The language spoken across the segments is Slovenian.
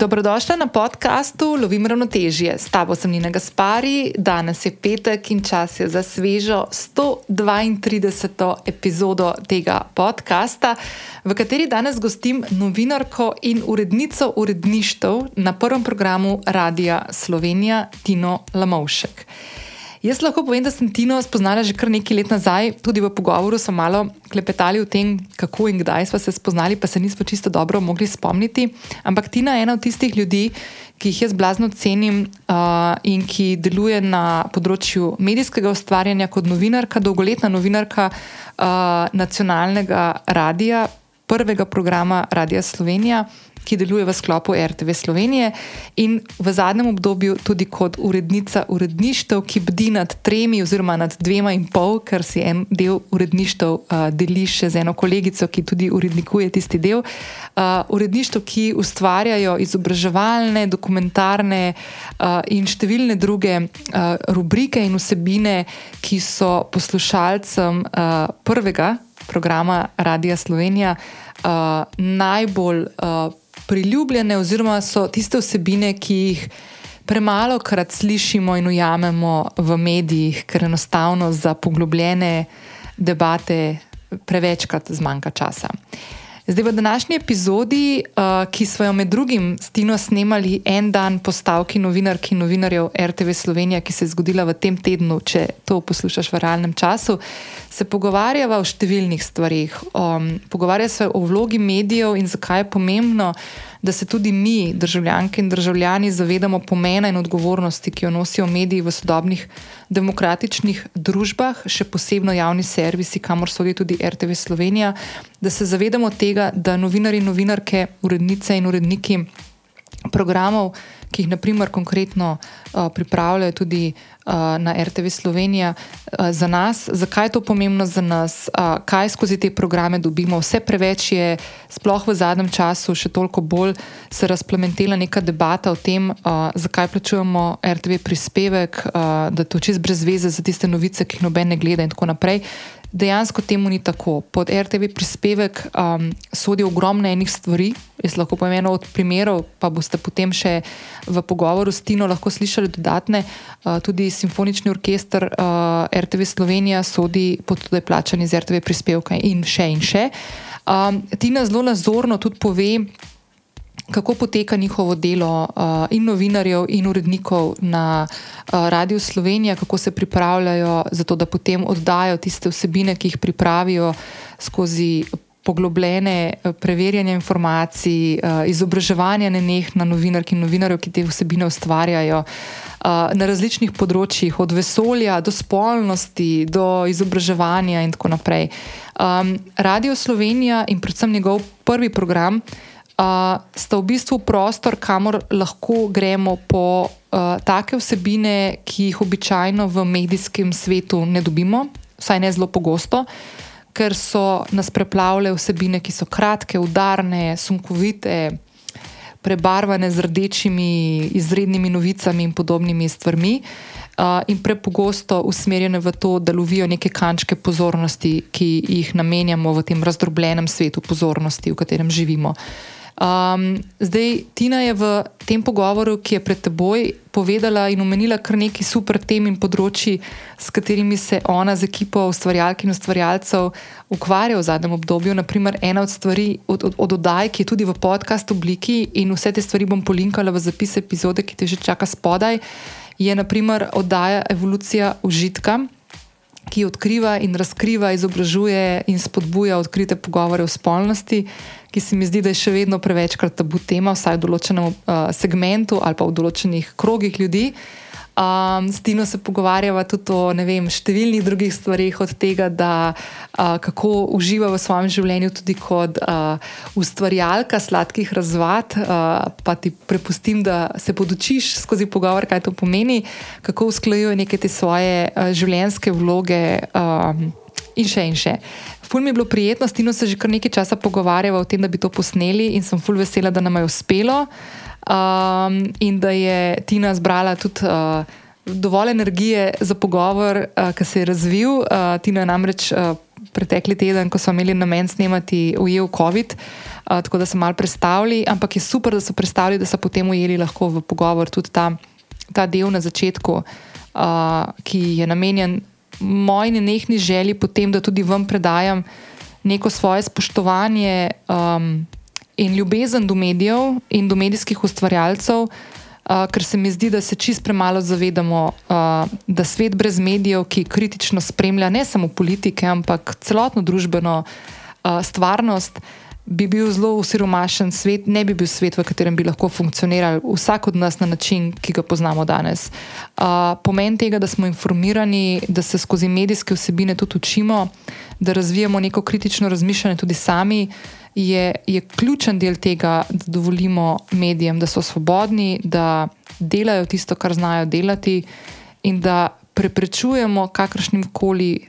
Dobrodošla na podkastu Lovim ravnotežje. S tabo sem Nina Gaspari, danes je petek in čas je za svežo 132. epizodo tega podcasta, v kateri danes gostim novinarko in urednico uredništev na prvem programu Radia Slovenija Tino Lamovšek. Jaz lahko povem, da sem Tino spoznala že kar nekaj let nazaj, tudi v pogovoru smo malo klepetali o tem, kako in kdaj smo se spoznali, pa se nismo čisto dobro mogli spomniti. Ampak Tina je ena od tistih ljudi, ki jih jaz blazno cenim uh, in ki deluje na področju medijskega ustvarjanja kot novinarka, dolgoletna novinarka uh, nacionalnega radia, prvega programa Radia Slovenija ki deluje v sklopu RTV Slovenije in v zadnjem obdobju tudi kot urednica uredništev, ki bdi nad tremi oziroma nad dvema in pol, ker si en del uredništev uh, deli še z eno kolegico, ki tudi urednikuje tisti del. Uh, uredništev, ki ustvarjajo izobraževalne, dokumentarne uh, in številne druge uh, rubrike in vsebine, ki so poslušalcem uh, prvega programa Radia Slovenija uh, najbolj uh, priljubljene, oziroma so tiste vsebine, ki jih premalo krat slišimo in ujamemo v medijih, ker enostavno za poglobljene debate prevečkrat zmanjka časa. Zdaj, v današnji epizodi, uh, ki smo jo med drugim s Tino snemali en dan po stavki novinark in novinarjev RTV Slovenija, ki se je zgodila v tem tednu, če to poslušaš v realnem času, se pogovarjava o številnih stvarih. Um, pogovarja se o vlogi medijev in zakaj je pomembno, da se tudi mi, državljanke in državljani, zavedamo pomena in odgovornosti, ki jo nosijo mediji v sodobnih demokratičnih družbah, še posebej javni servisi, kamor sodi tudi RTV Slovenija, da se zavedamo tega, da novinari in novinarke, urednice in uredniki programov, ki jih naprimer konkretno uh, pripravljajo tudi uh, na RTV Slovenija za nas, zakaj je to pomembno za nas, kaj skozi te programe dobimo. Vse preveč je, sploh v zadnjem času, še toliko bolj se razplementela neka debata o tem, zakaj plačujemo RTV prispevek, da je to čist brez veze za tiste novice, ki jih noben ne gleda in tako naprej. Dejansko temu ni tako. Pod RTV prispevek um, sodi ogromno enih stvari. Jaz lahko povem eno od primerov, pa boste potem še v pogovoru s Tino lahko slišali dodatne. Uh, tudi simfonični orkester uh, RTV Slovenija sodi pod to, da je plačan iz RTV prispevka in še in še. Um, Tina zelo nazorno tudi pove, kako poteka njihovo delo uh, in novinarjev, in urednikov na uh, Radiu Slovenija, kako se pripravljajo za to, da potem oddajo tiste vsebine, ki jih pripravijo skozi. Poglobljene uh, preverjanje informacij, izobraževanje na njih, na novinarke in novinarjev, ki te vsebine ustvarjajo na različnih področjih, od vesolja do spolnosti, do izobraževanja in tako naprej. Um, Radio Slovenija in predvsem njegov prvi program uh, sta v bistvu prostor, kamor lahko gremo po uh, take vsebine, ki jih običajno v medijskem svetu ne dobimo, vsaj ne zelo pogosto, ker so nas preplavljale vsebine, ki so kratke, udarne, sunkovite. Prebarvane z rdečimi, izrednimi novicami in podobnimi stvarmi, uh, in prepogosto usmerjene v to, da lovijo neke kančke pozornosti, ki jih namenjamo v tem razdrobljenem svetu pozornosti, v katerem živimo. Uh, Um, zdaj, Tina je v tem pogovoru, ki je pred teboj, povedala in omenila kar nekaj super tem in področji, s katerimi se ona z ekipo ustvarjalk in ustvarjalcev ukvarja v zadnjem obdobju. Naprimer, ena od stvari, od, od, od oddaj, ki je tudi v podcast obliki in vse te stvari bom polinkala v zapis epizode, ki te že čaka spodaj, je naprimer oddaja Evolucija užitka. Ki odkriva in razkriva, izobražuje in spodbuja odkrite pogovore o spolnosti, ki se mi zdi, da je še vedno prevečkrat tabu tema, vsaj v določenem uh, segmentu ali pa v določenih krogih ljudi. Um, s Tino se pogovarjava tudi o vem, številnih drugih stvarih, od tega, da, uh, kako uživa v svojem življenju tudi kot uh, ustvarjalka sladkih razvad. Uh, pa ti prepustim, da se podučiš skozi pogovor, kaj to pomeni, kako usklajujejo neke te svoje uh, življenjske vloge um, in še in še. Ful mi je bilo prijetno, s Tino se že kar nekaj časa pogovarjava o tem, da bi to posneli in sem ful vesela, da nam je uspelo um, in da je Tina zbrala tudi. Uh, Dovolj energije za pogovor, uh, ki se je razvil. Uh, Tina je namreč uh, pretekli teden, ko smo imeli namen snemati, ujel COVID, uh, tako da so mal predstavili, ampak je super, da so predstavili, da so potem ujeli lahko v pogovor tudi ta, ta del na začetku, uh, ki je namenjen moji nenehni želji, potem, da tudi vam predajam neko svoje spoštovanje um, in ljubezen do medijev in do medijskih ustvarjalcev. Uh, ker se mi zdi, da se čist premalo zavedamo, uh, da svet brez medijev, ki kritično spremlja ne samo politike, ampak celotno družbeno uh, stvarnost, bi bil zelo usiromašen svet, ne bi bil svet, v katerem bi lahko funkcionirali vsak od nas na način, ki ga poznamo danes. Uh, pomen tega, da smo informirani, da se skozi medijske vsebine tudi učimo, da razvijamo neko kritično razmišljanje tudi sami je, je ključen del tega, da dovolimo medijem, da so svobodni, da delajo tisto, kar znajo delati, in da preprečujemo kakršnim koli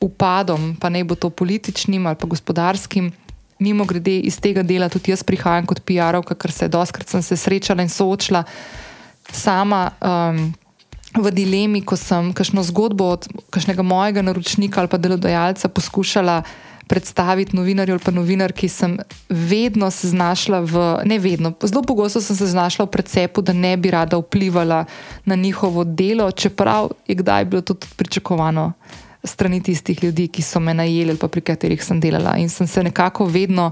upadom, pa naj bo to političnim ali pa gospodarskim. Mimo grede iz tega dela tudi jaz prihajam kot PR-ovka, ker se doskrat sem se srečala in soočila sama. Um, V dilemi, ko sem kakšno zgodbo od kakšnega mojega naročnika ali pa delodajalca poskušala uh, predstaviti novinarju ali pa novinarki, sem vedno se znašla v, ne vedno, zelo pogosto sem se znašla v precepu, da ne bi rada vplivala na njihovo delo, čeprav je kdaj bilo to tudi pričakovano strani tistih ljudi, ki so me najeli ali pa pri katerih sem delala. In sem se nekako vedno.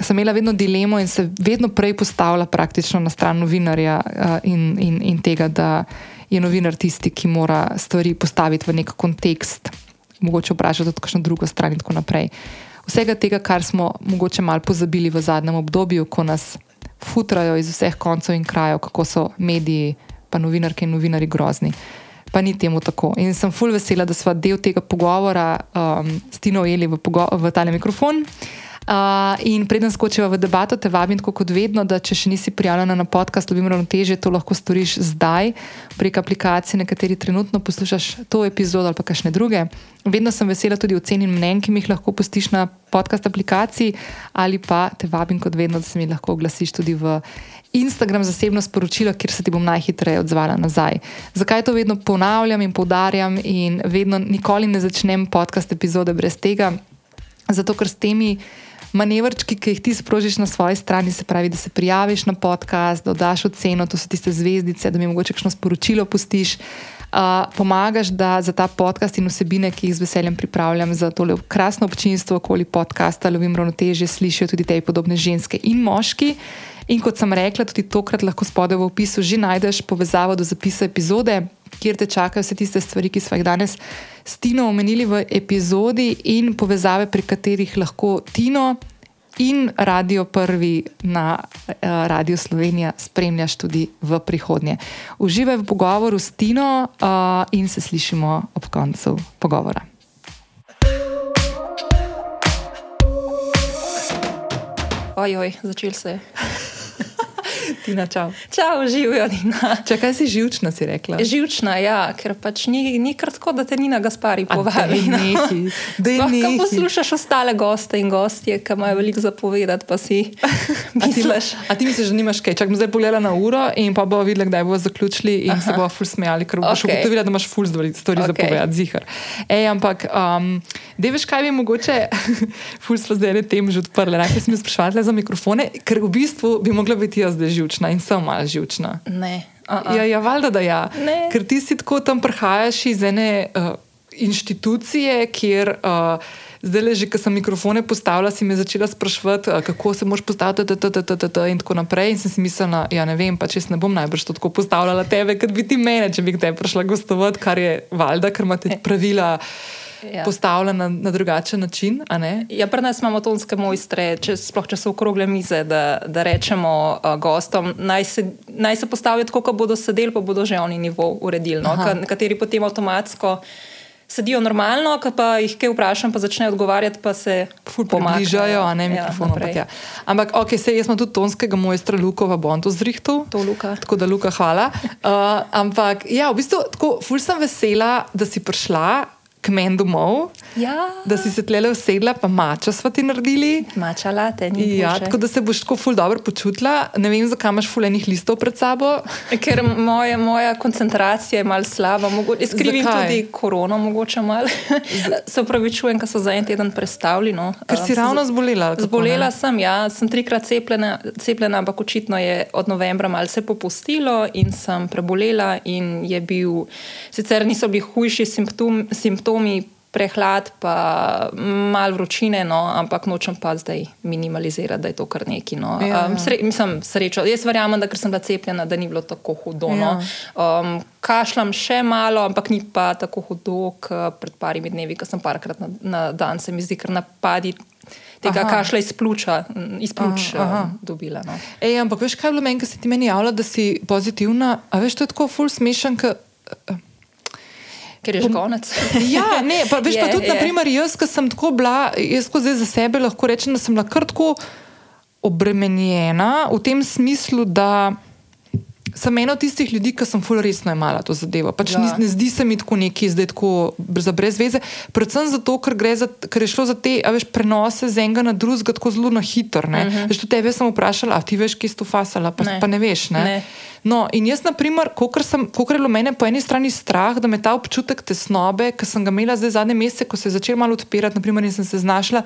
Sem imela vedno dilemo in se vedno prej postavila praktično na stran novinarja uh, in, in, in tega, da je novinar tisti, ki mora stvari postaviti v nek kontekst mogoče vprašati tudi kakšno drugo stran in tako naprej. Vsega tega, kar smo mogoče malo pozabili v zadnjem obdobju, ko nas futrajo iz vseh koncev in krajev, kako so mediji, pa novinarke in novinari grozni. Pa ni temu tako. In sem fulj vesela, da smo del tega pogovora um, s Tino ujeli v, v tale mikrofon. Uh, in preden skočiva v debato, te vabim, kot vedno, da če še nisi prijavljena na podcast, dobim ravnoteže, to lahko storiš zdaj prek aplikacije, na kateri trenutno poslušaš to epizodo ali pa kakšne druge. Vedno sem vesela tudi ocen in mnen, ki mi jih lahko pustiš na podcast aplikaciji, ali pa te vabim, kot vedno, da se mi lahko oglasiš tudi v Instagram zasebno sporočilo, kjer se ti bom najhitreje odzvala nazaj. Zakaj to vedno ponavljam in poudarjam, in vedno nikoli ne začnem podcast epizode brez tega? Zato, ker s temi manevrčki, ki jih ti sprožiš na svoji strani, se pravi, da se prijaviš na podcast, da daš oceno, to so tiste zvezdice, da mi mogoče kakšno sporočilo pustiš. Uh, pomagaš, da za ta podcast in vsebine, ki jih z veseljem pripravljam za tole krasno občinstvo okoli podcasta, lovim ravnotežje, slišijo tudi te podobne ženske in moški. In kot sem rekla, tudi tokrat lahko spodaj v opisu že najdeš povezavo do zapisa epizode, kjer te čakajo vse tiste stvari, ki smo jih danes s Tino omenili v epizodi, in povezave, pri katerih lahko Tino in Radio Prvi na uh, Radio Slovenija spremljaš tudi v prihodnje. Uživaj v pogovoru s Tino uh, in se slišimo ob koncu pogovora. Ojoj, začel se je. Tina, čau. Čau, živijo, Nina. Če kaj si živčna, si rekla? Živčna, ja, ker pač ni, ni kar tako, da te Nina Gaspari povabi. Da ne poslušaš ostale goste in gostje, ki imajo veliko zapovedati, pa si misliš. A ti misliš, da nimaš kaj? Čak bom zdaj pogledala na uro in pa bo videla, kdaj bomo zaključili in Aha. se bo ful smejali, ker boš okay. ugotovila, da imaš ful stvari okay. zapovedati, zihar. Ej, ampak, um, da veš, kaj bi mogoče, ful smo zdaj tem že odprli. Najprej sem jih sprašvala za mikrofone, ker v bistvu bi mogla biti jaz zdaj živčna in sem malo živčna. Ne. Uh -uh. Ja, ja valjda, da ja. Ne. Ker ti si tako tam prihajaš iz ene uh, inštitucije, kjer. Uh, Zdaj, le, že ko sem mikrofone postavila, si me začela sprašovati, kako se moraš postaviti, in tako naprej. In sem si mislila, ja, ne vem, pa če ne bom najbrž tako postavljala tebe, kot bi ti mene, če bi te prišla gostovati, kar je valjda, ker imate pravila ja. postavljena na drugačen način. Ja, pri nas imamo tonske mojstre, če, sploh če so okrogle mize, da, da rečemo uh, gostom, naj se, naj se postavijo tako, kot bodo sedeli, pa bodo že oni nivo uredili. No? Nekateri potem avtomatsko. Sedijo normalno, ko pa jih kaj vprašam, pa začnejo odgovarjati, pa se približajo, a ne ja, mikrofon. Ja, ja. Ampak, ok, se jaz imam tudi tonskega mojstra Lukova Bonto zrihtu. To Luka. Tako da, Luka, hvala. Uh, ampak, ja, v bistvu, tako, ful sem vesela, da si prišla, k meni domov, Ja, da si se tlele usedla, pa mačo smo ti naredili. mača late, ni Ja, tako da se boš tako ful dobro počutila. Ne vem, zakaj imaš ful enih listov pred sabo. Ker moja, moja koncentracija je malo slaba, mogoče skrivim Zakaj? tudi korono, mogoče malo. Se upravičujem, ker so za en teden prestavili. No. Ker si ravno zbolela. kako, Zbolela ne? sem, ja, sem trikrat cepljena, cepljena, ampak očitno je od novembra malce popustilo in sem prebolela. In je bil, sicer niso bili hujši simptom, simptomi, prehlad, pa malo vročine, no, ampak nočem pa zdaj minimalizirati, da je to kar neki. No. Ja, ja. Um, sre, mislim, srečo. Jaz verjamem, da ker sem bila cepljena, da ni bilo tako hudo. No. Um, kašljam še malo, ampak ni pa tako hudo, kot pred parimi dnevi, ko sem parkrat na, na dan, se mi zdi, ker napadi tega Aha. kašlja iz pljuča, iz pljuč Aha, aha. aha, dobila. No. Ej, ampak veš, kaj je bilo meni, ko si ti meni javila, da si pozitivna? A veš, to je tako ful smešen. Ka, Ker je že konec. ja, ne, pa veš, pa Je, tudi, je. naprimer, jaz, ki sem tako bila, jaz ko zdaj za sebe lahko rečem, da sem bila kar tako obremenjena v tem smislu, da sem ena od tistih ljudi, ki sem ful resno imala to zadevo. Pač Ja. ni, ne zdi se mi tako neki zdaj tako za brez veze. Predvsem zato, ker, za, ker je šlo za te a veš, prenose z enega na drugega tako zelo na hitro. Uh -huh. Tudi tebe sem vprašala, a ti veš, kje si to fasala, pa. Ne. pa ne veš. Ne? Ne. No, in jaz, na primer, kolikor kolikor je bilo mene po eni strani strah, da me ta občutek tesnobe, ki sem ga imela zdaj zadnje mesece, ko se je začel malo odpirati, naprimer, in sem se znašla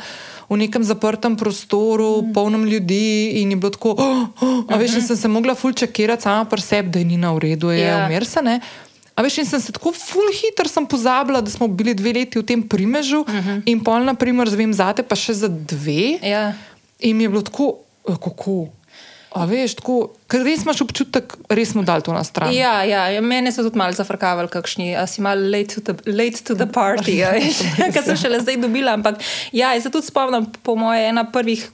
v nekem zaprtem prostoru, mm. polnem ljudi, in je bilo tako, oh, oh, a veš, in sem se mogla fulčekirati sama pri sebi, da je ni na uredu, je Ja. yeah. umir se ne. A veš, in sem se tako ful hitro sem pozabila, da smo bili dve leti v tem primežu, uh -huh. in pol, naprimer, zvem zate, pa še za dve. Ja. In mi je bilo tako, "Eh, kako. A veš, tako, ker res imaš občutek, res smo dali to na stran. Ja, ja, mene so tudi malo zafrkavali, kakšni, a si malo late to the, late to the party, a veš, kar sem šele zdaj dobila. Ampak ja, jaz se tudi spomnim, po moje, ena prvih.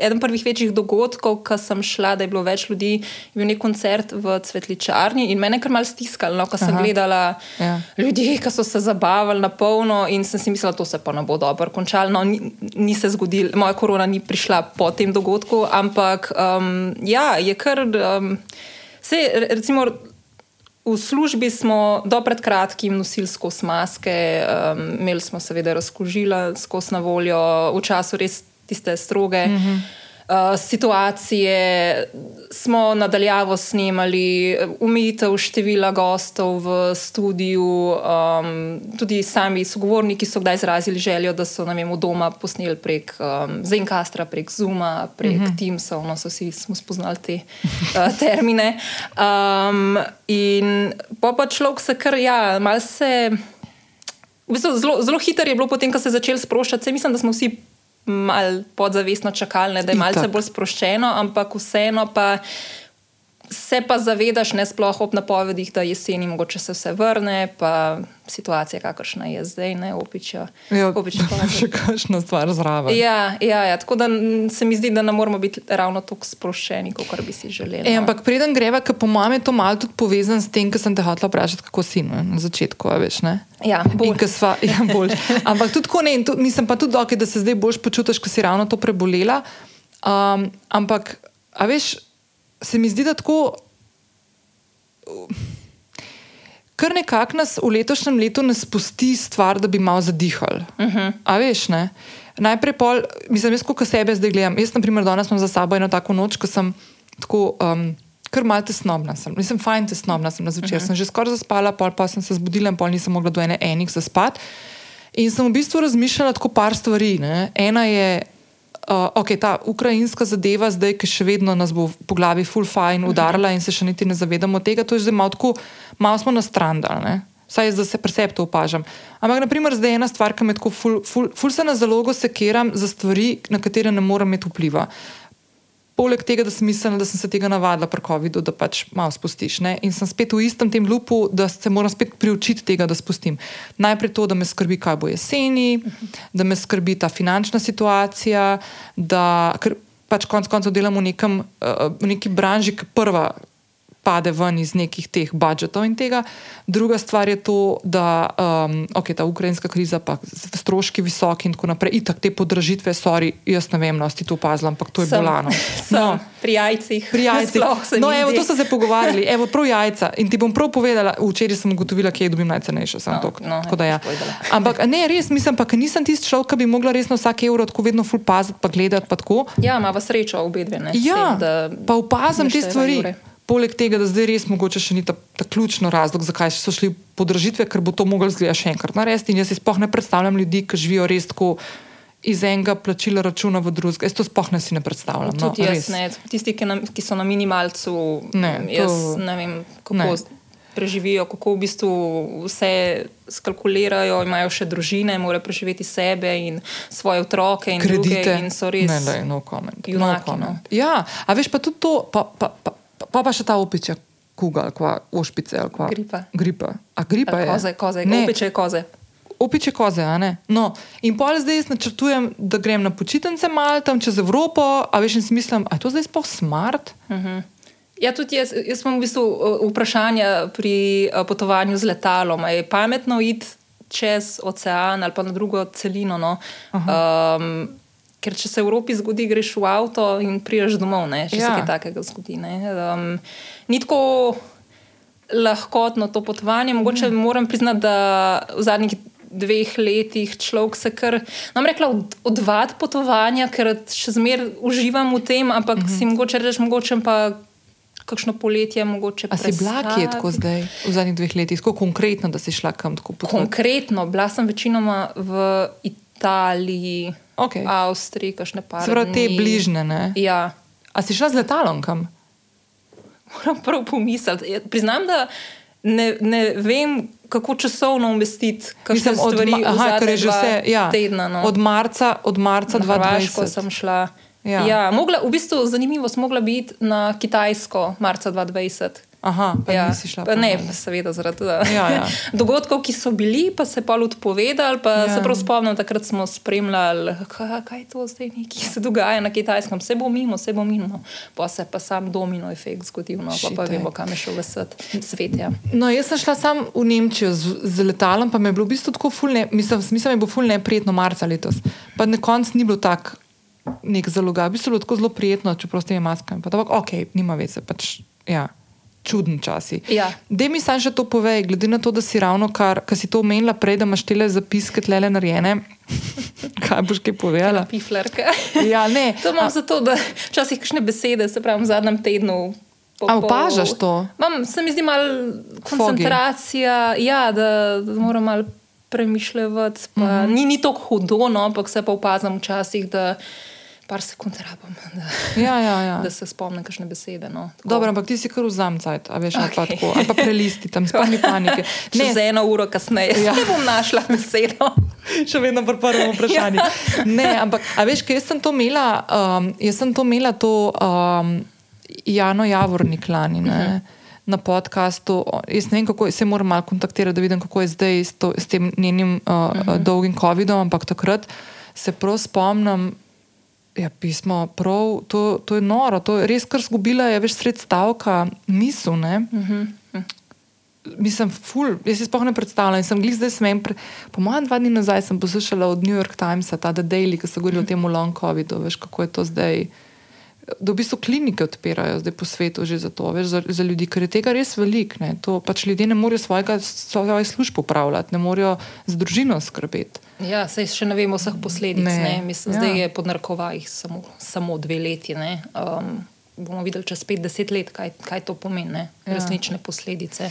Eden prvih večjih dogodkov, ko sem šla, da je bilo več ljudi, je bil nek koncert v Cvetličarni in mene kar mal stiskalo, no, ko sem Aha. gledala Ja. ljudi, ki so se zabavali na polno in sem si mislila, da se pa ne bo dobro končalo. No, ni, ni se zgodilo, moja korona ni prišla po tem dogodku, ampak um, ja, je kar. Um, se, recimo, V službi smo do pred kratkim nosili skozi maske, um, imeli smo seveda razkožila skozi na voljo, v času res tiste stroge mm -hmm. uh, situacije. Smo nadaljavo snemali, umitev števila gostov v studiu, um, tudi sami sogovorniki so kdaj izrazili željo, da so nam v doma posneli prek um, Zencastra, prek Zuma, prek mm -hmm. Teamsov, no so vsi smo spoznali te uh, termine. Um, in pa pa človek se kar, ja, mal se. V bistvu zelo, zelo hitro je bilo potem, ko se je začel sproščati. Saj mislim, da smo vsi malo podzavestno čakali, ne, da je malce bolj sproščeno, ampak vseeno pa se pa zavedaš, ne sploh ob napovedih, da jeseni mogoče se vse vrne, pa situacija, kakršna je zdaj, ne opiča. Ja, opiča še kakšna stvar zraven. Ja, ja, ja, tako da se mi zdi, da ne moramo biti ravno tako sproščeni, kot bi si želeli. E, ampak preden greva, ker po mojem je to malo tudi povezano s tem, kar sem te hotela vprašati, kako si no, na začetku, veš. Ne? Ja, bolj. Sva, ja, bolj. Ampak tudi tako ne, in to, mislim pa tudi, okay, da se zdaj boljš počutiš, ko si ravno to prebolela. Um, ampak, a veš, se mi zdi, da tako. Kar nekako nas v letošnjem letu ne spusti stvar, da bi malo zadihali. Uh -huh. A veš, ne? Najprej pol, mislim, jaz kot sebe zdaj gledam. Jaz, na primer, danes imam za sabo eno tako noč, ko sem tako. Um, Ker malo tesnobna sem, nisem fajn tesnobna sem na zvečer, uh -huh. sem že skoraj zaspala, pol pa sem se zbudila in pol nisem mogla do ene enih zaspati. In sem v bistvu razmišljala tako par stvari. Ne. Ena je, uh, okay, ta ukrajinska zadeva, zdaj, ki še vedno nas bo po glavi full fajn udarila in se še niti ne zavedamo tega, to je zdaj malo tako, malo smo nastrandali. Ne. Saj jaz, da se pri sebi to opažam. Ampak, naprimer, zdaj je ena stvar, ki me tako ful, ful, ful se na zalogo sekiram za stvari, na katere ne morem imeti vpliva. Poleg tega, da sem mislila, da sem se tega navadila pri COVID-u, da pač malo spustiš. Ne? In sem spet v istem tem lupu, da se moram spet priučiti tega, da spustim. Najprej to, da me skrbi, kaj bo jeseni, da me skrbi ta finančna situacija, da pač konec koncev delam v, nekem, uh, v neki branži, ki prva pade ven iz nekih teh budžetov in tega. Druga stvar je to, da um, okay, ta ukrajinska kriza, pa stroški visoki in tako naprej, itak te podražitve, sorry, jaz ne vem, no, si to opazila, ampak to je Sem. bolano. No, pri jajcih. Pri jajcih. No, evo, to so se pogovarjali, evo, prav jajca. In ti bom prav povedala, včeraj sem ugotovila, kje dobim najcenejše. No, No, no, tako da ja. Ampak ne, res mislim, pa nisem tisti človek, ki bi mogla res na vsak evro tako vedno ful paziti, pa gledati. Pa tako. Ja, ima srečo obe dve. Ne, ja, tem, da pa opazim te stvari. evre. Poleg tega, da zdaj res mogoče še ni ta, ta ključni razlog, zakaj so šli podražitve, ker bo to moglo zgleda še enkrat narediti. In jaz si sploh ne predstavljam ljudi, ki živijo res tako iz enega plačila računa v drugega. Jaz to sploh ne si ne predstavljam. No, Tudi jaz res. ne. Tisti, ki, na, ki so na minimalcu, Ne, jaz to- ne vem, kako ne. preživijo, kako v bistvu vse skalkulirajo, imajo še družine, morajo preživeti sebe in svoje otroke in kredite. druge. In so res. Ne, ne, no comment. junaki, no no. comment. Ja, a veš pa tudi to, pa pa, pa, pa, pa, še ta opičja kuga, ali kva, ošpice, ali kva. Gripa. Gripa. A gripa je. Koze, koze, Ne, opiče koze. Opiče koze, a ne. No, in pol zdaj jaz načrtujem, da grem na počitnice mal tam čez Evropo, a veš in si mislim, a je to zdaj sploh smart? Ja, tudi jaz, jaz imam v bistvu uh, vprašanja pri uh, potovanju z letalom. Je pametno iti čez ocean ali pa na drugo celino? No? Um, ker če se v Evropi zgodi, greš v avto in priješ domov, ne? če ja. se kaj takega zgodi. ne. Um, ni tako lahkotno to potovanje. Mogoče mm. moram priznati, da v zadnjih dveh letih človek se kar, nam rekla, od, odvad potovanja, ker še zmeraj uživam v tem, ampak mm -hmm. si mogoče rečeš, mogoče pa kakšno poletje, mogoče A si bila kje prestavi. tako zdaj, v zadnjih dveh letih, tako konkretno, da si šla kam tako potovati? Konkretno, bila sem večinoma v Italiji, Okej. Avstriji, kakšne pa. Pravi, te bližnje, ne? Ja. A si šla z letalom kam? Moram prav pomisliti. Ja, Priznam, da ne, ne vem, kako časovno umestiti kakšne Mislim, od, aha, je že vse. Ja, Tedna, no. Od marca, od marca Na Hrvaško 2020. sem šla. Ja. Ja. Ja, mogla, v bistvu zanimivo, smo mogla biti na Kitajsko marca 2020. Aha, pa Ja, nisi šla. pa ne, pa seveda zaradi tega. Ja, ja. dogodkov, ki so bili, pa se pa odpovedali. Pa Ja. Se prav spomnim, takrat smo spremljali, kaj, kaj to zdaj, ki se dogaja na Kitajskem. Vse bo mimo, vse bo mimo. Pa se pa sam domino efekt zgodil, no, pa, pa Šitek. vemo, kam je šel v svet. svet ja. No, jaz sem šla sam v Nemčijo z, z letalom, pa mi je bilo v bistvu tako fulne, mislim, mislim, je bilo fulne prijetno marca letos. Pa na koncu ni bilo tako nek zaloga, v bistvu je bilo tako zelo prijetno, čeprav s temi maskami. Pa tako, ok, nima veze, pač, ja. Čudni časi. Ja. Dej mi sam še to povej, glede na to, da si ravno kar, kar si to omenila prej, da imaš tele zapiske tlele narejene. Kaj boš kaj povedala? Piflerke. Ja, ne. To imam zato, da včasih kakšne besede, se pravi, v zadnjem tednu. po A opažaš to? Mam, se mi zdi malo koncentracija, ja, da, da moram malo premišljati. Pa, Mhm. -huh. Ni, ni tako hudo, no, ampak se pa opazam včasih, da par sekund rabim, da, Ja, ja, ja. da se spomnim kakšne besede. No, Tako. Dobro, ampak ti si kar vzam cajt, a veš, okay. pa tako, ali pa prelisti tam, spomni panike. Čez eno uro kasneje Ja. ne bom našla besedo. še vedno pri prvem vprašanju. Ja. Ne, ampak, veš, ker jaz sem to imela, um, jaz sem to imela to um, Jano Javornik lani. Mhm. Ne? Na podkastu, jaz ne vem, kako se moram malo kontaktirati, da vidim, kako je zdaj s, to, s tem njenim uh, uh Mhm. -huh. dolgim COVID-om, ampak takrat se prav spomnim, ja, pismo, prav, to, to je noro, to je res kar zgubila, je več sred stavka, misel. Ne? Uh Mhm. -huh. Mislim, ful, jaz si sploh ne predstavljam. In Sem glih zdaj smem, pre... po mojem, dva dni nazaj sem poslušala od New York Timesa, ta The Daily, ki so govorili o tem long COVID-u, veš, kako je to zdaj. Da v bistvu klinike odpirajo zdaj po svetu že za to, veš, za, za ljudi, ker je tega res veliko. To Pač ljudje ne morejo svojega, svoje službe upravljati, ne morejo z družino skrbeti. Ja, sej še ne vemo vseh posledic. Ne. Ne. Mislim, Ja. ja. Zdaj je pod narekovajih samo, samo dve leti. ne. Um, bomo videli čez 50 let, kaj, kaj to pomeni, ne. Ja. resnične posledice.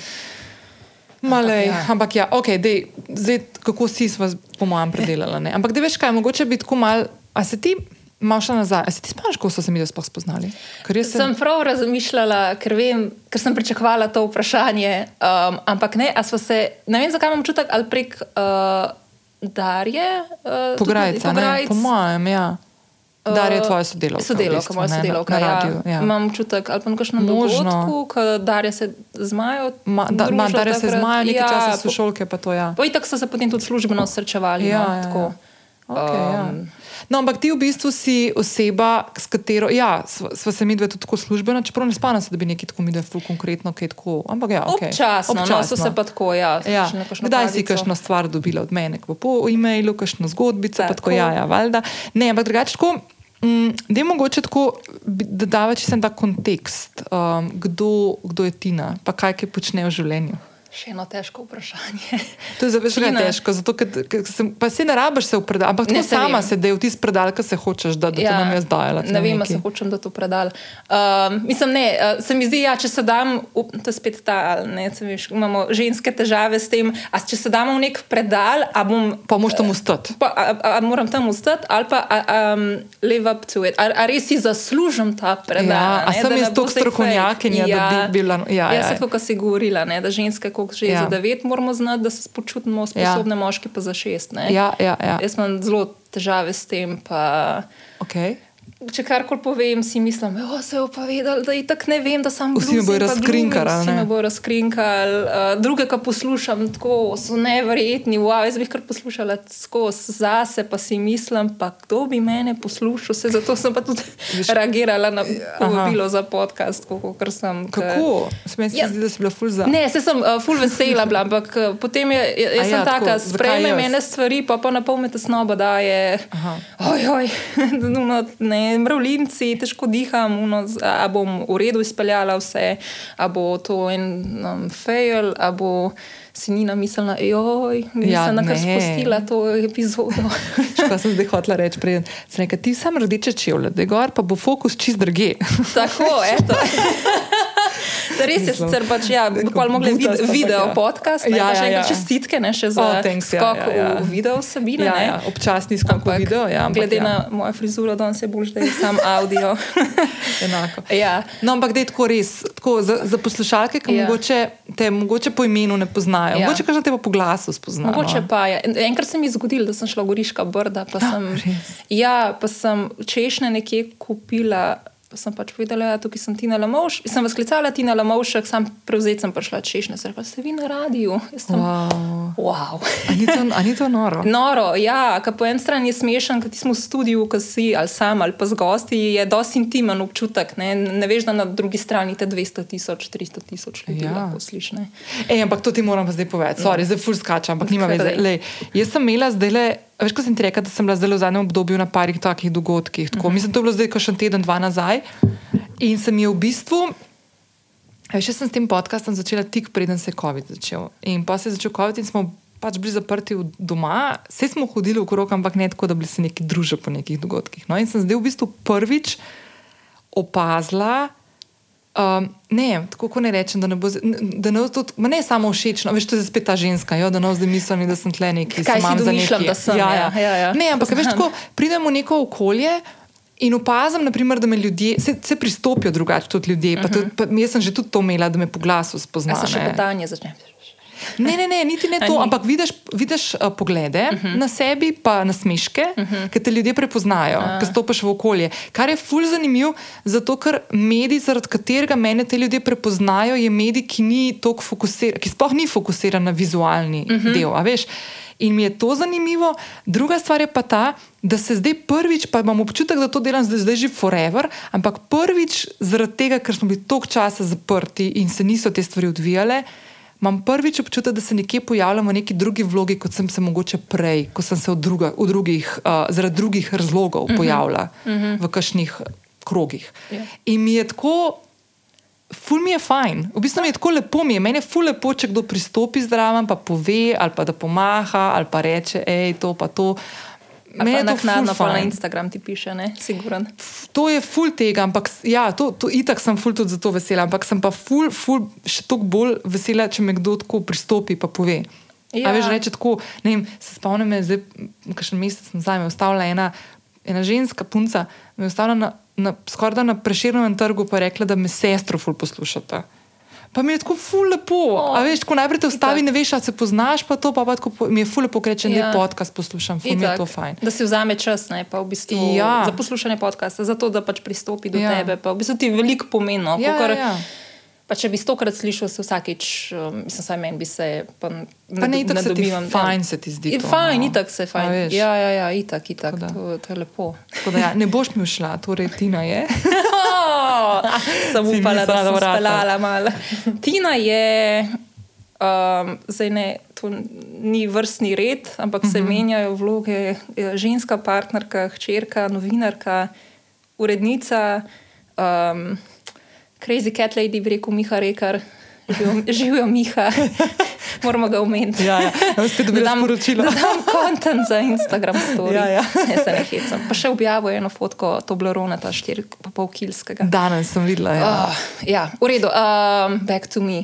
Malej, ja. Ja. Ampak ja, ok, dej, zdaj kako si vas, po mojem, predelala. Ne? Ampak da veš kaj, mogoče bi tako mal, a se ti. Malo še nazaj. A si ti spomniš, kako so se mi da sploh spoznali? Jaz Sem prav razmišljala, ker, vem, ker sem pričakovala to vprašanje. Um, ampak ne, se, ne vem, zakaj imam čutek, ali prek uh, Darje. Uh, Pograjca, ne? Po mojem, ja. Dar je tvoja sodelavka. v Sodelavka, bistvu, moja ne, na- sodelavka. Na Ja. radiju, ja. Imam čutek, ali pa na kakšnem dogodku, Darja se zmajo. Ma, da, ma, družila Darja se zmaja, nekaj ja, časa po- so šolke, pa to ja. Pa itak so se potem tudi službeno srečevali. Ja, no, ja, tako. ja. Okay, ja. No, ampak ti v bistvu si oseba, s katero, ja, sva, sva se mi dve tudi tako službena, čeprav ne spana se, da bi neki tako mi dve konkretno kaj tako. Ampak ja, okay. Občasno, no, so se pa tako, ja. Ja. Kdaj si kakšno stvar dobila od mene, kako po e-mailu, kakšno zgodbico, pa tako, Tako. ja, ja, valjda. Ne, ampak drugače tako. Mm, da je mogoče tako, da dava če sem ta kontekst, um, kdo, kdo je Tina, pa kaj, kaj počne v življenju. Še eno težko vprašanje. To je zelo težko, zato ker, ker sem, pa se ne rabiš se upredati, ampak Ne, tako sama vem. se da je v tisti predal, ki se hočeš, da, da ja, te nam jaz dajala. ne vem, a se hočem, da to predal. Um, mislim, ne, uh, se mi zdi, ja, če se dam, up, to je spet ta, ne, veš, imamo ženske težave s tem, a če se damo v nek predal, a bom. Pa moš tam ustati. Pa, a, a, a moram tam ustati, ali pa a, um, live up to it. A, a res si zaslužim ta predal? Ja, a ne, sem da jaz toliko zdaj strokovnjakinja, da bi bila- ja, ja, ja. ja. kot si govorila, ne, da ženske, koliko že Ja. ja. za devet, moramo znati, da se počutimo sposobne, ja. moški pa za šest. Ne. Ja, ja, ja. Jaz imam zelo težave s tem. Pa, Okay. Če karkoli povem, si mislim, da se je povedal, da je tako ne vem, da sem Vsi me bojo razkrinkali, ali Vsi me bojo razkrinkali. Uh, druge, ki poslušam, tako so neverjetni. Wow, jaz bi kar poslušala skozi zase, pa si mislim, pa kdo bi mene poslušal. Se, zato sem pa tudi reagirala na povabilo za podcast, kot sem. ke- Kako? Smej se Ja. zdi, da si bila ful za. Ne, se sem uh, full vesela, bila, ampak uh, potem je, jaz ja, sem tako, taka, zakaj sprejme jaz? mene stvari, pa pa na pol me tesnoba daje. Ojoj, no, ne, mravljinci, težko diham, uno, a bom v redu izpeljala vse, a bo to en um, fail, a bo si Nina mislila, joj, Ja, nisem ja, kar spustila to epizodo. Kaj sem zdaj hotela reči? Prej sem rekla, ti sam rdeče čevlje, da je gor, pa bo fokus čist druge. Tako, eto. Res je, sicer pač, ja, pa mogli vid, ampak video ja. podcast, ne, Ja, še ja, enkrat ja. čestitke, ne, še za Oh, thanks, ja, skok ja, ja. v video vsebine. Ja, ja, občasni skok v video. Ja, ampak glede ja, na mojo frizuro, danes je bolj, da je sam audio. enako. ja. No, ampak da je tako res. Tako, za, za poslušalke, ki Ja. ja. mogoče te mogoče po imenu ne poznajo, Ja. ja. mogoče kažete pa po glasu spoznajo. Mogoče pa je. En- Enkrat se mi je zgodilo, da sem šla v Goriška brda. Pa sem, res? ja, pa sem češnje nekje kupila. Pa sem pač povedala, da ja, tukaj sem Tina Lamovš. Sem vas klicala Tina Lamovšek, sam prevzet sem prišla češnje. Sem rekla, ste vi na radiju? Jaz sem, Wow. wow. A ni to, a ni to noro? Noro, ja, ker po eni strani je smešen, ker ti smo v studiu, ki si ali sam ali pa z gosti, je dosti intimen občutek. Ne, ne veš, da na drugi strani te 200 tisoč, 300 tisoč ljudi Ja. lahko slišiš. Ej, ampak to ti moram pa zdaj povedati. Sorry, zdaj ful skačam, ampak nima veze. Lej, jaz sem imela zdaj le. Veš, ko sem ti rekla, da sem bila zdaj v zadnjem obdobju na parih takih dogodkih. Tako, uh -huh. Mislim, da je bilo zdaj kakšen teden, dva nazaj. In sem je v bistvu. Veš, jaz sem s tem podcastom začela tik preden se je COVID začel. In pa se je začel COVID in smo pač bili zaprti doma, vse smo hodili okrog, ampak ne tako, da bi se neki družili po nekih dogodkih. No, in sem zdaj v bistvu prvič opazila. Um, ne, tako kot ne rečem, da ne bo, da ne, bo tudi, ma ne samo všečno, veš, to je spet ta ženska, jo, da ne zdaj mislim, da sem tle neki. Kaj se si domišljam, da sem, Ja, ja, ja, ja. Ne, ampak veš, tako pridemo v neko okolje. In opazim, naprimer, da me ljudje, se, se pristopijo drugače, tudi ljudje. Pa tudi, pa, jaz sem že tudi to imela, da me po glasu spoznajo. se še petanje začne. Ne, ne, ne, niti ne to, ampak vidiš, vidiš uh, poglede uh -huh. na sebi, pa na smeške, uh -huh. ki te ljudje prepoznajo, ki stopiš v okolje. Kar je fulj zanimivo, zato ker medij, zaradi katerega mene te ljudje prepoznajo, je medij, ki, ni fokusiran, ki sploh ni fokusiran na vizualni uh -huh. del. veš. In mi je to zanimivo. Druga stvar je pa ta, da se zdaj prvič, pa imam občutek, da to delam zdaj, zdaj že forever, ampak prvič zaradi tega, ker smo bili toliko časa zaprti in se niso te stvari odvijale, imam prvič občutek, da se nekje pojavljam v neki drugi vlogi, kot sem se mogoče prej, ko sem se v, druga, v drugih, uh, zaradi drugih razlogov pojavila uh -huh. v kakšnih krogih. Ja. In mi je tako. Ful mi je fajn, v bistvu mi je tako lepo, mi je meni je ful lepo, če kdo pristopi zdraven, pa pove, ali pa da pomaha, ali pa reče, hej, to pa to. Meni je naknadno pa na. Instagram ti piše, ne, siguren. To je ful tega, ampak ja, to, to itak sem ful tudi zato vesela, ampak sem pa ful, ful še toliko bolj vesela, če me kdo tako pristopi in pove. Ja. A Ja. veš, reče tako, ne vem, se spomnim, me zdaj, kakšen mesec nazaj, me je ustavila ena, ena ženska punca, me je ustavila na, na, skoraj da na preširnem trgu, pa je rekla, da me sestro ful poslušata. Pa mi je tako ful lepo. Oh, A veš, tako najprej te ustavi, ne veš, ali se poznaš, pa to pa, pa tako, mi je ful lepo, ker da Ja. je podcast poslušam, ful mi je to fajn. Da si vzame čas, ne, pa v bistvu Ja. za poslušanje podcasta, zato da pač pristopi do Ja. tebe. Pa v bistvu ti veliko pomeni. no, Ja, kakor- ja, ja. Pa če bi stokrat slišal, se vsakeč, um, mislim, saj meni bi se. Pa, Pa ne, itak se ti ja. fajn se ti zdi to, fajn, no. itak se A fajn. veš. Ja, ja, ja, itak, itak. Tako da. To, to je lepo. Tako da Ja, ne boš mi šla, torej Tina je. Sem Si upala, da sem speljala malo. Tina je, um, zdaj ne, to ni vrstni red, ampak se Mhm. menjajo vloge. Je Ženska partnerka, hčerka, novinarka, urednica, um, Crazy Cat Lady, bi rekel Miha Rekar, živijo, živijo Miha, moramo ga omeniti. Ja, ja. Ste dobili Da dam- sporočilo. Da dam kontent za Instagram story. Ja, ja. Ne, se ne hecam. Pa še objavil eno fotko Toblerona, ta 4,5 kilskega. Danes sem videla. Ja. Uh, ja, v redu, um, back to me.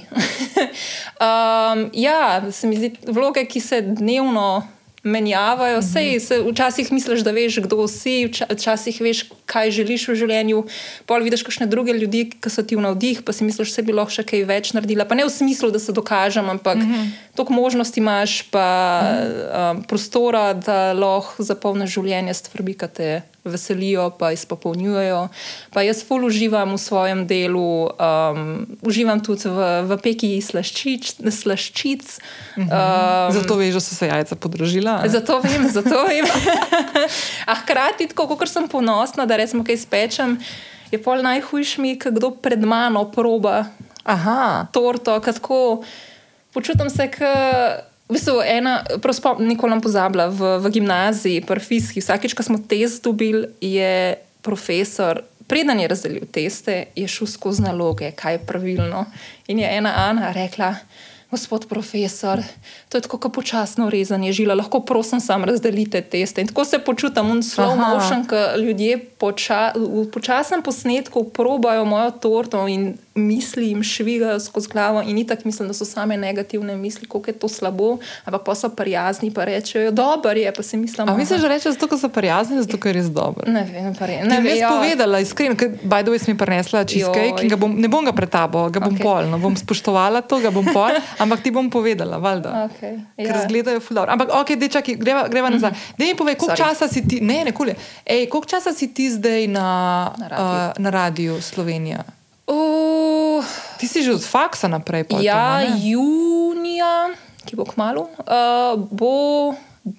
um, ja, se mi zdi, vloge, ki se dnevno menjavajo, Mhm. sej se včasih misliš, da veš, kdo si, vča- včasih veš, kaj želiš v življenju, pol vidiš kakšne druge ljudi, ki so ti v navdih, pa si misliš, da bi lahko še kaj več naredila. Pa ne v smislu, da se dokažem, ampak mm -hmm. Toliko možnosti imaš, pa um, prostora, da lahko zapolniš življenje s stvarmi, ki te veselijo, pa izpopolnjujejo. Pa jaz ful uživam v svojem delu, um, uživam tudi v, v peki slaščic. slaščic. Um, Zato veš, da so se jajca podražila. a? Zato vem, zato vem. A hkrati, tako kot sem ponosna, da recimo kaj spečem, je pol najhujš mi, kdo pred mano proba Aha. torto, ko tako počutim se, kot. V bistvu, ena, prav spom- nikoli ne pozabila, v, v gimnaziji, prviski, vsakeč, ko smo test dobili, je profesor, preden je razdelil teste, je šel skozi naloge, kaj je pravilno. In je ena Ana rekla, gospod profesor, to je tako kot počasno rezanje žila, lahko prosim sam razdelite teste. In tako se počutim, in slow Aha. motion, ko ljudje poča, v počasnem posnetku probajo mojo torto in misli jim švigajo skozi glavo in itak mislim, da so same negativne misli, kako je to slabo, ampak pa so prijazni, pa rečejo, dober je, pa si mislim, A misliš, da rečeš zato, ker so prijazni, zato, ker je res dober? Ne vem, pa re, Ne ne bi jaz povedala, iskreno, ker by the way sem ji prinesla cheesecake in ga bom, ne bom ga pretabo, ga bom okay. pol, no bom spoštovala to, ga bom pol, ampak ti bom povedala, valjda. Okay, Ker izgledajo fulano. Ampak, ok, dej, čakaj, greva, greva nazaj. Dej mi povej, koliko. Sorry. časa si ti, ne, nekoli, ej, koliko časa si ti zdaj na, Na radiu. uh, na radiju Slovenija? Uh, Ti si že od faksa naprej. pol ja, ne? junija, ki bo kmalo, uh, bo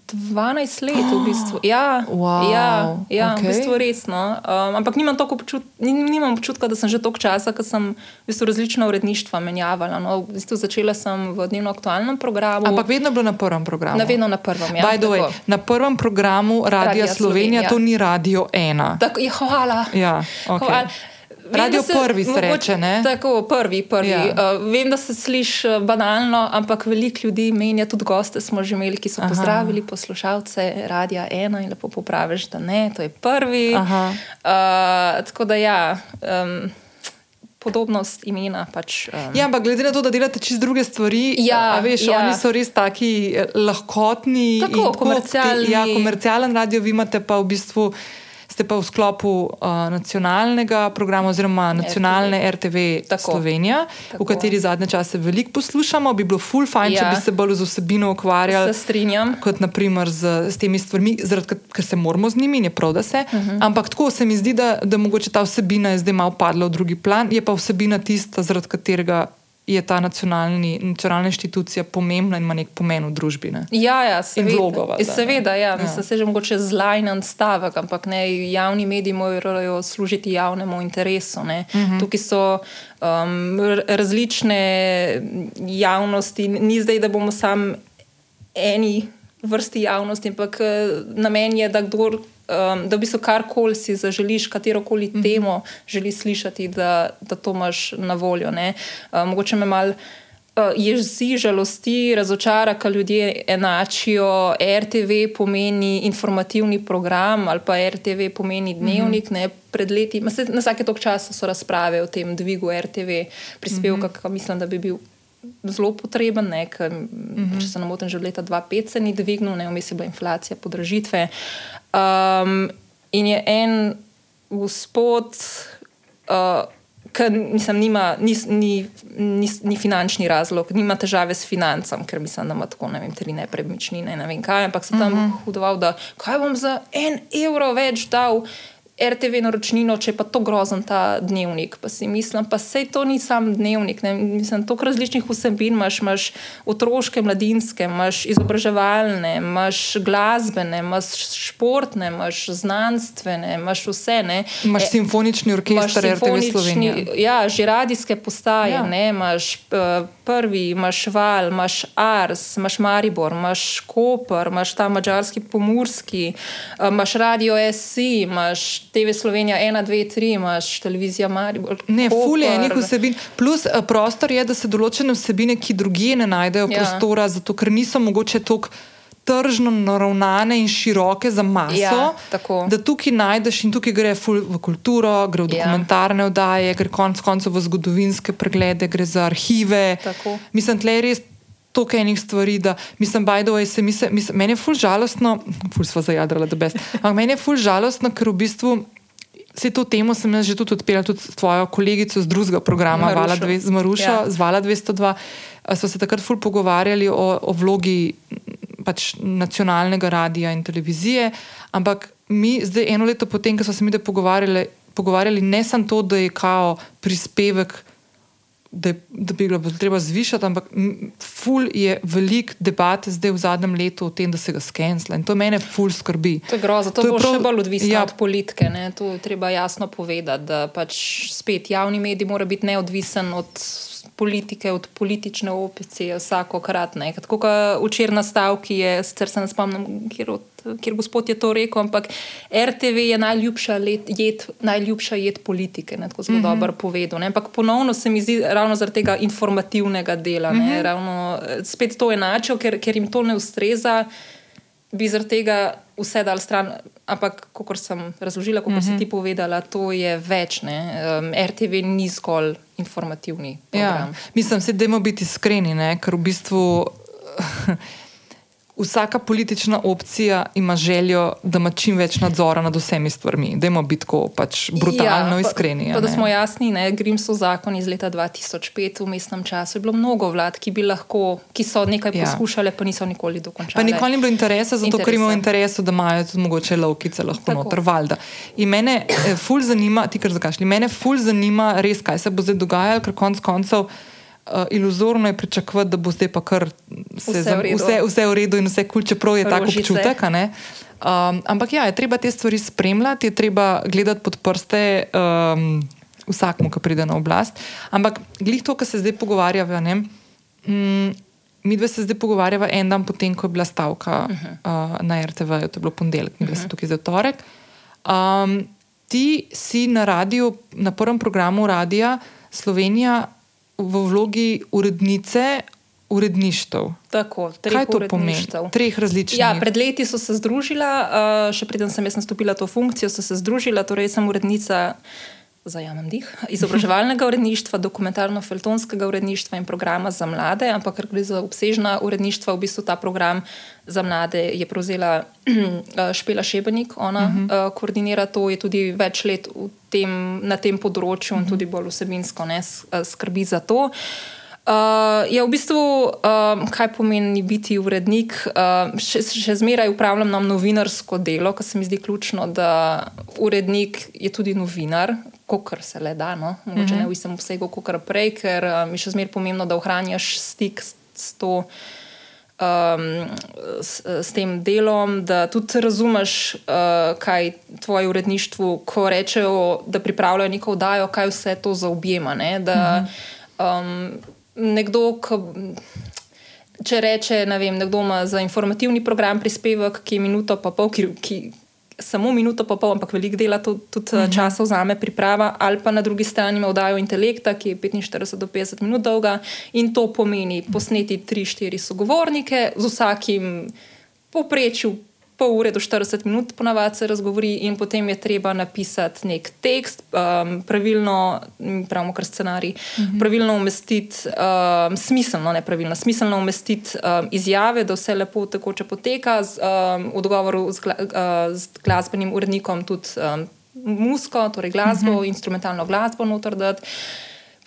12 let v bistvu. Ja, Wow, ja, ja okej. v bistvu resno. Um, ampak nimam, občut, nim- nimam občutka, da sem že toliko časa, ker sem v bistvu različna uredništva menjavala. No, v bistvu začela sem v dnevno aktualnem programu. Ampak vedno je bilo na prvem programu. Na vedno na prvem, ja, By the way, na prvem programu Radia Radia Slovenija, Slovenija. to ni Radio 1. Tako, ja, hvala. Ja, okej. Hvala. Radio da prvi se reče, ne? Tako, prvi, prvi. Ja. Ja. Uh, vem, da se sliši uh, banalno, ampak veliko ljudi menja, tudi goste smo že imeli, ki so Aha. pozdravili poslušalce Radia 1 in lepo popraviš, da ne, to je prvi. Aha. Uh, tako da ja. Um, Podobnost imena. Pač, um, Ja, ampak glede na to, da delate čist druge stvari, Ja, a veš, ja. oni so res taki eh, lahkotni. Tako, in komercialni. Te, ja, komercialen radio, vi imate pa v bistvu. Ste pa v sklopu uh, nacionalnega programa oziroma nacionalne RTV, RTV Tako. Slovenija, Tako. v kateri zadnje čase veliko poslušamo. Bi bilo ful fajn, ja. če bi se bolj z vsebino ukvarjali. se strinjam. kot naprimer z, z temi stvarmi, zaradi, ker- se moramo z njimi in je prav, da se. Uh -huh. Ampak tako se mi zdi, da, da mogoče ta vsebina je zdaj malo padla v drugi plan, je pa vsebina tista, zaradi katerega je ta nacionalni, nacionalna inštitucija pomembna in ima nek pomen v družbi. Ne? Ja, ja, seveda, vlogo, ne. seveda ja, Ja. mislim, se že mogoče zlajnen stavek, ampak ne, javni mediji morajo služiti javnemu interesu. Uh -huh. Tukaj so um, različne javnosti, ni zdaj, da bomo sam eni vrsti javnosti, ampak eh, namen je, da kdor. Um, da bi se karkoli si zaželiš, katero koli mm -hmm. temo želiš slišati, da, da to imaš na voljo. Uh, mogoče me malo uh, jezi, žalosti, razočara, ko ljudje enačijo RTV pomeni informativni program ali pa RTV pomeni dnevnik. Mm -hmm. Pred leti, na vsake tok časa so razprave o tem dvigu RTV prispevka, mm -hmm. ki mislim, da bi bil. Zelo potreben, ne, ker, mm -hmm. če se ne motim, že od leta 2005 se ni dvignil, ne vmes je bila inflacija, podražitve. Um, in je en gospod, uh, ki mislim, nima, ni, ni, ni, ni finančni razlog, nima težave s financami, ker mislim, da ima tako ne vem, tri nepremičnine, ne vem kaj, ampak se tam uh -huh. hudoval, da kaj bom za en evro več dal. RTV naročnino, če pa to grozen ta dnevnik. Pa si mislim, pa sej to ni sam dnevnik. Ne? Mislim, toliko različnih vsebin imaš, imaš otroške, mladinske, imaš izobraževalne, imaš glasbene, imaš športne, imaš znanstvene, imaš vse. Ne? Imaš e, simfonični orkester, RTV Slovenija. Ja, že radijske postaje, ja. ne? imaš uh, prvi, imaš Val, imaš Ars, imaš Maribor, imaš Koper, imaš ta mačarski pomorski, uh, imaš Radio SC, imaš TV Slovenija 1, 2, 3, imaš televizijo Maribor. Ne, fulje enih vsebin. Plus uh, prostor je, da se določene vsebine, ki drugje ne najdejo ja. prostora, zato ker niso mogoče toliko. Tržno naravnane in široke za maso, ja, da tukaj najdeš in tukaj gre v kulturo, gre v ja. dokumentarne ja. oddaje, gre konec koncev v zgodovinske preglede, gre za arhive. Tako. Mislim, tle je res toliko enih stvari, da mislim, da se mi se, mislim, meni je ful žalostno, ful sva zajadrala, da best. Ampak meni je ful žalostno, ker v bistvu. Vse to temo sem jaz že tudi odpela, tudi s tvojo kolegico z drugega programa, dve, z Marušo, ja. z Vala 202. So se takrat ful pogovarjali o, o vlogi pač, nacionalnega radia in televizije. Ampak mi, zdaj eno leto potem, ko smo se mi pogovarjali, pogovarjali, ne samo to, da je kao prispevek da, da bi ga treba zvišati, ampak ful je velik debat zdaj v zadnjem letu o tem, da se ga skensla in to mene ful skrbi. To je grozno, to, to je prav, še bolj odvisno ja, od politike. Ne? To je treba jasno povedati, da pač spet javni medij mora biti neodvisen od politike, od politične opcije, vsakokrat. Tako kot včeraj na stavki je, sicer se ne spomnim, kjer, od, kjer gospod je to rekel, ampak RTV je najljubša, let, jed, najljubša jed politike, ne, tako zelo mm -hmm. dobro povedal. Ne. Ampak ponovno se mi zdi ravno zaradi tega informativnega dela, mm -hmm. ravno, spet to enačil, ker, ker jim to ne ustreza bi zaradi tega vse dal stran. Ampak, kot sem razložila, kot mm -hmm. si mhm. ti povedala, to je več. Um, RTV ni zgolj informativni. Ja, mislim, da moramo biti iskreni, ker v bistvu vsaka politična opcija ima željo, da ima čim več nadzora nad vsemi stvarmi. Dajmo biti tako pač brutalno ja, iskreni. Pa, pa da smo jasni, Grimsov zakon iz leta 2005 v mestnem času je bilo mnogo vlad, ki, lahko, ki so nekaj ja. poskušale, pa niso nikoli dokončali. Pa nikoli ni bilo interesa, zato interesa. ker imajo interes, da imajo tudi mogoče lovkice lahko noter valda. In mene eh, ful zanima, ti kar zakašli, mene ful zanima res, kaj se bo zdaj dogajalo, ker konc koncev uh, iluzorno je pričakovati, da bo zdaj pa kar vse, vse, v, vse, vse v redu in vse kul, čeprav je tako občutek. Um, ampak ja, je treba te stvari spremljati, je treba gledati pod prste um, vsakmu, ki pride na oblast. Ampak glih to, kar se zdaj pogovarjava. Mm, mi dve se zdaj pogovarjava en dan potem, ko je bila stavka uh -huh. uh, na RTV, to je bilo ponedeljek, mi uh -huh. se tukaj zdaj torek. Um, ti si na radiju, na prvem programu Radia Slovenija v vlogi urednice uredništv. Tako, Kaj to pomeni? Treh različnih. Ja, pred leti so se združila, uh, še preden sem jaz nastopila to funkcijo, so se združila, torej sem urednica. Zajamem dih. Izobraževalnega uredništva, dokumentarno-feltonskega uredništva in programa za mlade, ampak ker gre za obsežna uredništva, v bistvu ta program za mlade je prevzela Špela Šebenik, ona uh -huh. uh, koordinira to, je tudi več let tem, na tem področju in uh -huh. tudi bolj vsebinsko ne, skrbi za to. Uh, Uh, je v bistvu, uh, kaj pomeni biti urednik. Uh, še, še zmeraj upravljam novinarsko delo, kar se mi zdi ključno, da urednik je tudi novinar, kot se le da, no? mogoče mm -hmm. ne v istem obsegu kot prej, ker mi še zmeraj pomembno, da ohranjaš stik s, s, to, um, s, s tem delom, da tudi razumeš, uh, kaj tvoje uredništvo, ko rečejo, da pripravljajo neko oddajo, kaj vse to zaobjema. Ne? Da, -hmm. um, nekdo, ki, če reče, ne vem, nekdo ima za informativni program prispevek, ki je minuto pa pol, ki, ki samo minuto pa pol, ampak veliko dela tudi, tudi uh mhm. -huh. časa vzame priprava, ali pa na drugi strani ima oddajo intelekta, ki je 45 do 50 minut dolga in to pomeni posneti 3-4 sogovornike z vsakim. Poprečju pol ure do 40 minut, ponavadi se razgovori, in potem je treba napisati nek tekst, um, pravilno, pravimo kar scenarij, mhm. -huh. pravilno umestiti, um, smiselno, ne pravilno, smiselno umestiti um, izjave, da vse lepo tekoče poteka, z, um, v dogovoru z, gla, uh, z glasbenim urednikom tudi um, musko, torej glasbo, mhm. -huh. instrumentalno glasbo noter dati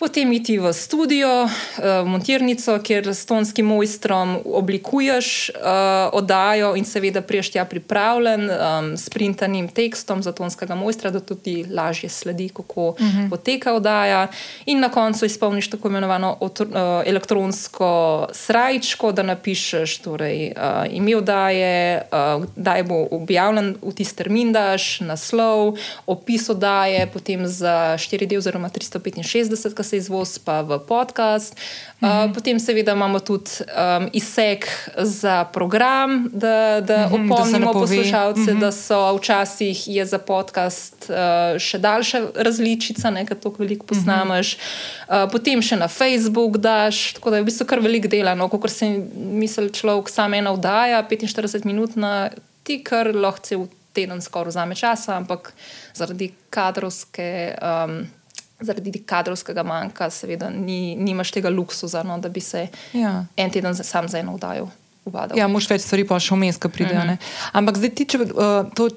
potem iti v studio, v montirnico, kjer s tonskim mojstrom oblikuješ uh, oddajo in seveda priješ tja pripravljen um, s printanim tekstom za tonskega mojstra, da tudi lažje sledi, kako uh -huh. poteka oddaja. In na koncu izpolniš tako imenovano otr, uh, elektronsko srajčko, da napišeš torej, uh, ime oddaje, uh, da je bo objavljen v tisti termin, daš naslov, opis oddaje, potem za 4D oziroma 365, se izvoz pa v podcast. Uh, mhm. Potem, seveda, imamo tudi um, izsek za program, da, da mhm, opomnimo da poslušalce, mhm. da so včasih je za podcast uh, še daljša različica, nekaj tako veliko posnameš. Uh, potem še na Facebook daš, tako da je v bistvu kar velik dela. No, kot se misli človek, samo ena vdaja, 45 minut na ti, kar lahko cel teden skoraj vzame časa, ampak zaradi kadrovske. Um, zaradi kadrovskega manjka, seveda, ni, nimaš tega luksusa, no, da bi se ja. en teden sam za eno vdajo uvadil. Ja, moš več stvari pa še vmes, ki pridejo. Uh mhm. -huh. Ampak zdaj ti, če uh, to.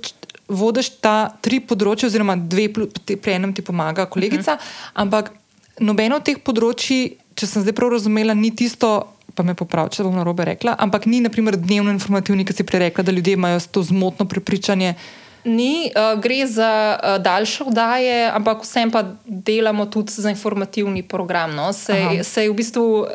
Vodiš ta tri področja, oziroma dve, pri enem ti pomaga kolegica, uh mhm. -huh. ampak nobeno od teh področji, če sem zdaj prav razumela, ni tisto, pa me popravi, če bom na robe rekla, ampak ni, naprimer, dnevno informativni, ki si prej rekla, da ljudje imajo to zmotno prepričanje, Ni, uh, gre za uh, daljše vdaje, ampak vsem pa delamo tudi za informativni program. No? Se je v bistvu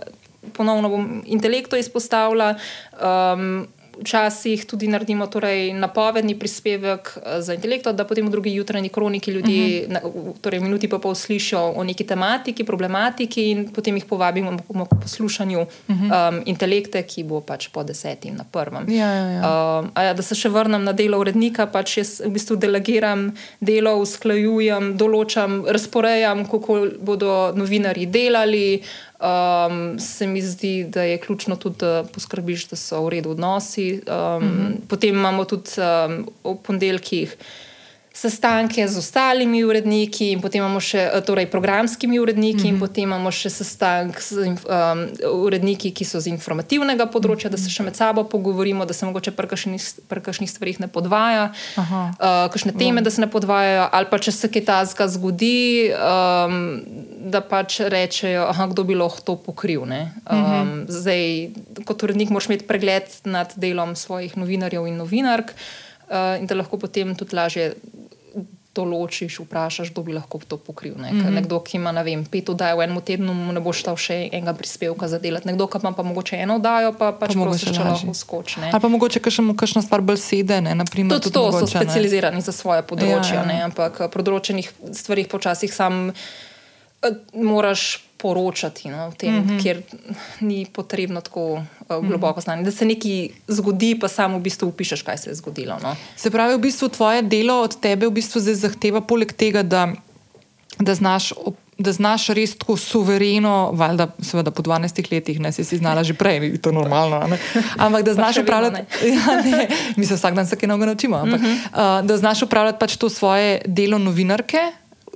ponovno intelektu izpostavlja. Um, včasih tudi naredimo torej, napovedni prispevek eh, za intelekto, da potem v drugi jutranji kroniki ljudje, uh mhm. -huh. torej minuti pa pol slišijo o neki tematiki, problematiki in potem jih povabimo k poslušanju uh -huh. um, intelekte, ki bo pač po desetim na prvem. Ja, ja, ja. Um, ja, da se še vrnem na delo urednika, pač jaz v bistvu delegiram delo, usklajujem, določam, razporejam, kako bodo novinari delali. Um, se mi zdi, da je ključno tudi, da poskrbiš, da so v redu odnosi. Um, mm -hmm. Potem imamo tudi um, v ponedeljkih sestanke z ostalimi uredniki, in potem imamo še torej, programskimi uredniki, mm -hmm. in mhm. potem imamo še sestank z um, uredniki, ki so z informativnega področja, mm -hmm. da se še med sabo pogovorimo, da se mogoče pri kakšnih stvarih ne podvaja, uh, kakšne teme, mm. da se ne podvajajo, ali pa če se kaj tazga zgodi, um, da pač rečejo, aha, kdo bi lahko to pokril. Um, mm -hmm. Zdaj, kot urednik, moraš imeti pregled nad delom svojih novinarjev in novinark. Uh, in da lahko potem tudi lažje določiš, vprašaš, kdo bi lahko to pokril. Ne? Mm -hmm. Nekdo, ki ima vem, pet oddaj v enem tednu, ne bo šel še enega prispevka za delati. Nekdo, ki ima pa mogoče eno oddajo, pa pač prosiš, če lahko skoči. Ali pa mogoče kakšno, kakšno stvar bolj sede. Naprimer, tudi to mogoče, so specializirani ne? za svoje področje, ja, ja. ampak pri določenih stvarih počasih sam. Eh, moraš poročati no, o tem, mm -hmm. kjer ni potrebno tako uh, globoko znanje. Da se nekaj zgodi, pa samo v bistvu upišeš, kaj se je zgodilo. No. Se pravi, v bistvu tvoje delo od tebe v bistvu zahteva, poleg tega, da, da znaš. Da znaš res tako suvereno, valjda, seveda po 12 letih, ne si, si znala že prej, ni to normalno. Ne? Ampak da znaš upravljati. Ja, mi se vsak dan se kaj novega naučimo. Ampak, uh -huh. uh, da znaš upravljati pač to svoje delo novinarke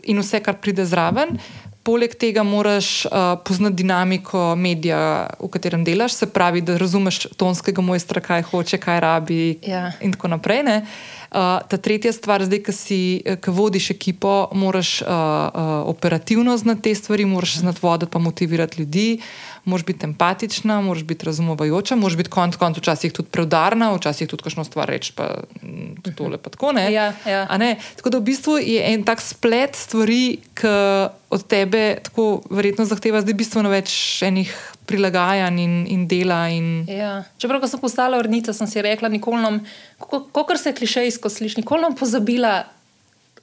in vse, kar pride zraven. Uh, Poleg tega moraš uh, poznati dinamiko medija, v katerem delaš, se pravi, da razumeš tonskega mojstra, kaj hoče, kaj rabi, ja. in tako naprej. Uh, ta tretja stvar, zdaj, ki si, ki vodiš ekipo, moraš uh, uh, operativno znati te stvari, moraš znati voditi, pa motivirati ljudi. Moraš biti empatična, moraš biti razumevajoča, moraš biti konec koncev včasih tudi preudarna, včasih tudi kakšno stvar reči, pa tudi tole pa tako ne. Ja, ja. Tako da v bistvu je en tak splet stvari, ki od tebe tako verjetno zahteva zdaj bistveno več enih. Prilagajanj in, in dela. In... Ja. Čeprav sem postala vrnica, sem si rekla, kako se klišejsko sliši, nikoli nisem pozabila,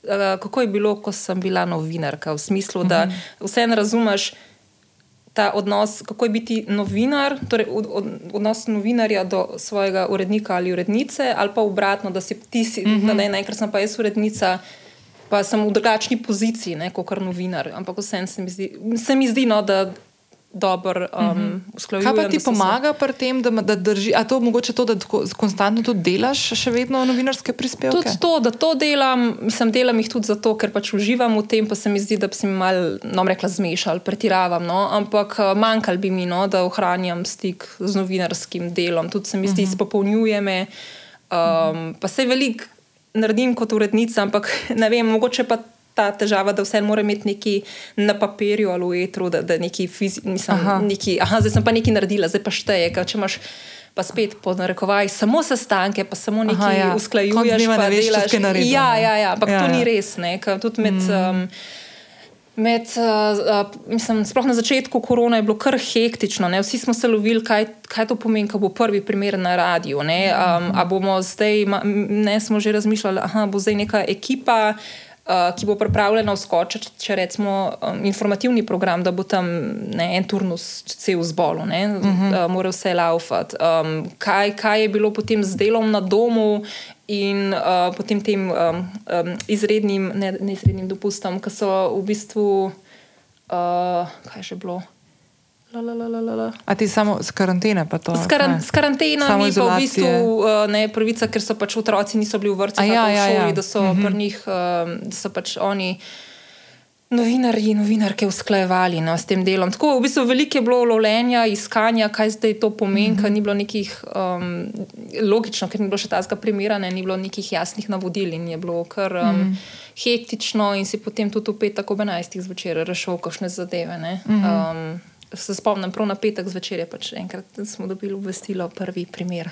uh, kako je bilo, ko sem bila novinarka. V smislu, da mhm. vse ne razumeš, ta odnos, kako je biti novinar, torej od, od, odnos novinarja do svojega urednika ali urednice, ali pa obratno, da si ti, mm -hmm. da ne enkrat sem pa jaz urednica. Pa sem v drugačni poziciji, kot novinar. Ampak vseeno se mi zdi, se mi zdi no, da dobro um, usklajujemo. Kaj pa ti pomaga pri tem, da, da drži? A to mogoče to, da konstantno tudi delaš, še vedno novinarske prispevke? Tudi to, da to delam, mislim, delam jih tudi zato, ker pač uživam v tem, pa se mi zdi, da bi se mi mal, no, rekla, zmešal, pretiravam. No? Ampak uh, manjkal bi mi, no, da ohranjam stik z novinarskim delom. Tudi se mi zdi, uh mhm. -huh. izpopolnjuje me. Um, uh -huh. Pa se veliko naredim kot urednica, ampak ne vem, mogoče pa ta težava, da vse mora imeti neki na papirju ali v etru, da, da neki fizični, aha. neki, aha, zdaj sem pa nekaj naredila, zdaj pa šteje. Če imaš pa spet po narekovaj, samo sestanke, pa samo nekaj ja. usklajuješ, pa delaš. Ja, ja, ja, ampak ja, to ja. ni res. Ne, tudi med. Mm. Um, Med, uh, uh, mislim, sploh na začetku korona je bilo kar hektično. Ne? Vsi smo se lovili, kaj, kaj to pomeni, ko bo prvi primer na radiju. Um, a bomo zdaj, ne smo že razmišljali, da bo zdaj neka ekipa, uh, ki bo pripravljena vskočiti, če rečemo um, informativni program, da bo tam ne, en turnus cel zbol, uh -huh. uh, mora vse laufati. Um, kaj, kaj je bilo potem z delom na domu in uh, potem tem um, um, izrednim, ne, ne izrednim dopustom, ki so v bistvu, uh, kaj že bilo. A ti samo z karantene? Z, karan, z karantene je pa v bistvu uh, ne, pravica, ker so pač otroci niso bili v vrtu, ja, ja, ja. da so mhm. -huh. njih, uh, da so pač oni. Novinarji in novinarke usklajevali no, s tem delom. Tako v bistvu veliko je bilo lovljenja, iskanja, kaj zdaj to pomeni, mm -hmm. ni bilo nekih um, logično, ker ni bilo še tazga primera, ne, ni bilo nekih jasnih navodil in je bilo kar um, mm -hmm. hektično in si potem tudi v petek ob 11. zvečer rešil kakšne zadeve. Mm -hmm. um, se spomnim, prav na petek zvečer je pač enkrat smo dobili obvestilo, prvi primer.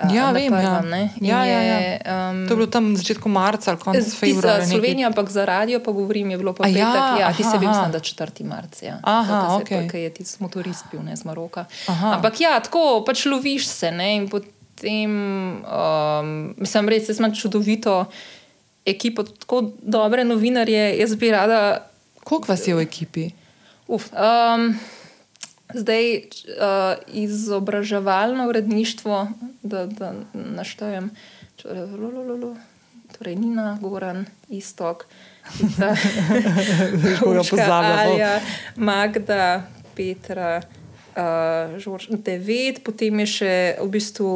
Uh, ja, vem, ja. prvem, ja. Ja, ja, ja. Um, to je bilo tam na začetku marca ali konec februarja. Za Slovenijo, ampak za radio pa govorim, je bilo pa ja, petek. Ja, ti se vem, da je 4. marca. Ja. Aha, ok. Ker je ti motorist bil, ne z Maroka. Aha. Ampak ja, tako pač loviš se. Ne, in potem, um, mislim, res je čudovito ekipo, tako dobre novinarje. Jaz bi rada. Koliko vas je v ekipi? Uf, um, Zdaj, uh, izobraževalno uredništvo, da, da naštejem, torej Nina, Goran, Istok, Alja, Magda, Petra. Uh, Žorž, devet, potem je še v, bistvu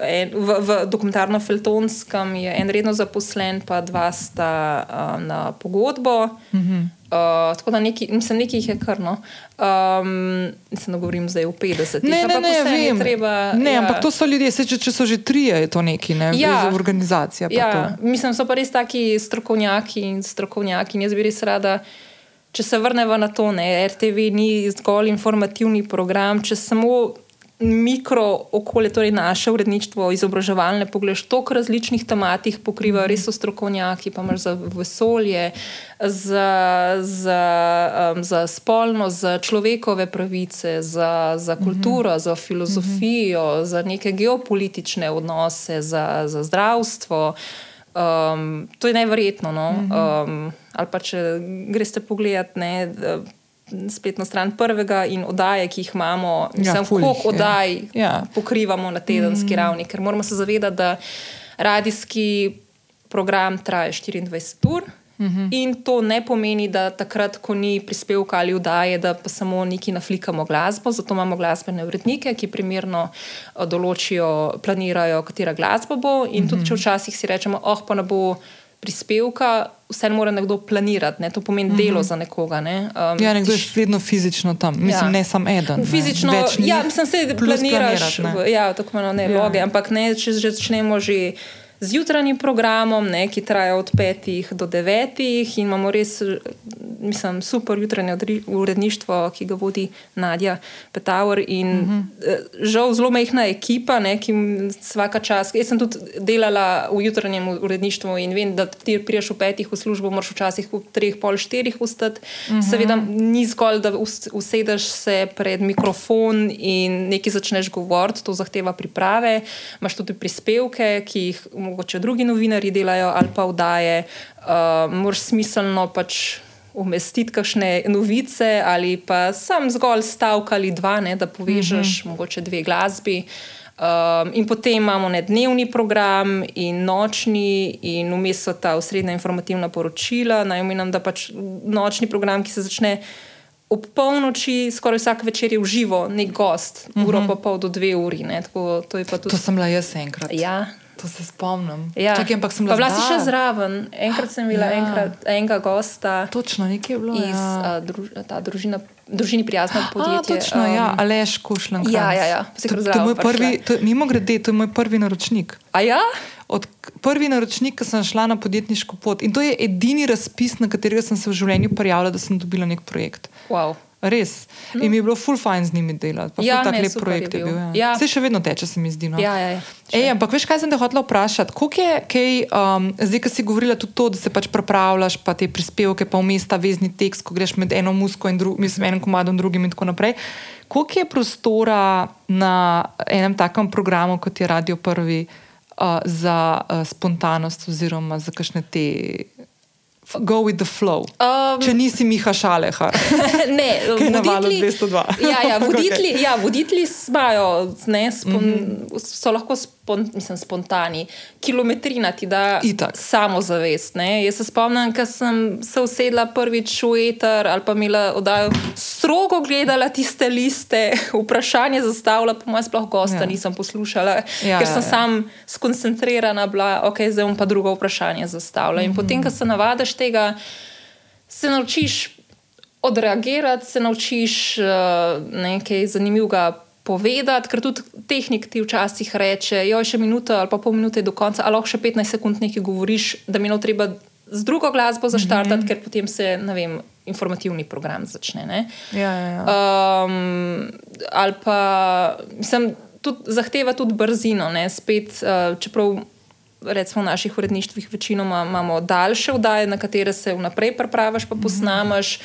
en, v, v dokumentarno-feltonskem, en redno zaposlen, pa dva sta uh, na pogodbo. Mm -hmm. Uh, tako da neki, mislim, nekaj jih je krno. Um, mislim, da govorim zdaj v 50. Ne, ne, ne, vem. Treba, ne ja. ampak to so ljudje, se, če, če so že trije, je to neki, ne, ja. organizacija. Ja. Mislim, so pa res taki strokovnjaki in strokovnjaki. In jaz bi res rada, če se vrnemo na to, ne, RTV ni zgolj informativni program, če samo mikro okolje, torej naše uredništvo, izobraževalne, pogledaš toliko različnih tematik, pokriva res so strokovnjaki, pa imaš za vesolje, za, za, um, za spolno, za človekove pravice, za, za kulturo, za filozofijo, za neke geopolitične odnose, za, za zdravstvo. Um, to je najverjetno. No? Um, ali pa če greš pogledat, ne, spletno stran prvega in oddaje, ki jih imamo, ja, koliko oddaj ja. pokrivamo na tedenski mm. ravni, ker moramo se zavedati, da radijski program traja 24 ur. -hmm. In to ne pomeni, da takrat, ko ni prispevka ali vdaje, da pa samo neki naflikamo glasbo. Zato imamo glasbene urednike, ki primerno eh, določijo, planirajo, katera glasba bo. In mm -hmm. tudi, če mhm. včasih si rečemo, oh, pa ne bo prispevka, vse mora nekdo planirati, ne? to pomeni mm -hmm. delo za nekoga. Ne? Um, ja, nekdo je vedno fizično tam, mislim, ja. ne samo eden. Fizično, ja, mislim, se planiraš, ja, tako imenovane ja. loge, ampak ne, če že začnemo že z jutranjim programom, ne, ki traja od 5 do 9, in imamo res mislim, super jutranje uredništvo, ki ga vodi Nadja Petavor. In uh mhm. eh, -huh. žal zelo mehna ekipa, ne, ki vsaka čas. Jaz sem tudi delala v jutranjem uredništvu in vem, da ti priješ v petih v službo, moraš včasih v treh, pol štirih ustati. Uh mhm. -huh. Seveda ni zgolj, da usedeš se pred mikrofon in nekaj začneš govoriti, to zahteva priprave. Imáš tudi prispevke, ki jih mogoče drugi novinari delajo ali pa vdaje. Uh, moraš smiselno pač umestiti kakšne novice ali pa sam zgolj stavek ali dva, ne, da povežeš mm -hmm. mogoče dve glasbi. Um, in potem imamo ne dnevni program in nočni, in vmes so ta osrednja informativna poročila. Naj omenim, da pač nočni program, ki se začne ob polnoči, skoraj vsak večer je v živo, nek gost, mm -hmm. uro pa pol do dve uri. Tako, to, tudi... to sem bila jaz enkrat. Ja. To se spomnim. Ja. Čakaj, ampak sem bila zraven. Bila si še zraven. Enkrat sem bila ja. enkrat, enega gosta. Točno, nekaj je bilo. Iz, ja. a, druž, ta družina družini prijazno podjetje. A, točno, um, ja, Aleš Kušljan. Ja, ja, ja. To, to prvi, to, mimo grede, to je moj prvi naročnik. A ja? Od prvi naročnik, ki sem šla na podjetniško pot. In to je edini razpis, na katerega sem se v življenju prijavila, da sem dobila nek projekt. Wow. Res. No. In mi je bilo full fine z njimi delati. Ja, tak ne, lep projekt je je bil. bil. Ja. Ja. Vse še vedno teče, se mi zdi. No. Ja, ja, ja. Ej, ampak veš, kaj sem te hotela vprašati? Koliko je, kaj, um, zdaj, ki si govorila tudi to, da se pač pripravljaš, pa te prispevke, pa vmes ta vezni tekst, ko greš med eno musko in dru, mislim, enim komadom drugim in tako naprej. Koliko je prostora na enem takem programu, kot je Radio Prvi, uh, za uh, spontanost oziroma za kakšne te. Go with the flow. Um, Če nisi Miha Šalehar. ne, Ki je na valu voditelji- 202. Ja, ja, voditelji, Okej. ja, voditelji imajo, ne, spon, mm -hmm. so lahko spon, mislim, spontani. Kilometrina ti da Itak. samozavest. Ne. Jaz se spomnim, ko sem se usedla prvič v eter ali pa imela oddajo, strogo gledala tiste liste, vprašanje zastavila, po mojem, sploh gosta Ja. nisem poslušala, Ja, ker ja, sem ja. sam skoncentrirana bila, ok, zdaj bom pa drugo vprašanje zastavila. In potem, ko se navadiš tega, se naučiš odreagirati, se naučiš uh, nekaj zanimivega povedati, ker tudi tehnik ti včasih reče, jo še minuto ali pa pol minute do konca, ali lahko še 15 sekund nekaj govoriš, da mi je treba z drugo glasbo zaštartati, mm -hmm. ker potem se, ne vem, informativni program začne. Ne? Ja, ja, ja. Um, ali pa mislim, tudi, zahteva tudi brzino. Ne? Spet, uh, čeprav recimo v naših uredništvih večinoma imamo daljše vdaje, na katere se vnaprej pripraviš, pa posnameš.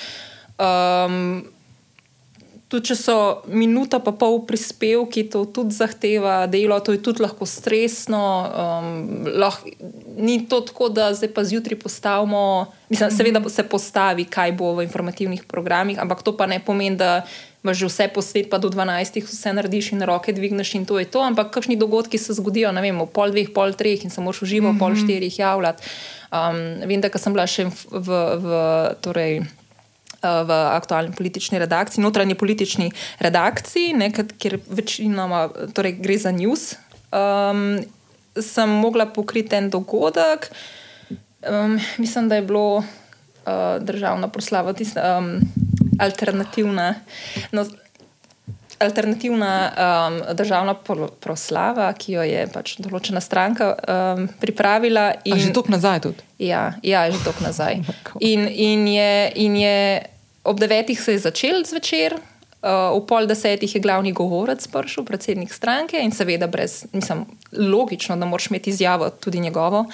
Um, tudi če so minuta pa pol prispevki, to tudi zahteva delo, to je tudi lahko stresno. Um, lahko, ni to tako, da zdaj pa zjutraj postavimo, mislim, seveda se postavi, kaj bo v informativnih programih, ampak to pa ne pomeni, da imaš že vse posvet, pa do 12, vse narediš in roke dvigneš in to je to. Ampak kakšni dogodki se zgodijo, ne vem, ob pol dveh, pol treh in se moraš uživo, mm -hmm. pol štirih javljati. Um, vem, da sem bila še v, v torej, v aktualni politični redakciji, notranji politični redakciji, ne, kjer večinoma torej gre za news. Um, sem mogla pokriti en dogodek, um, mislim, da je bilo uh, državna proslava, tista um, alternativna. No, Alternativna um, državna pro- proslava, ki jo je pač določena stranka um, pripravila. A že tok nazaj tudi. Ja, ja že tok nazaj. God. In, in, je, in je ob devetih se je začel zvečer, uh, ob pol desetih je glavni govorec prišel, predsednik stranke in seveda brez, mislim, logično, da moraš imeti izjavo tudi njegovo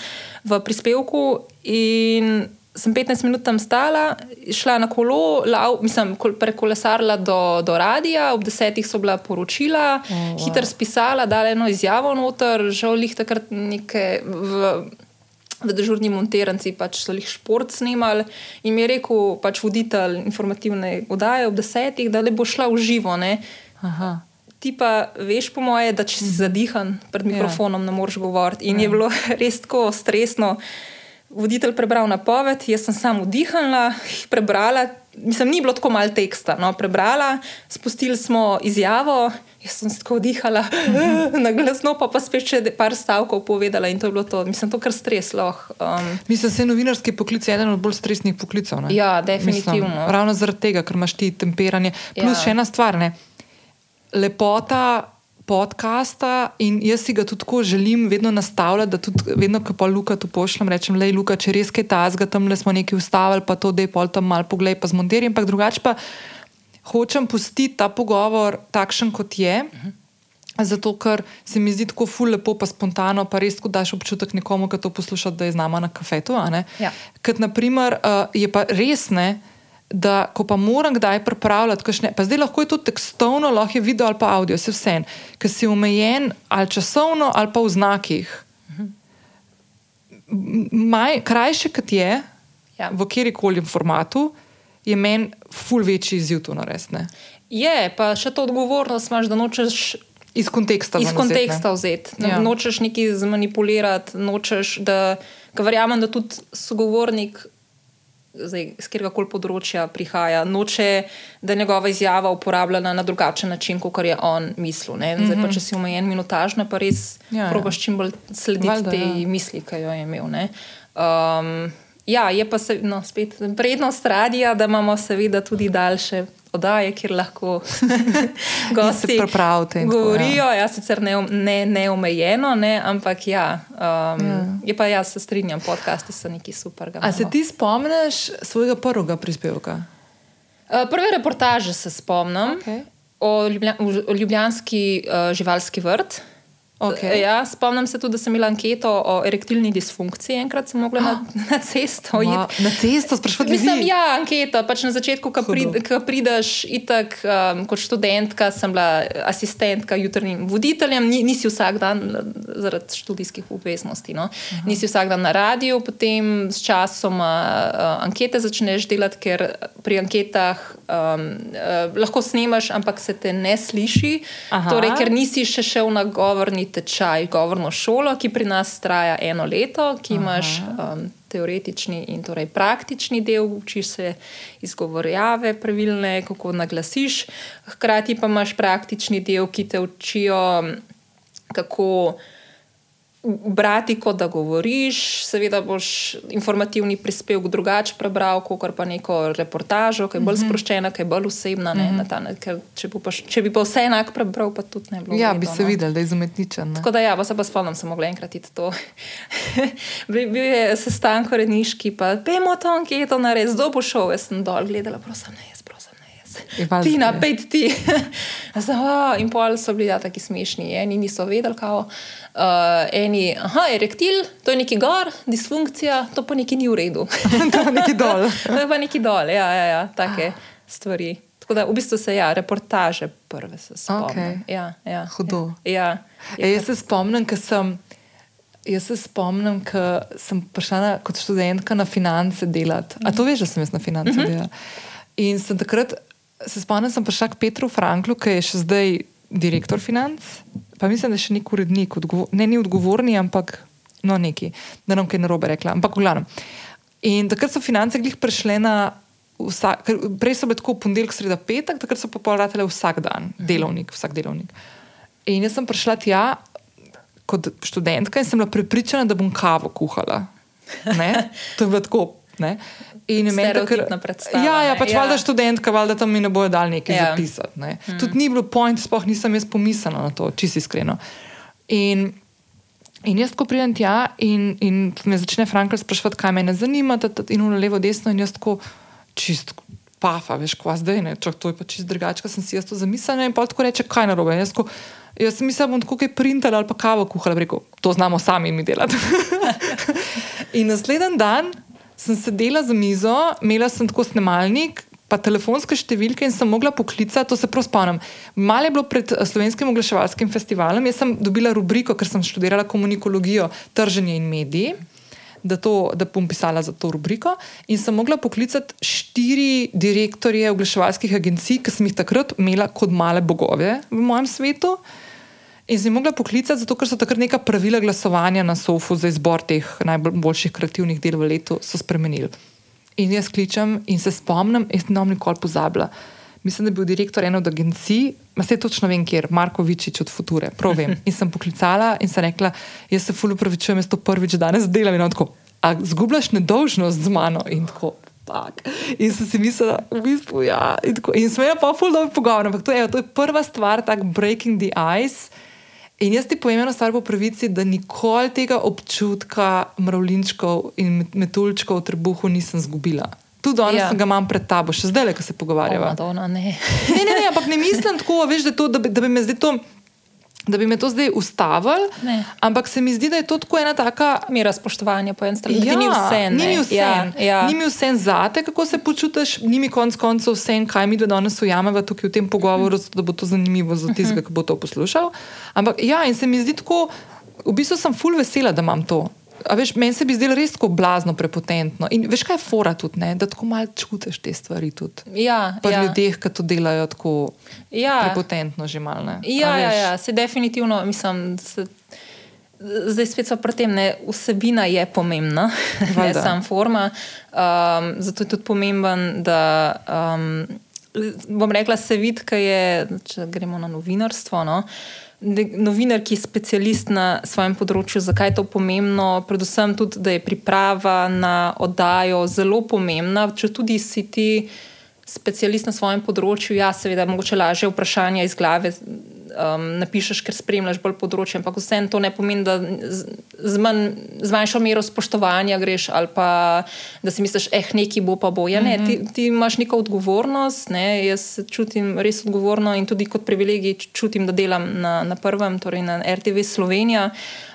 v prispevku. In sem 15 minut tam stala, šla na kolo, lav, mislim, kol- prekolesarila do, do radia, ob desetih so bila poročila, Oh, wow. hitro spisala, dala eno izjavo noter, žal jih takrat neke. V, v dežurni monteranci pač so jih šport snimali in mi je rekel, pač voditelj informativne oddaje ob desetih, da le bo šla v živo. Ti pa veš, po moje, da če si zadihan pred Ja. mikrofonom, ne moreš govoriti. In je bilo res tako stresno. Voditelj prebral napoved, jaz sem samo vdihnila, prebrala. Mislim, ni bilo tako malo teksta. No, prebrala, spustili smo izjavo, jaz sem se tako vdihala, na glasno, pa, pa spet še par stavkov povedala in to je bilo to. Mislim, to kar stres lahko. Um, Mislim, da je novinarski poklic eden od bolj stresnih poklicov. ne? Ja, definitivno. Mislim, ravno zaradi tega, ker imaš ti temperanje. Plus Ja. še ena stvar, ne? lepota podcasta in jaz si ga tudi tako želim vedno nastavljati, da tudi vedno, ko pa Luka tu pošljem, rečem, le Luka, če res kaj tazga, tam le smo nekaj ustavili, pa to, da je pol tam mal pogled, pa zmontiraj, ampak drugače pa hočem pustiti ta pogovor takšen, kot je. Zato, ker se mi zdi tako ful lepo, pa spontano, pa res, ko daš občutek nekomu, ki to posluša, da je z nama na kafetu. Ja. Ker, naprimer, uh, je pa res ne, da ko pa moram kdaj pripravljati, kakšne, pa zdaj lahko je to tekstovno, lahko je video ali pa avdio, vse vse, ker si omejen ali časovno ali pa v znakih. Maj, krajše kot je, Ja. v kjerkoli formatu, je meni ful večji izziv to narediti. je, pa še to odgovornost imaš, da nočeš Iz konteksta. iz vzeti, ne. konteksta vzeti. Ja. Ja. Nočeš nekaj zmanipulirati, nočeš, da verjamem, da tudi sogovornik. Zdaj, z katerega koli področja prihaja, noče, da je njegova izjava uporabljena na drugačen način, kot je on mislil. ne. Zdaj, pa, če si omejen minutažno, pa res Ja, ja. probaš čim bolj slediti Valjda, tej ja. misli, ki jo je imel. ne. Um, ja, je pa se, no, spet prednost radija, da imamo seveda tudi daljše oddaje, kjer lahko gosti govorijo. Ja. ja, sicer ne, ne, neomejeno, ne, ampak ja, um, ja. je pa jaz se strinjam, podcasti so neki super. A se ti spomniš svojega prvega prispevka? Uh, prve reportaže se spomnim okay. o, Ljublja, o Ljubljanski uh, živalski vrt. Okay. Ja, spomnim se tudi, da sem imela anketo o erektilni disfunkciji, enkrat sem mogla na, na cesto. Ma, na cesto, sprašuješ? Mislim, ja, anketa. Pač na začetku, ko prid, prideš, itak, um, kot študentka, sem bila asistentka jutrnim voditeljem, Ni, nisi vsak dan zaradi študijskih obveznosti. No? Nisi vsak dan na radiju, potem s časom uh, ankete začneš delati, ker pri anketah um, uh, lahko snemaš, ampak se te ne sliši. Torej, ker nisi še šel na govorni tečaj govorno šolo, ki pri nas traja eno leto, ki Aha. imaš um, teoretični in torej praktični del, učiš se izgovorjave, pravilne, kako naglasiš. Hkrati pa imaš praktični del, ki te učijo, kako brati, kot da govoriš. Seveda boš informativni prispevek drugače prebral, kot pa neko reportažo, ki je bolj mm -hmm. sproščena, ki je bolj osebna. Ne, mm -hmm. ta, ker, če, paš, če bi pa vse enak prebral, pa tudi ne bi bilo. Ja, bi se no. videl, da je izumetničen. Tako da ja, pa se pa spomnim, sem mogla enkrat iti to. bil je sestanko redniški, pa pejmo to anketo na res, kdo bo šel, jaz sem dol gledala, prosim, ne jaz. Ti na pet ti. in pol so bili ja, tako smešni, eni niso vedeli, kako. Uh, eni, aha, erektil, to je neki gor, disfunkcija, to pa neki ni v redu. to je neki dol. to je pa neki dol, ja, ja, ja take stvari. Tako da v bistvu se ja, reportaže prve se spomnim. Okay. Ja, ja, Hudo. Ja, ja, ja, jaz se spomnim, ker sem. Jaz se spomnim, ko sem prišla na, kot študentka na finance delati. A to veš, da sem jaz na finance mhm. -huh. delala. In sem takrat se spomnim, sem prišla k Petru Franklu, ki je še zdaj direktor financ, pa mislim, da je še nek urednik, ne ni odgovorni, ampak no, neki, da nam kaj narobe rekla. Ampak, glavno. In takrat so finance glih prešle na. Vsak, prej so bile tako ponedeljek, sreda petek, takrat so pa polarile vsak dan, delovnik, vsak delovnik. In jaz sem prišla tja kot študentka in sem bila prepričana, da bom kavo kuhala. Ne? To je bilo tako. Ne? In meni je to predstavljeno. Ja, ja, pač ja. valjda študentka, valjda tam mi ne bojo dal nekaj ja. zapisati. Ne. Hmm. Tudi ni bilo point, sploh nisem jaz pomislila na to, čisto iskreno. In, in jaz, ko pridem tja in, in me začne Frankl sprašovati, kaj me zanima, in uno levo, desno, in jaz tako čist. Pafa, veš, kva zdaj, ne, čak, to je pa čist drugače, sem si jaz to zamislila in pa tako reče, kaj narobe. Jaz, ko, jaz sem mislila, bom tako kaj printala ali pa kavo kuhala, rekel, to znamo sami mi delati. in naslednji dan sem sedela za mizo, imela sem tako snemalnik, pa telefonske številke in sem mogla poklicati, to se prav spomnim. Malo je bilo pred eh, slovenskim oglaševalskim festivalom, jaz sem dobila rubriko, ker sem študirala komunikologijo, trženje in mediji. Da, to, da bom pisala za to rubriko. In sem mogla poklicati štiri direktorje oglaševalskih agencij, ki sem jih takrat imela kot male bogove v mojem svetu. In sem mogla poklicati, zato ker so takrat neka pravila glasovanja na SOFU za izbor teh najboljših kreativnih del v letu spremenili. In jaz kličem in se spomnim, jaz ne bom nikoli pozabila. Mislim, da je bil direktor ene od agencij, ma se točno vem, kjer, Marko Vičič od Future, prav vem. In sem poklicala in sem rekla, jaz se fully upravičujem, jaz to prvič danes delam in tako, a zgubljaš nedolžnost z mano in tako. Tak. In sem si mislila, v bistvu, ja. In, in sem imela pa fuldo pogovor, ampak to je, to je prva stvar, tako breaking the ice. In jaz ti povem eno stvar po pravici, da nikoli tega občutka mravlinčkov in metulčkov v trebuhu nisem izgubila. Tudi danes ja. ga imam pred tabo, še zdaj, ko se pogovarjava. Madonna, ne. ne, ne, ne, ampak ne mislim tako, veš, da, to, da, bi, da bi me zdaj to da bi me to zdaj ustavili. Ampak se mi zdi, da je to tako ena taka. Mira spoštovanja po eni strani. Ja, ni vse. Ni mi vse. Ja, ja. Ni mi vse zate, kako se počutiš, ni mi konec koncev vse, kaj mi danes ujameva tukaj v tem pogovoru, -huh. da bo to zanimivo za tistega, uh -huh. ki bo to poslušal. Ampak ja, in se mi zdi tako, v bistvu sem full vesela, da imam to. Veš, meni se bi zdelo res tako blazno, prepotentno. In veš, kaj je fora tudi, ne? da tako malo čutiš te stvari. Ja, Pri ja. ljudeh, ki to delajo tako ja. prepotentno, že malo. Ja, ja, ja, se definitivno, mislim. Se... Zdaj spet smo pri tem, da vsebina je pomembna, ne samo forma. Um, zato je tudi pomemben, da um, bom rekla, se vidi, kaj je, če gremo na novinarstvo. No? Novinar, ki je specialist na svojem področju, zakaj je to pomembno, predvsem tudi, da je priprava na oddajo zelo pomembna. Če tudi si ti specialist na svojem področju, ja, seveda, mogoče lažje vprašanja iz glave um, napišeš, ker spremljaš bolj področje. Ampak vseeno to ne pomeni, da z, z, manj, z manjšo mero spoštovanja greš ali pa da si misliš, eh, neki bo pa bo. Ja, ne, ti, ti imaš neko odgovornost, ne, jaz se čutim res odgovorno in tudi kot privilegij čutim, da delam na, na prvem, torej na RTV Slovenija.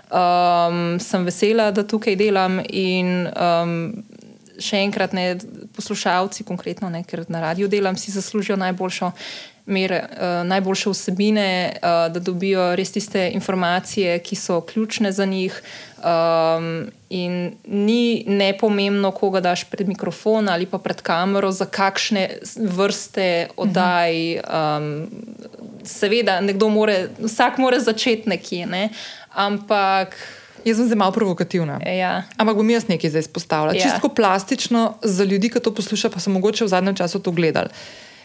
Um, sem vesela, da tukaj delam in um, še enkrat, ne, poslušalci, konkretno, ne, ker na radiju delam, si zaslužijo najboljšo mere, uh, najboljše vsebine, uh, da dobijo res tiste informacije, ki so ključne za njih. Um, in ni nepomembno, koga daš pred mikrofon ali pa pred kamero, za kakšne vrste oddaj. Um, seveda, more, vsak mora začeti nekje, ne? ampak. Jaz sem zelo malo provokativna. Ja. Ampak bom jaz nekaj zdaj izpostavila. Ja. Čisto plastično za ljudi, ki to poslušajo, pa so mogoče v zadnjem času to gledali.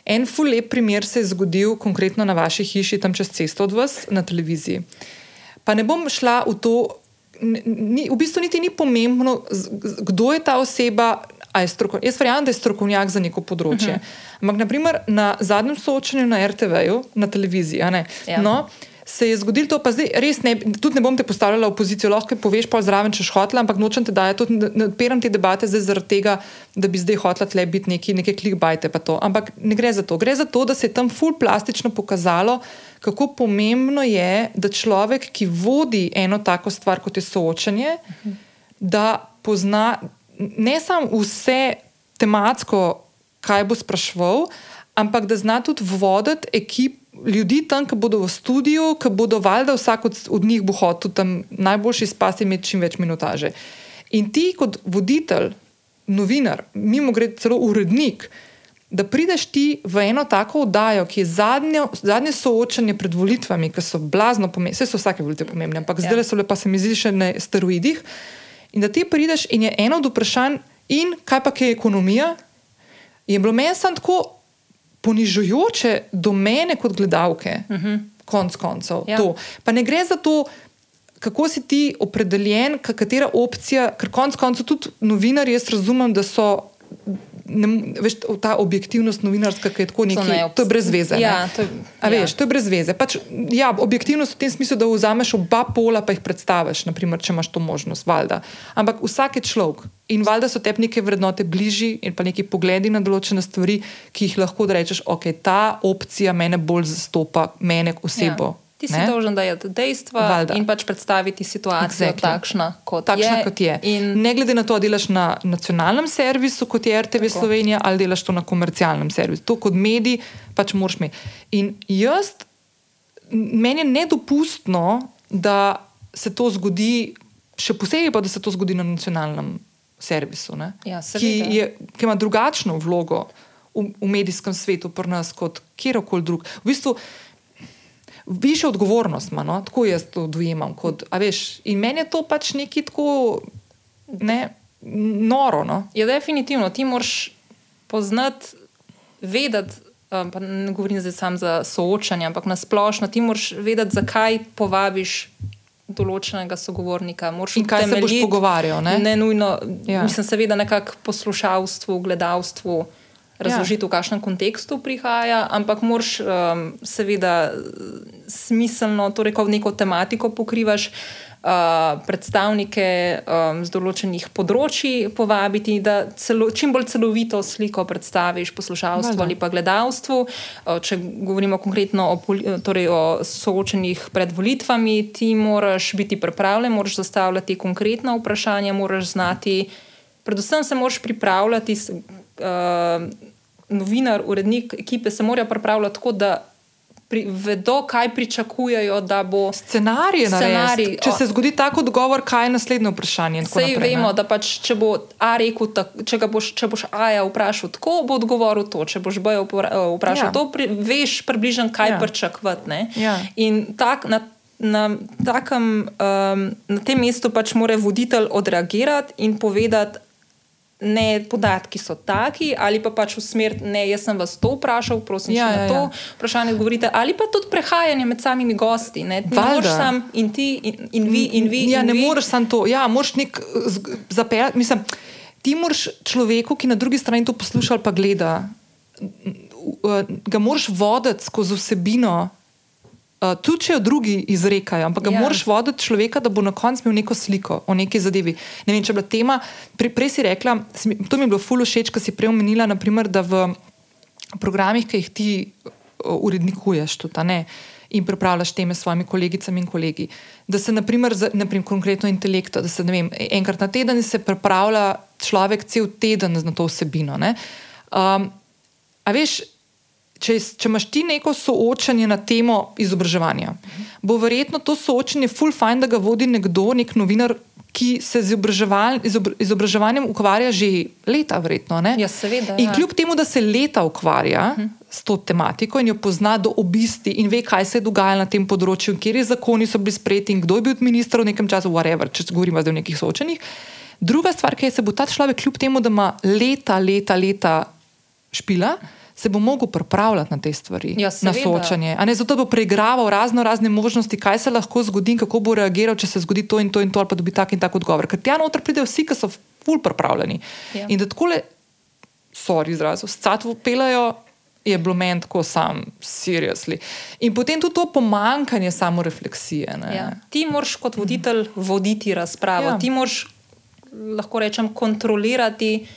En fulep primer se je zgodil konkretno na vaši hiši, tam čez cesto od vas na televiziji. Pa ne bom šla v to, ni, v bistvu niti ni pomembno, kdo je ta oseba. Jaz verjamem, da je strokovnjak za neko področje. Uh mhm. -huh. Ampak, naprimer, na zadnjem soočenju na RTV-ju, na televiziji, ja. no, se je zgodilo to, pa zdaj res ne, tudi ne bom te postavljala v pozicijo, lahko poveš pa zraven, če hočeš, ampak nočem te dajati, ne odpiram te debate zdaj zaradi tega, da bi zdaj hotela tle biti neki, neki klikbajte pa to. Ampak ne gre za to. Gre za to, da se je tam ful plastično pokazalo, kako pomembno je, da človek, ki vodi eno tako stvar, kot je soočanje, da pozna ne samo vse tematsko, kaj bo sprašval, ampak da zna tudi voditi ekipo ljudi tam, ki bodo v studiu, ki bodo valjda vsak od, od njih bo hotel tam najboljši spasti in imeti čim več minutaže. In ti, kot voditelj, novinar, mimo gre celo urednik, da prideš ti v eno tako oddajo, ki je zadnje, zadnje soočanje pred volitvami, ki so blazno pomembne, vse so vsake volitve pomembne, ampak ja. zdaj so le pa se mi zdi še na steroidih. In da ti prideš in je eno od vprašanj, in kaj pa je ekonomija, je bilo meni samo tako ponižujoče do mene kot gledalke, uh mhm. -huh. konc koncev. Ja. Pa ne gre za to, kako si ti opredeljen, katera opcija, ker konc koncev tudi novinarji, jaz razumem, da so ne, veš, ta objektivnost novinarska, ki je tako nekaj, ne to je brez veze. Ja, to, ja. Veš, to je brez veze. Pač, ja, objektivnost v tem smislu, da vzameš oba pola, pa jih predstaviš, naprimer, če imaš to možnost. Valjda. Ampak vsak je človek in valjda so te neke vrednote bližji in pa neki pogledi na določene stvari, ki jih lahko rečeš, ok, ta opcija mene bolj zastopa, mene osebo. Ja. Ti si ne? dolžen dajati dejstva Valda. in pač predstaviti situacijo exactly. takšna, kot takšna, je. Kot je. In... Ne glede na to, ali delaš na nacionalnem servisu, kot je RTV Tako. Slovenija, ali delaš to na komercialnem servisu. To kot medij pač moraš imeti. In jaz, meni je nedopustno, da se to zgodi, še posebej pa, da se to zgodi na nacionalnem servisu, ja, ki, je, ki ima drugačno vlogo v, v medijskem svetu pri nas kot kjerkoli drug. V bistvu, više odgovornost ima, no? tako jaz to dojemam. Kot, veš, in meni je to pač nekaj tako ne, noro. No? Ja, definitivno ti moraš poznati, vedeti. Um, pa ne govorim zdaj samo za soočanje, ampak na splošno ti moraš vedeti, zakaj povabiš določenega sogovornika. In kaj se boš pogovarjal? Ne, ne nujno, ja. mislim, seveda, nekako poslušalstvu, gledalstvu. Uh, razložiti, ja. v kakšnem kontekstu prihaja, ampak moraš um, seveda smiselno, torej kot neko tematiko pokrivaš. Uh, predstavnike um, z določenih področji povabiti, da celo, čim bolj celovito sliko predstaviš poslušalstvu ali pa gledalstvu. Uh, če govorimo konkretno o, torej o soočenih pred volitvami, ti moraš biti pripravljen, moraš zastavljati konkretna vprašanja, moraš znati, predvsem se moraš pripravljati. Uh, novinar, urednik ekipe se morajo pripravljati tako, da pri, vedo, kaj pričakujejo. Scenarij je scenarij. Če se zgodi tako odgovor, kaj je naslednje vprašanje? Vse vemo, da pač, če bo A rekel, tak, če, boš, če boš A ja vprašal tako, bo odgovoril to. Če boš B vprašal ja. to, pri, veš približno, kaj ja. pričakovati. Ja. In tak, na, na, takem, um, na tem mestu pač mora voditelj odreagirati in povedati. Ne, podatki so taki, ali pa pač v smer, ne, jaz sem vas to vprašal, prosim, Ja, ja, ja, na to ja. ja. vprašanje odgovorite, ali pa tudi prehajanje med samimi gosti. Ne, ne moreš sam in ti, in, in vi, in vi. Ja, in ne vi. moreš samo to. Ja, moraš nek zapeljati. Mislim, ti moraš človeku, ki na drugi strani to posluša ali pa gleda, uh, ga moraš voditi skozi vsebino. Uh, tudi če jo drugi izrekajo, ampak ga ja. Ja. moraš voditi človeka, da bo na koncu imel neko sliko o neki zadevi. Ne vem, če je bila tema. Pre, prej si rekla, si to mi je bilo fululo všeč, ko si prej omenila, naprimer, da v programih, ki jih ti uh, urednikuješ, tudi, ne, in pripravljaš teme s svojimi kolegicami in kolegi. Da se, naprimer, za, naprimer konkretno intelekta, da se vem, enkrat na teden se pripravlja človek cel teden na to vsebino. ne. Um, a veš, če, če imaš ti neko soočanje na temo izobraževanja, bo verjetno to soočanje full fajn, da ga vodi nekdo, nek novinar. Ki se z izobraževal, izobr, izobraževanjem ukvarja že leta, verjetno. ne? Ja, seveda, In ja. kljub temu, da se leta ukvarja uh -huh. s to tematiko in jo pozna do obisti in ve, kaj se je dogajalo na tem področju, kje zakoni so bili sprejeti in kdo je bil ministr v nekem času, whatever, če govorimo zdaj o nekih soočenjih. Druga stvar, ki je, se bo ta človek, kljub temu, da ima leta, leta, leta špila, se bo mogel pripravljati na te stvari, Ja, na soočanje. Ne zato bo preigraval razno razne možnosti, kaj se lahko zgodi, in kako bo reagiral, če se zgodi to in to in to, ali pa dobi tak in tak odgovor. Ker tja noter pridejo vsi, ki so ful pripravljeni. Ja. In da tako le, sorry, izrazil, scatvo pelajo. Je bilo meni tako sam, seriously. In potem tudi to pomankanje samorefleksije. ne. Ja. Ti moraš kot voditelj voditi razpravo, Ja. ja. ti moraš, lahko rečem, kontrolirati,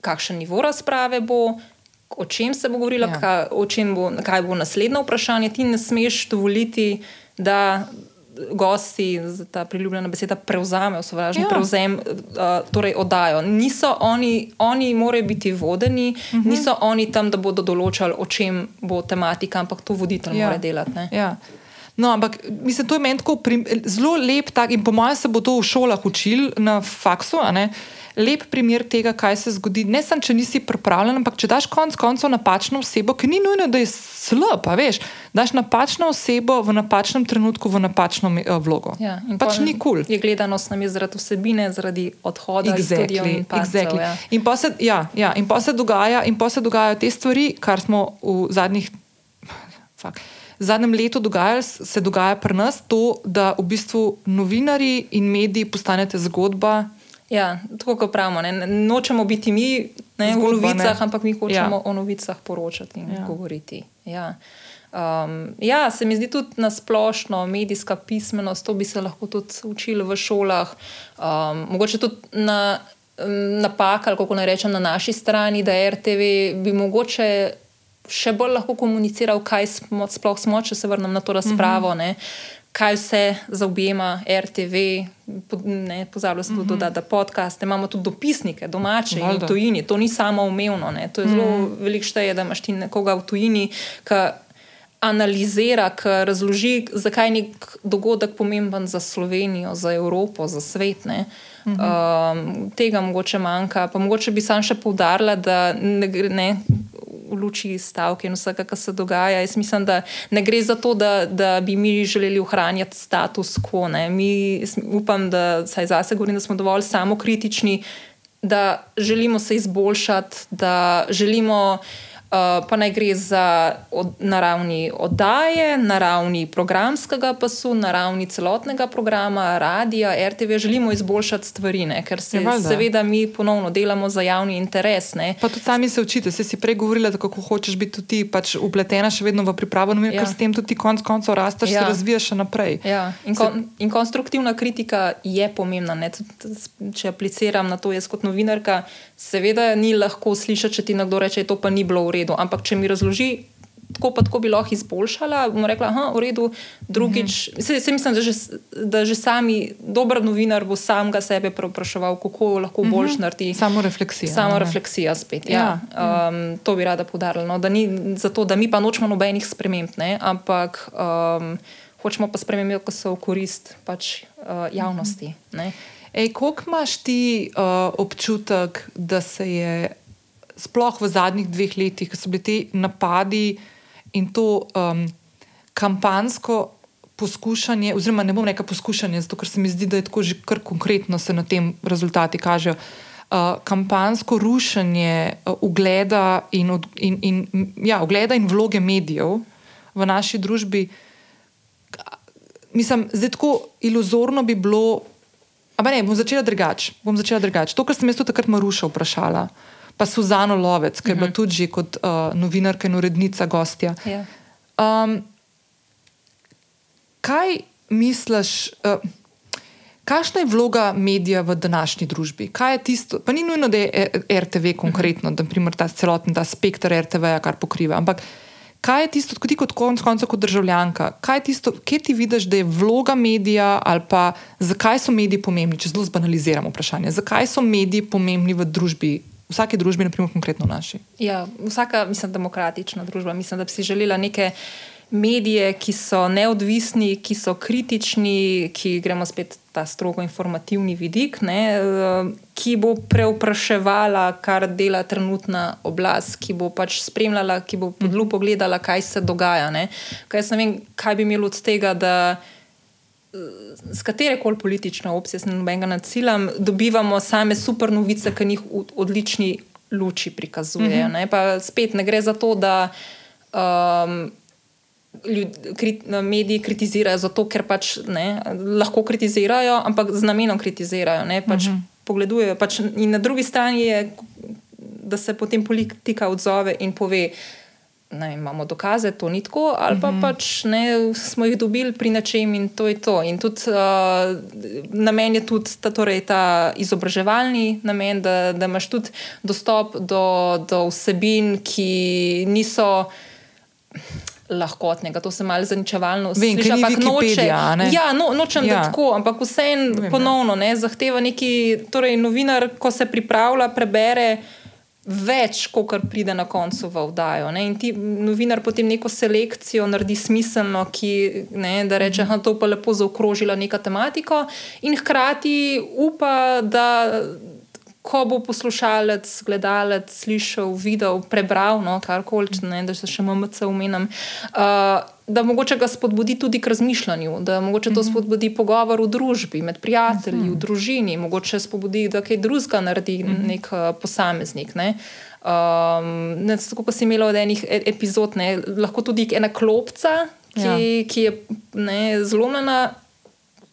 kakšen nivo razprave bo, o čem se bo govorilo, Ja. kaj, o čem bo, kaj bo naslednje vprašanje. Ti ne smeš dovoliti, da gosti, ta priljubljena beseda, prevzamejo sovražni Ja. prevzem, uh, torej oddajo. Niso oni, oni morajo biti vodeni, uh Mhm. -huh. niso oni tam, da bodo določali, o čem bo tematika, ampak to voditelj ja. mora delati. ne. Ja. No, ampak mislim, to je meni tako prim, zelo lep tak, in po mojem se bo to v šolah učil na faksu. ne. Lep primer tega, kaj se zgodi. Ne samo, če nisi pripravljen, ampak če daš konec koncev napačno osebo, ki ni nujno, da je slab, a veš, daš napačno osebo v napačnem trenutku v napačno eh, vlogo. Ja, in pač ni kul. Cool. Je gledanost nam je zaradi vsebine, zaradi odhoda Exactly, in padcev. exactly. Ja. In pa se, ja, ja, in pa se, dogaja, in pa se dogajajo te stvari, kar smo v zadnjih. Fuck, v zadnjem letu dogajali, se dogaja pri nas to, da v bistvu novinari in mediji postanete zgodba. Ja, tako kot pravimo, ne, nočemo biti mi ne, Zgodba, v novicah, ne. ampak mi hočemo Ja. o novicah poročati in Ja. govoriti. Ja. Um, ja, se mi zdi tudi na splošno medijska pismenost, to bi se lahko tudi učili v šolah. Um, mogoče tudi na um, napak, ali kako naj rečem, na naši strani, da RTV bi mogoče še bolj lahko komuniciral, kaj smo, sploh smo, če se vrnem na to razpravo. Mm -hmm. Kaj vse zaobjema RTV, ne, pozabila sem tudi dodati, da podcaste, imamo tudi dopisnike, domače in Valjda. v tujini, to ni samo umevno. Ne. To je zelo mm. veliko šteje, da imaš ti nekoga v tujini, ki analizira, ki razloži, zakaj je nek dogodek pomemben za Slovenijo, za Evropo, za svet. Ne. Um, tega mogoče manjka. Pa mogoče bi sam še poudarila, da ne, ne, v luči stavke in vsega, kar se dogaja. Jaz mislim, da ne gre za to, da, da bi mi želeli ohranjati status quo. Mi upam, da saj zase govorim, da smo dovolj samokritični, da želimo se izboljšati, da želimo. Uh, pa naj gre za od, na ravni oddaje, na ravni programskega pasu, na ravni celotnega programa, radia, RTV, želimo izboljšati stvari, ne? ker se Ja, valjda. seveda mi ponovno delamo za javni interes. Ne? Pa tudi sami se učite, se si prej govorila, da kako hočeš biti tudi pač upletena še vedno v pripravo, ja. Ja. ker s tem tudi ti konec koncev rasteš, ja. Ja. se razvijaš še naprej. Ja, in, kon, in konstruktivna kritika je pomembna. Ne? Tudi, če apliciram na to, jaz kot novinarka, seveda ni lahko slišati, če ti nekdo reče, da to pa ni bilo v redu. Ampak če mi razloži, tako pa tako bi lahko izboljšala, bom rekla, da je v redu. Drugič, -hmm. se, se mislim, da že, da že sami dober novinar bo sam ga sebe prepraševal, kako lahko boljš mm -hmm. naredi. Samo refleksija. Samo ne. refleksija spet. Ja. Ja. Um, to bi rada podarila. No, da, ni, zato, da mi pa nočemo nobenih sprememb, ne, ampak um, hočemo pa spremembe, ki so v korist pač, uh, javnosti. Ne. Ej, koliko imaš ti uh, občutek, da se je sploh v zadnjih dveh letih, ko so bili ti napadi in to um, kampansko poskušanje, oziroma ne bom rekel poskušanje, zato ker se mi zdi, da je tako že kar konkretno se na tem rezultati kažejo. uh, kampansko rušenje uh, ugleda, in, od- in, in, ja, ugleda in vloge medijev v naši družbi. Mislim, zdaj tako iluzorno bi bilo. Ampak ne, bom začela drugače. Bom začela drugače. To, kar sem jaz takrat Maruša vprašala, pa Suzano Lovec, ki je bila tudi že kot uh, novinarka in urednica gostja. Ja. Um, kaj misliš, uh, kakšna je vloga medija v današnji družbi? Kaj je tisto, pa ni nujno, da je eh, RTV konkretno, da naprimer, ta celoten ta spektr RTV-ja, kar pokriva. Ampak kaj je tisto, kot ti kot konc koncev, kot državljanka, kaj je tisto, kje ti vidiš, da je vloga medija ali pa zakaj so mediji pomembni, če zelo zbanaliziramo vprašanje, zakaj so mediji pomembni v družbi, v vsaki družbi, naprimer konkretno v naši? Ja, vsaka, mislim, demokratična družba. Mislim, da bi si želela neke medije, ki so neodvisni, ki so kritični, ki gremo spet ta strogo informativni vidik, ne, eh, ki bo preupraševala, kar dela trenutna oblast, ki bo pač spremljala, ki bo pod lupo gledala, kaj se dogaja. Ne. Kaj jaz ne vem, kaj bi imelo od tega, da z katere koli politične opcije, s nobenega nacilam, dobivamo same super novice, ki jih v odlični luči prikazujejo. Mm -hmm. Pa spet ne gre za to, da um, ljud, krit, mediji kritizirajo zato, ker pač ne, lahko kritizirajo, ampak z namenom kritizirajo. Ne, pač mm -hmm. Pogledujejo. Pač, in na drugi strani je, da se potem politika odzove in pove. Ne, imamo dokaze, to ni tako, ali pa, mm -hmm. pač ne, smo jih dobili pri nečem in to je to. In tudi uh, namen je tudi ta, torej, ta izobraževalni namen, da, da imaš tudi dostop do, do vsebin, ki niso. Lahkotnega, to se malo zaničevalno sliši, ampak noče. Ne? Ja, no, nočem Ja. ja. tako, ampak vseeno ja. ponovno ne, zahteva neki, torej novinar, ko se pripravlja, prebere več, kot kar pride na koncu v vdajo. Ne? In ti novinar potem neko selekcijo naredi smiselno, ki, ne, da reče, da to pa lepo zaokrožila neka tematika, in hkrati upa, da. Ko bo poslušalec, gledalec slišal, videl, prebral, no, karkoli, ne, da se še MMC umenim, uh, da mogoče ga spodbudi tudi k razmišljanju, da mogoče to spodbudi pogovor v družbi, med prijatelji, v družini, mogoče spodbudi, da kaj drugega naredi nek uh, posameznik. Ne. Um, ne, tako kot si imela od enih e- epizod, ne, lahko tudi ena klopca, ki, ja. ki je ne, zlomljena.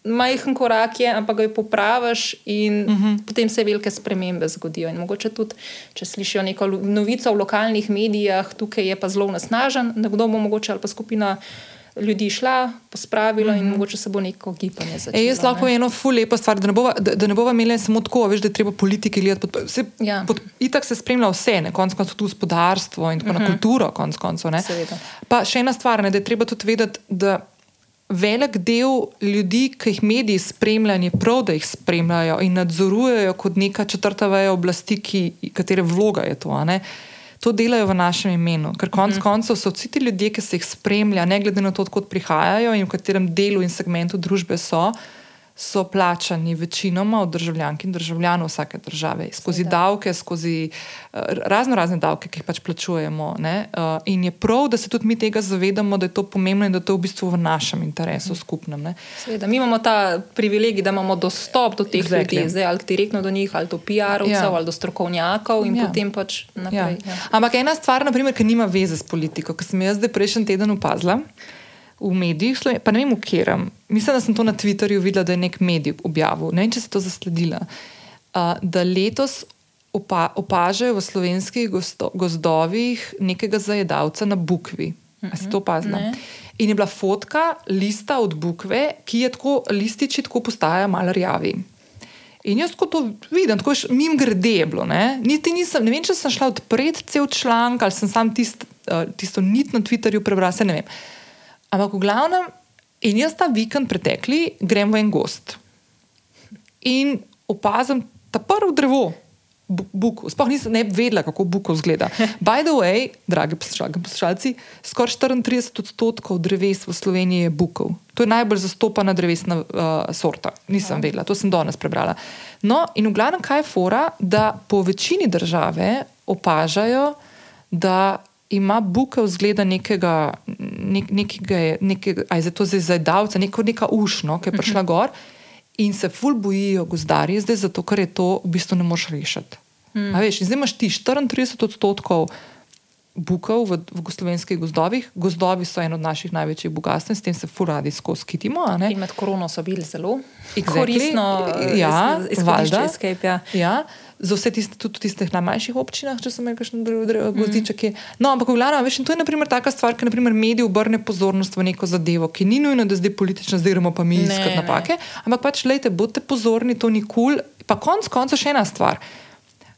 Majhen korak je, ampak ga popraviš, in uh -huh. potem se velike spremembe zgodijo. In mogoče tudi, če slišijo neko novico v lokalnih medijih, tukaj je pa zelo nasnažen, nekdo bo mogoče ali pa skupina ljudi šla, pospravila uh -huh. in mogoče se bo neko gibanje začelo. E, jaz lahko ne. eno ful lepo stvar, da ne bova, da, da ne bova imela samo tako, veš, da je treba politiki gledati. Pod, vse, Ja. pod, itak se spremlja vse, ne, konc koncev tudi gospodarstvo in tako uh -huh. na kulturo, konc koncev. Pa še ena stvar, ne, da je treba tudi vedeti, da velik del ljudi, ki jih mediji spremljajo, je prav, da jih spremljajo in nadzorujejo kot neka četrta veja oblasti, ki, katere vloga je to. To delajo v našem imenu, ker konec uh -huh. koncev so vsi ti ljudje, ki se jih spremlja, ne glede na to, odkot prihajajo in v katerem delu in segmentu družbe so, so plačani večinoma od državljank in državljanov vsake države, skozi Seveda. davke, skozi uh, razno razne davke, ki jih pač plačujemo. ne, Uh, in je prav, da se tudi mi tega zavedamo, da je to pomembno in da je to v bistvu v našem interesu skupnem. Ne. Seveda, mi imamo ta privilegij, da imamo dostop do teh Exactly. ljudi, zdaj, ali direktno do njih, ali do PR-ovcev, Ja. ja. ali do strokovnjakov, in Ja. ja. potem pač Ja. naprej. Ja. Ampak ena stvar, naprimer, ki nima veze s politiko, ki sem jaz zdaj prejšnji teden opazila v medijih, pa ne vem, v katerem. Mislim, da sem to na Twitterju videla, da je nek medij objavil. Ne vem, če si to zasledila. Uh, da letos opa opažajo v slovenskih gosto gozdovih nekega zajedavca na Bukvi. A si to opazila? Ne. In je bila fotka lista od Bukve, ki je tako, lističi tako postajajo malo rjavi. In jaz, ko to vidim, tako je mim grede je bilo. Ne? Niti nisem, ne vem, če sem šla odpreti cel članek ali sem sam tist, uh, tisto nit na Twitterju prebrala, se ne vem. Ampak v glavnem, in jaz ta vikend pretekli grem v en gost in opazim ta prvo drevo. bu- Buku. Sploh nisem vedela, kako buko izgleda. By the way, dragi poslušalci, skoraj 34 odstotkov dreves v Sloveniji je bukov. To je najbolj zastopana drevesna uh, sorta. Nisem vedela, to sem danes prebrala. No, in v glavnem, kaj je fora, da po večini države opažajo, da ima bukev zgleda nekega, nek, nekega, nekega aj za to zdaj zajedavca, neko, neka ušno, ki je prišla gor. in se ful bojijo gozdarji, zdaj zato, ker je to v bistvu ne moš rešiti. Mm. Veš, zdaj imaš ti 34 odstotkov bukov v, v slovenskih gozdovih. Gozdovi so eno od naših največjih bogatstv, s tem se furadi skozi kitimo. In med korono so bili zelo exactly. koristno, ja, izhodišče escape. Ja. Ja. Za vse tiste, tudi v tistih najmanjših občinah, če sem rekel, da gozdiček je. No, ampak, glavno, veš, to je naprimer taka stvar, ki naprimer mediji obrne pozornost v neko zadevo, ki ni nujno, da zdaj politično, zdaj gremo pa mi iskati napake. Ampak pač, lejte, bodite pozorni, to ni kul. Cool. Pa konc konca še ena stvar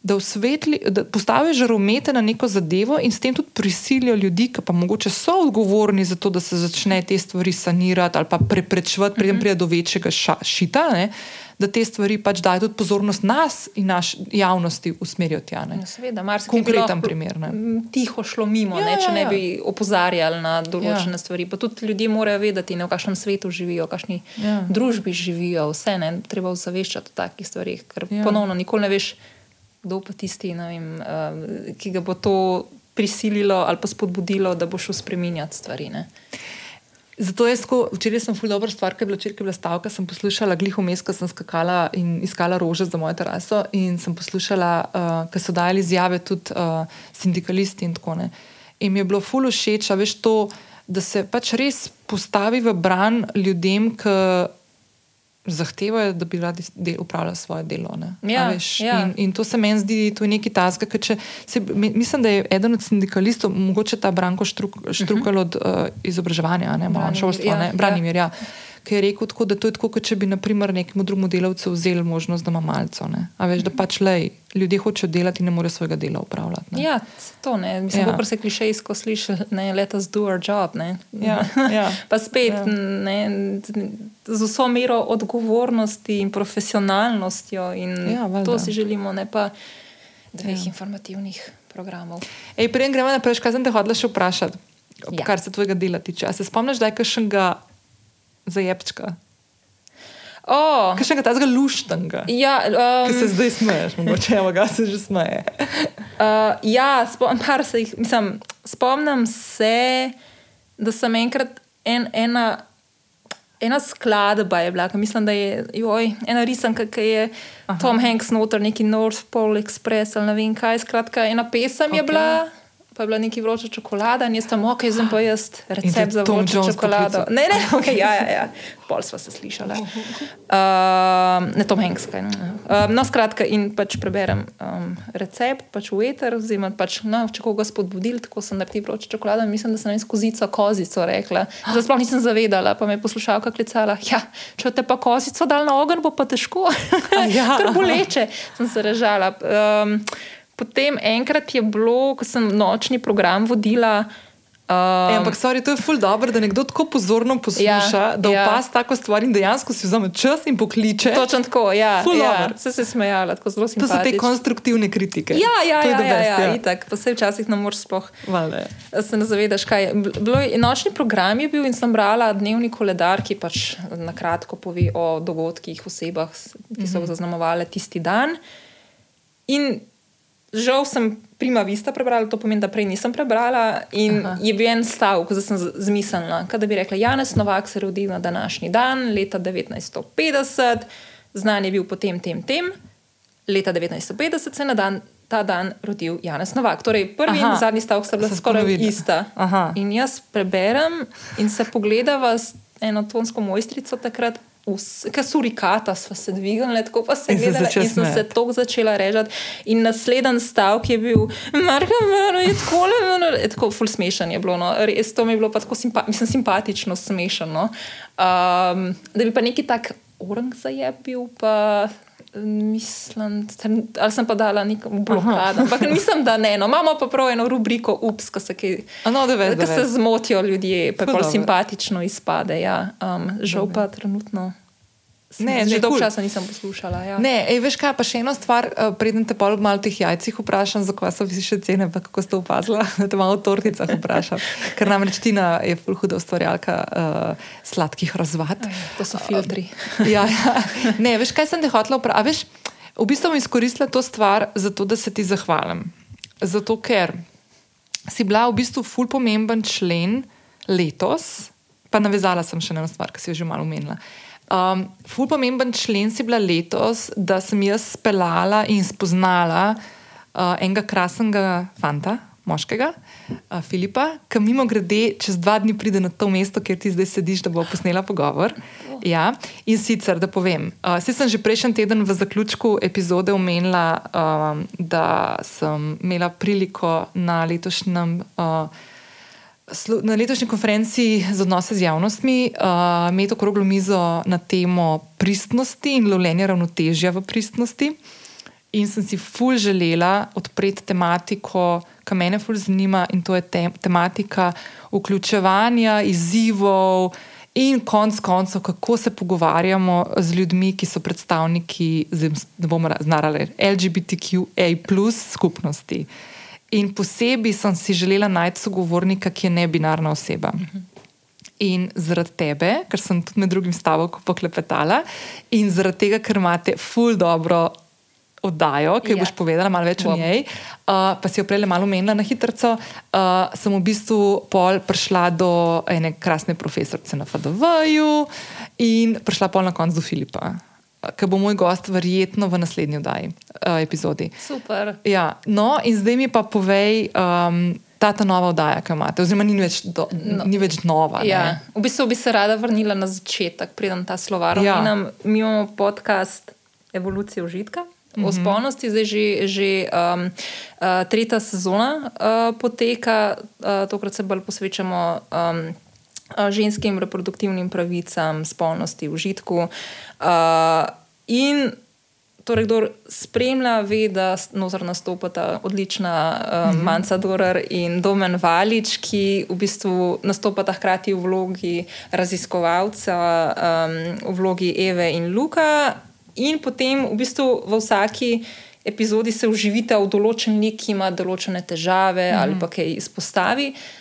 da, osvetli, da postavijo žaromete na neko zadevo in s tem tudi prisilijo ljudi, ki pa mogoče so odgovorni za to, da se začne te stvari sanirati ali pa preprečevati, preden pride do večjega ša, šita. Ne? Da te stvari pač dajo tudi pozornost nas in naš javnosti usmerijo tja. Ja, seveda, marsikaj. Konkreten primer. Ne. Tiho šlo mimo, ja, ne, če ja, ne ja. bi opozarjali na določene ja. stvari. Pa tudi ljudje morajo vedeti, ne, v kakšnem svetu živijo, v kakšni ja. družbi živijo. Vse ne, treba ozaveščati o takih stvarih, ker ja. ponovno nikoli ne veš kdo pa tisti, vem, uh, ki ga bo to prisililo ali pa spodbudilo, da bo šel spremenjati stvari. Ne? Zato jaz, ko, včeraj sem ful dobro stvar, ki je bila včeraj, bila stavka, sem poslušala gliho mes, ko sem skakala in iskala rože za mojo teraso in sem poslušala, uh, eh, ker so dajali izjave tudi uh, sindikalisti in tako naprej. In mi je bilo ful všeč, veš to, da se pač res postavi v bran ljudem, ki zahtevajo, da bi radi upravljali svoje delo. Ja, ja. In, in to se meni zdi, da je nekaj taska. Mislim, da je eden od sindikalistov, mogoče ta Branko Štruk, Štrukal uh -huh. od uh, izobraževanja, ne malo šolstva, ja, Branimir. Ja. Ja ki je rekel, tako, da to je tako, kot če bi naprimer, nekemu drugemu delavcu vzeli možnost, da ima malce. A veš, da pač lej, ljudje hočejo delati in ne morejo svojega dela upravljati. Ne? Ja, to ne. Mislim, ja. se klišejsko sliši, ne, let us do our job. Ja, ja. pa spet, ja. ne, z vso mero odgovornosti in profesionalnostjo in ja, to si želimo, ne pa dveh ja. informativnih programov. Preden gremo naprej, kaj sem te hodila še vprašati, ja. kar se tvojega dela tiče. A se spomniš, da je kakšnega za jebčka. Oh. Kaj še nekaj tega luštanga? Ja, um, se zdaj smeješ, mogoče evo, ga se že smeje. uh, ja, spomnim se, mislim, spomnim se, da sem enkrat en, ena, ena skladba je bila, mislim, da je joj, ena risanka, ki je Aha. Tom Hanks noter, neki North Pole Express ali ne vem kaj, skratka, ena pesem okay. je bila pa je bila neki vroča čokolada in jaz tam, ok, zdaj pa jaz recept za vročo Jones čokolado. Ne, ne, ok, ja, ja, ja. pol smo se slišali. Uh, ne, Tom Hanks. Kaj, uh, no, skratka, in pač preberem um, recept, pač v eter, oziroma pač, no, če koga spodbudil, tako sem naredil vročo čokolado. Mislim, da sem jaz kozico, kozico rekla. Zdaj sploh nisem zavedala, pa me je poslušalka klicala. Ja, če te pa kozico dal na ogen, bo pa težko. Ja, boleče, sem se režala. Um, potem enkrat je bilo, ko sem nočni program vodila. Um, e, ampak, sorry, to je ful dobro, da nekdo tako pozorno posluša, ja, da ja. opas tako stvar in dejansko si vzame čas in pokliče. Točno tako, ja. ja se je smejala, tako zelo simpatično. To so te konstruktivne kritike. Ja, ja, ja, ja, ja, ja. itak, pa se včasih ne moreš sploh. Vale. Se ne zavedaš, kaj je. Bilo, nočni program je bil in sem brala dnevni koledar, ki pač na kratko pove o dogodkih, osebah, ki so mm -hmm. zaznamovali tisti dan. In žal sem prima vista prebrala, to pomeni, da prej nisem prebrala. In Aha. je bil en stavek, ko sem zmislila, da bi rekla: Janes Novak se je rodil na današnji dan, leta 1950, znan je bil potem tem, tem. Leta 1950 se je na dan, ta dan rodil Janes Novak. Torej, prvi Aha. in zadnji stavek sta bila skoraj ista. Aha. In jaz preberem in se pogledam s eno tonsko mojstrico takrat, Kaj surikata smo se dvignili, tako pa se gledala in sem se tako začela režati. In naslednji stavek je bil, Marko, je tako le, tako ful smešen je bilo. No. Res to mi je bilo pa tako simpa mislim, simpatično smešno. No. Um, da bi pa neki tak orang zajebil, pa mislim, ali sem pa dala neko blokado. Ampak mislim, da ne. No. Imamo pa prav eno rubriko UPS, ko se, no, se zmotijo ljudje, pa bolj simpatično izpade. Ja. Um, žal pa trenutno. Ne, že dolgo časa nisem poslušala. Ja. Ne, ej, veš kaj, pa še ena stvar, uh, preden te pol malo teh jajcih vprašam, za kaj so više cene, pa kako ste opazili, da te malo v torticah vprašam. Ker namreč Tina je pol huda ustvarjalka uh, sladkih razvad. Aj, to so filtri. Uh, ja, ja. Ne, veš kaj sem te hotela vprašati? V bistvu bom izkoristila to stvar zato, da se ti zahvalim. Zato, ker si bila v bistvu ful pomemben člen letos, pa navezala sem še na eno stvar, ki si jo že malo omenila. Um, ful pomemben člen si bila letos, da sem jaz speljala in spoznala uh, enega krasnega fanta, moškega, uh, Filipa, ki mimo grede čez dva dni pride na to mesto, kjer ti zdaj sediš, da bo posnela pogovor. Ja, in sicer, da povem, uh, sem že prejšnji teden v zaključku epizode omenila, um, da sem imela priliko na letošnjem. Uh, Na letošnji konferenci za odnose z javnostmi uh, imeti okroglo mizo na temo pristnosti in lovljenja ravnotežja v pristnosti. In sem si ful želela odpreti tematiko, ki me ful zanima, in to je te tematika vključevanja, izzivov in konc koncev, kako se pogovarjamo z ljudmi, ki so predstavniki, ne bomo znali, LGBTQA skupnosti. In posebej sem si želela najti sogovornika, ki je ne-binarna oseba. In zaradi tebe, ker sem tudi med drugim stavkom poklepetala, in zaradi tega, ker imate ful dobro oddajo, ki ja. boš povedala malo več Bom. o njej, uh, pa si jo prej malo menila na hitro, uh, sem v bistvu pol prišla do ene krasne profesorice na FDV-ju in prišla pol na koncu do Filipa. Ki bo moj gost, verjetno v naslednji oddaji, uh, epizodi. Super. Ja, no, in zdaj mi pa povej, um, ta, ta nova oddaja, ki imate, oziroma ni več, do, no. ni več nova. Ja. V bistvu bi se rada vrnila na začetek, preden ta slovar. Ja. Mi imamo podcast Evolucija užitka o mhm. spolnosti, zdaj že, že um, uh, tretja sezona uh, poteka, uh, tokrat se bolj posvečamo. Um, Ženskim reproduktivnim pravicam, spolnosti, užitku. Uh, in torej, kdo spremlja, ve, da znotraj nastopata odlična uh, mhm. Manca Dorar in Domen Valič, ki v bistvu nastopata hkrati v vlogi raziskovalca, um, v vlogi Eve in Luka, in potem v bistvu v vsaki epizodi se uživite v določen lik, ki ima določene težave -hmm. ali pa kaj izpostavi. Uh,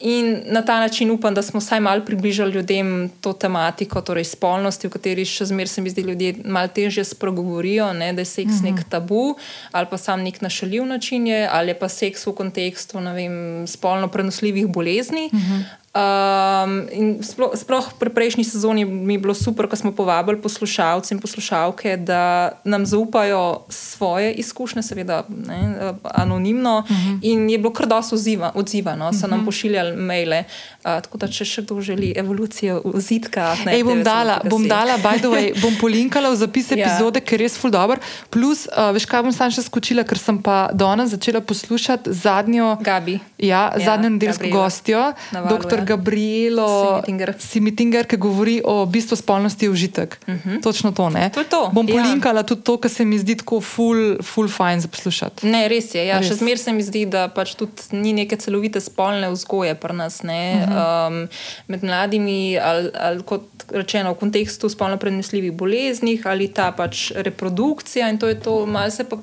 in na ta način upam, da smo vsaj malo približali ljudem to tematiko, torej spolnosti, v kateri še zmeraj se mi zdi, da ljudje malo težje spregovorijo, ne, da je seks mm -hmm. nek tabu ali pa sam nek našaljiv način, je, ali pa seks v kontekstu vem, spolno prenosljivih bolezni. Mm -hmm. Um, sploh, sploh pri prejšnji sezoni mi je bilo super, ko smo povabili poslušalce in poslušalke, da nam zaupajo svoje izkušnje, seveda ne, anonimno. Uh mhm. -huh. In je bilo kar dosto odzivano, so uh -huh. nam mhm. pošiljali maile. Uh, tako da, če še kdo želi evolucijo uzitka, ne Ej, bom dala, bom dala, by the way, bom polinkala v zapis ja. epizode, ker je res ful dobro. Plus, uh, veš, kaj bom sam še skočila, ker sem pa danes začela poslušati zadnjo, Gabi. Ja, ja, zadnjo nedeljsko gostjo, doktor Gabrielo Simitinger, ki govori o bistvu spolnosti užitek. Uh mhm. -huh. Točno to. to, to. Bom ja. polinkala tudi to, kar se mi zdi tako full, full fine za poslušati. Ne, res je. Ja. Res. Še zmeraj se mi zdi, da pač tudi ni neke celovite spolne vzgoje pri nas. Uh -huh. um, med mladimi, ali, ali kot rečeno, v kontekstu spolno prenesljivih bolezni, ali ta pač reprodukcija in to je to, malce pa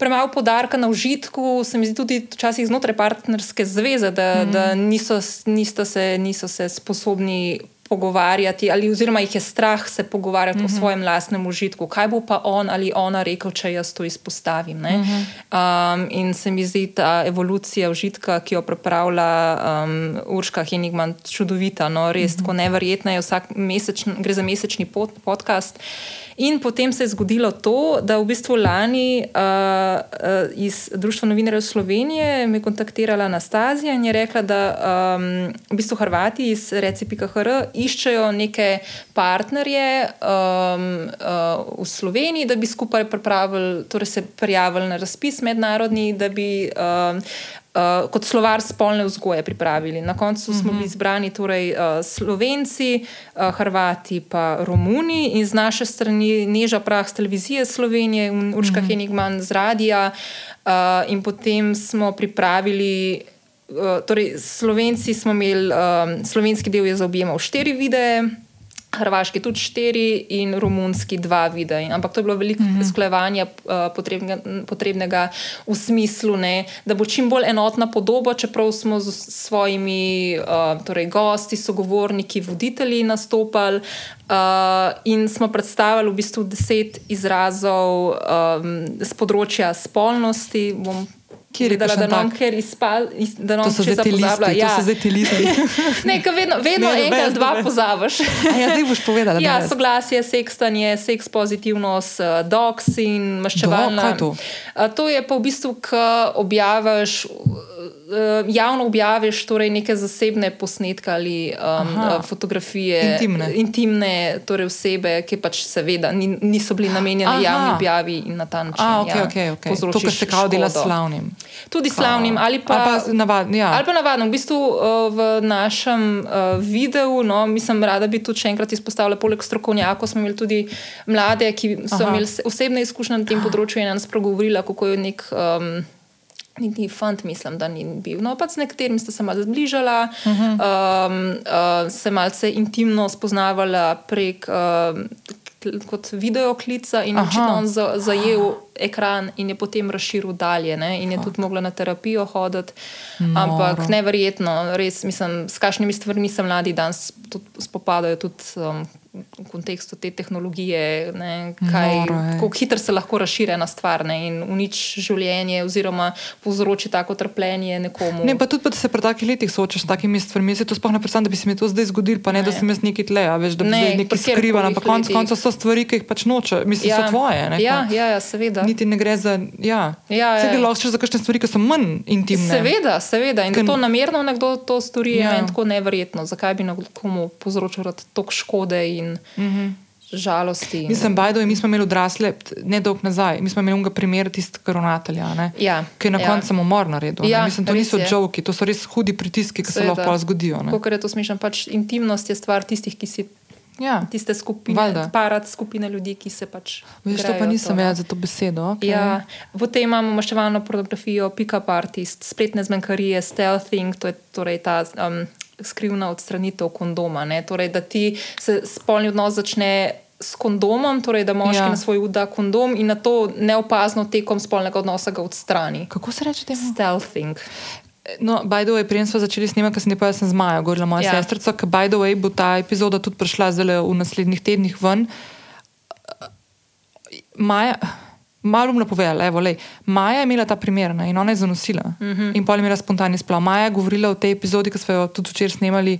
premalo podarka na užitku, se mi zdi tudi včasih znotraj partnerske zveze, da, mm. da niso, niso, se, niso se sposobni. Pogovarjati, ali oziroma jih je strah se pogovarjati mm -hmm. o mhm. svojem lastnem užitku, kaj bo pa on ali ona rekel, če jaz to izpostavim. Mm -hmm. um, in se mi zdi ta evolucija užitka, ki jo pripravlja um, Urška Henigman, čudovita, no, res mm -hmm. tako neverjetna je. Mesečn, gre za mesečni pod, podcast. In potem se je zgodilo to, da v bistvu lani uh, uh, iz Društva novinarjev Slovenije me je kontaktirala Anastazija in je rekla, da um, v bistvu Hrvati iz Reci.hr iščejo neke partnerje um, uh, v Sloveniji, da bi skupaj torej se prijavili na razpis mednarodni, da bi um, uh, kot slovar spolne vzgoje pripravili. Na koncu smo bili mhm. izbrani torej, uh, Slovenci, uh, Hrvati pa Romuni in z naše strani Neža Prah z televizije Slovenije in Urška mhm. Henigman z radija. Uh, in potem smo pripravili. Torej, Slovenci smo imeli, um, slovenski del je zaobjemal štiri videe, Hrvaški tudi štiri in romunski dva videa. Ampak to je bilo veliko mm -hmm. usklajevanja uh, potrebnega, potrebnega v smislu, ne, da bo čim bolj enotna podoba, čeprav smo z svojimi uh, torej gosti, sogovorniki, voditelji nastopali uh, in smo predstavili v bistvu deset izrazov um, z področja spolnosti. Bom Kjer je Videla, da kakšen nam tak? ker izpal, iz, da nam To so zdaj ti listi, ja. to so zdaj ti listi. Ne, vedno, vedno Ne, ne, enkrat, dva noben. pozabiš. Ja, zdaj boš povedala. Ja, ne. soglasje, sekstanje, seks pozitivnost, eh, doks in maščevalna. Do, kaj to? A, To je pa v bistvu, ko objaviš, eh, javno objaviš torej neke zasebne posnetke ali um, Aha. eh, fotografije. Intimne. Intimne torej osebe, ki pač seveda ni, niso bili namenjeni Aha. javni objavi in na ta način. A, ok, ja, ok, ok. To, kar se kao dela slavnim. Tudi slavnim ali pa. Ali pa navadno, ja. Ali pa navadno, v bistvu uh, v našem uh, videu, no, mislim, rada bi tudi še enkrat izpostavila, poleg strokovnjakov smo imeli tudi mlade, ki so Aha. Aha. imeli se- osebne izkušnje na tem področju in je nas spregovorila, kako je nek. Um, Niti fant, mislim, da ni bil. No, pač z nekaterim sta se malo zbližala, uh -huh. um, uh, se malce intimno spoznavala prek um, kot videoklica in Aha. očitno on za, zajel ekran in je potem razširil dalje. Ne? In je tudi mogla na terapijo hoditi. Ampak Noro. neverjetno, res mislim, s kakšnimi stvarmi se mladi danes tudi spopadajo, tudi um, v kontekstu te tehnologije, ne, kaj, Noro, kako hitro se lahko razširi ena stvar ne, in uniči življenje, oziroma povzroči tako trpljenje nekomu. Ne, pa tudi, pa, da se pri takih letih soočaš s takimi stvarmi. Se to sploh ne predstavljam, da bi se mi to zdaj zgodilo, pa ne, ne. da sem jaz neki tle, a veš, da bi Ne, zdaj katerikoli skrivala. Ampak konec koncev so stvari, ki jih pač noče, mislim, so tvoje. Ne, ja, ja, ja, seveda. Niti ne gre za. Ja, Ja, Se ja. gre lahko še za kakšne stvari, ki so manj intimne. Seveda, seveda. In Ker- to namerno nekdo to stori, je Ja. meni tako neverjetno. Zakaj bi nekomu povzročil toliko škode in mm -hmm. žalosti? In... Mislim, Bajdo, mi smo imeli odrasle, ne dolgo nazaj, mi smo imeli unga primer tistega ravnatelja, ne, Ja, ki je na ja. koncu samomor naredil. Ja, Ja, mislim, to niso je. žoki, to so res hudi pritiski, ki se Seveda. lahko zgodijo. Ne. Kot je to smešno, pač intimnost je stvar tistih, ki si Ja, tiste skupine, Valjda. parat skupine ljudi, ki se pač. veš, to pa nisem no. vedela za to besedo. Okay. Ja, potem imamo maščevalno pornografijo, pick-up artist, spletne zmenkarije, stealthing, to je torej ta um, skrivna odstranitev kondoma. Ne? Torej, da ti se spolni odnos začne s kondomom, torej da moški Ja. na svoj ud da kondom in na to neopazno tekom spolnega odnosa ga odstrani. Kako se reče temu? Stealthing. No, by the way, preden smo začeli snemati, ker sem ti povedala, sem z Majo, govorila moja ja. Ja. sestrica, ker by the way bo ta epizoda tudi prišla zdaj v naslednjih tednih ven. Maja, malo bom napovedala, evo, lej, Maja je imela ta primer ne, in ona je zanosila. Uh Mhm. -huh. In pol je imela spontani splav. Maja je govorila o tej epizodi, ki smo jo tudi včeraj snemali,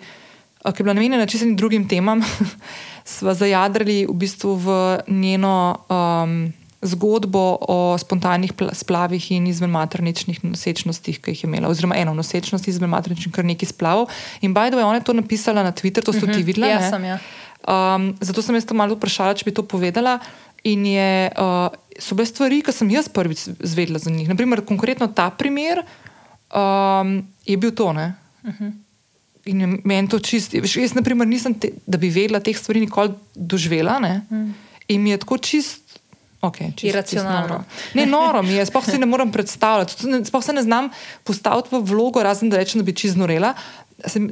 ki je bila namenjena čisto drugim temam. Sva zajadrali v bistvu v njeno. Um, Zgodbo o spontanih pla- splavih in izven materničnih nosečnostih, ki jih je imela, oziroma eno nosečnost izven materničnih, kar nekaj splavov. In Bajdo je ona to napisala na Twitter, to so ti videla. Ja, ne? sem, ja. Um, zato sem jaz to malo vprašala, če bi to povedala. In je, uh, so bile stvari, ki sem jaz prvič zvedela za njih. Naprimer, konkretno ta primer um, je bil to. Ne? Uh -huh. In meni to čist. Jaz, na primer, nisem, te, da bi vedela teh stvari nikoli doživela. Ne? Mm. In mi je tako čist. Okay, čist, Iracionalno. Čist noro. ne, noro mi je, sploh si ne morem predstavljati. Sploh se ne znam postaviti v vlogo, razen da rečem, da bi čist norela.